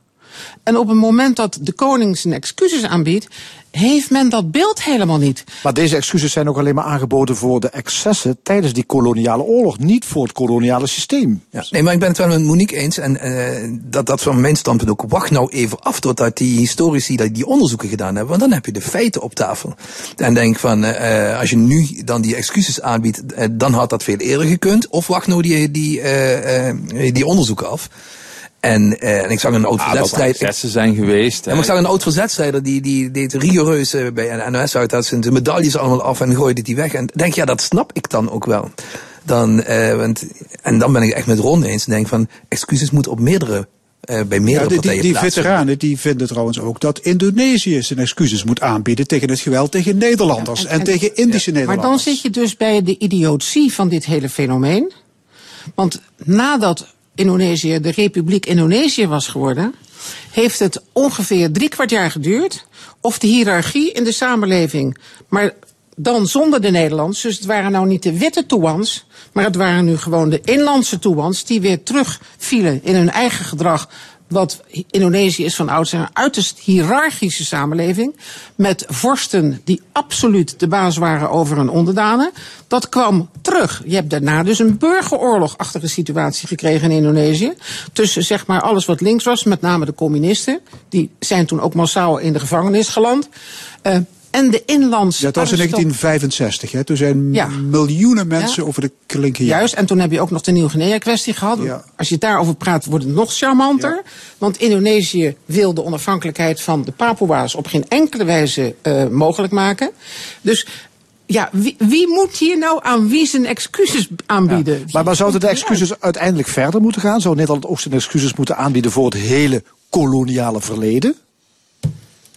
En op het moment dat de koning zijn excuses aanbiedt, heeft men dat beeld helemaal niet. Maar deze excuses zijn ook alleen maar aangeboden voor de excessen tijdens die koloniale oorlog, niet voor het koloniale systeem. Ja, nee, maar ik ben het wel met Monique eens. En eh, dat, dat van mijn standpunt ook. Wacht nou even af totdat die historici die, die onderzoeken gedaan hebben. Want dan heb je de feiten op tafel. En denk van, eh, als je nu dan die excuses aanbiedt, eh, dan had dat veel eerder gekund. Of wacht nou die, die, eh, eh, die onderzoeken af. En, eh, en ik zag een oud Ja, dat er verzetstrijd. excessen zijn geweest. Ja, maar ik zag een oud verzetstrijder die, die deed rigoureus eh, bij een NOS uit. Dat zijn de medailles allemaal af en gooide die weg. En denk, ja, dat snap ik dan ook wel. Dan, eh, want, en dan ben ik echt met Ron eens. En denk van, excuses moeten op meerdere, eh, bij meerdere Ja, die, die, partijen die plaatsvinden. veteranen die vinden trouwens ook dat Indonesië zijn excuses moet aanbieden tegen het geweld tegen Nederlanders en, tegen Indische Maar dan Nederlanders. zit je dus bij de idiotie van dit hele fenomeen. Want nadat Indonesië de Republiek Indonesië was geworden, heeft het ongeveer drie kwart jaar geduurd of de hiërarchie in de samenleving, maar dan zonder de Nederlanders, dus het waren nou niet de witte toeans, maar het waren nu gewoon de inlandse toeans die weer terugvielen in hun eigen gedrag wat Indonesië is van oudsher een uiterst hiërarchische samenleving. Met vorsten die absoluut de baas waren over hun onderdanen. Dat kwam terug. Je hebt daarna dus een burgeroorlogachtige situatie gekregen in Indonesië. Tussen zeg maar alles wat links was, met name de communisten. Die zijn toen ook massaal in de gevangenis geland. Eh, en de inlandse. Ja, dat was in aristoc- 1965. Hè. Toen zijn Ja. miljoenen mensen Ja. over de klinken. Juist, en toen heb je ook nog de Nieuw-Guinea-kwestie gehad. Als je daarover praat, wordt het nog charmanter. Want Indonesië wil de onafhankelijkheid van de Papua's op geen enkele wijze eh, mogelijk maken. Dus Ja, wie, wie moet hier nou aan wie zijn excuses aanbieden? Maar, maar zouden de excuses uiteindelijk verder moeten gaan? Zou Nederland ook zijn excuses moeten aanbieden voor het hele koloniale verleden?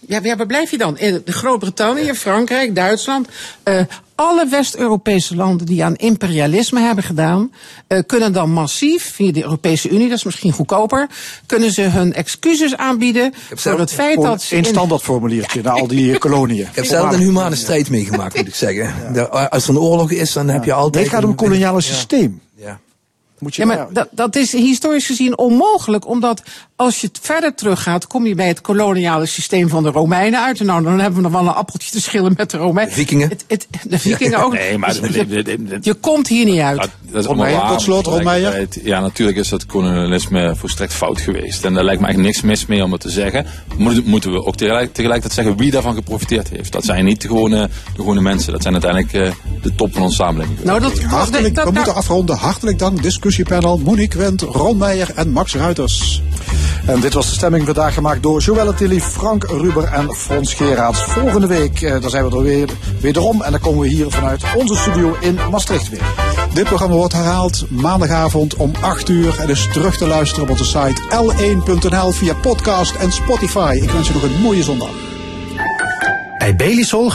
Ja, ja, waar blijf je dan? In Groot-Brittannië, Frankrijk, Duitsland. eh, alle West-Europese landen die aan imperialisme hebben gedaan, eh, kunnen dan massief, via de Europese Unie, dat is misschien goedkoper, kunnen ze hun excuses aanbieden voor het feit dat ze. Een in- standaardformuliertje naar al die [LAUGHS] koloniën. Ik heb zelf een humane strijd meegemaakt, moet ik zeggen. De- als er een oorlog is, dan heb je altijd... Nee, het gaat om het koloniale systeem. Ja. Moet je Ja, maar dat, dat is historisch gezien onmogelijk, omdat als je het verder teruggaat, kom je bij het koloniale systeem van de Romeinen uit. En nou, dan hebben we nog wel een appeltje te schillen met de Romeinen. Vikingen. Het, het, de Vikingen ook. [LAUGHS] Nee, maar Dus de- je, de- de- de- je komt hier niet uit. Dat is waar. tot slot. Tegelijkertijd- Ja, natuurlijk is dat kolonialisme volstrekt fout geweest. En daar lijkt me echt niks mis mee om het te zeggen. Moeten, moeten we ook tegelijk, tegelijkertijd zeggen wie daarvan geprofiteerd heeft. Dat zijn niet de gewone, de gewone mensen. Dat zijn uiteindelijk eh, de top van onze samenleving. Nou, dat, Hartelijk, dat- we moeten afronden. Hartelijk dank, discussiepanel Monique Wendt, Ron Meijer en Max Ruiters. En dit was de stemming vandaag gemaakt door Joëlle Tilly, Frank Ruber en Frans Geraerts. Volgende week, eh, dan zijn we er weer, wederom. En dan komen we hier vanuit onze studio in Maastricht weer. Dit programma wordt herhaald maandagavond om 8 uur en is terug te luisteren op onze site l1.nl via podcast en Spotify. Ik wens je nog een mooie zondag. Bij Belisol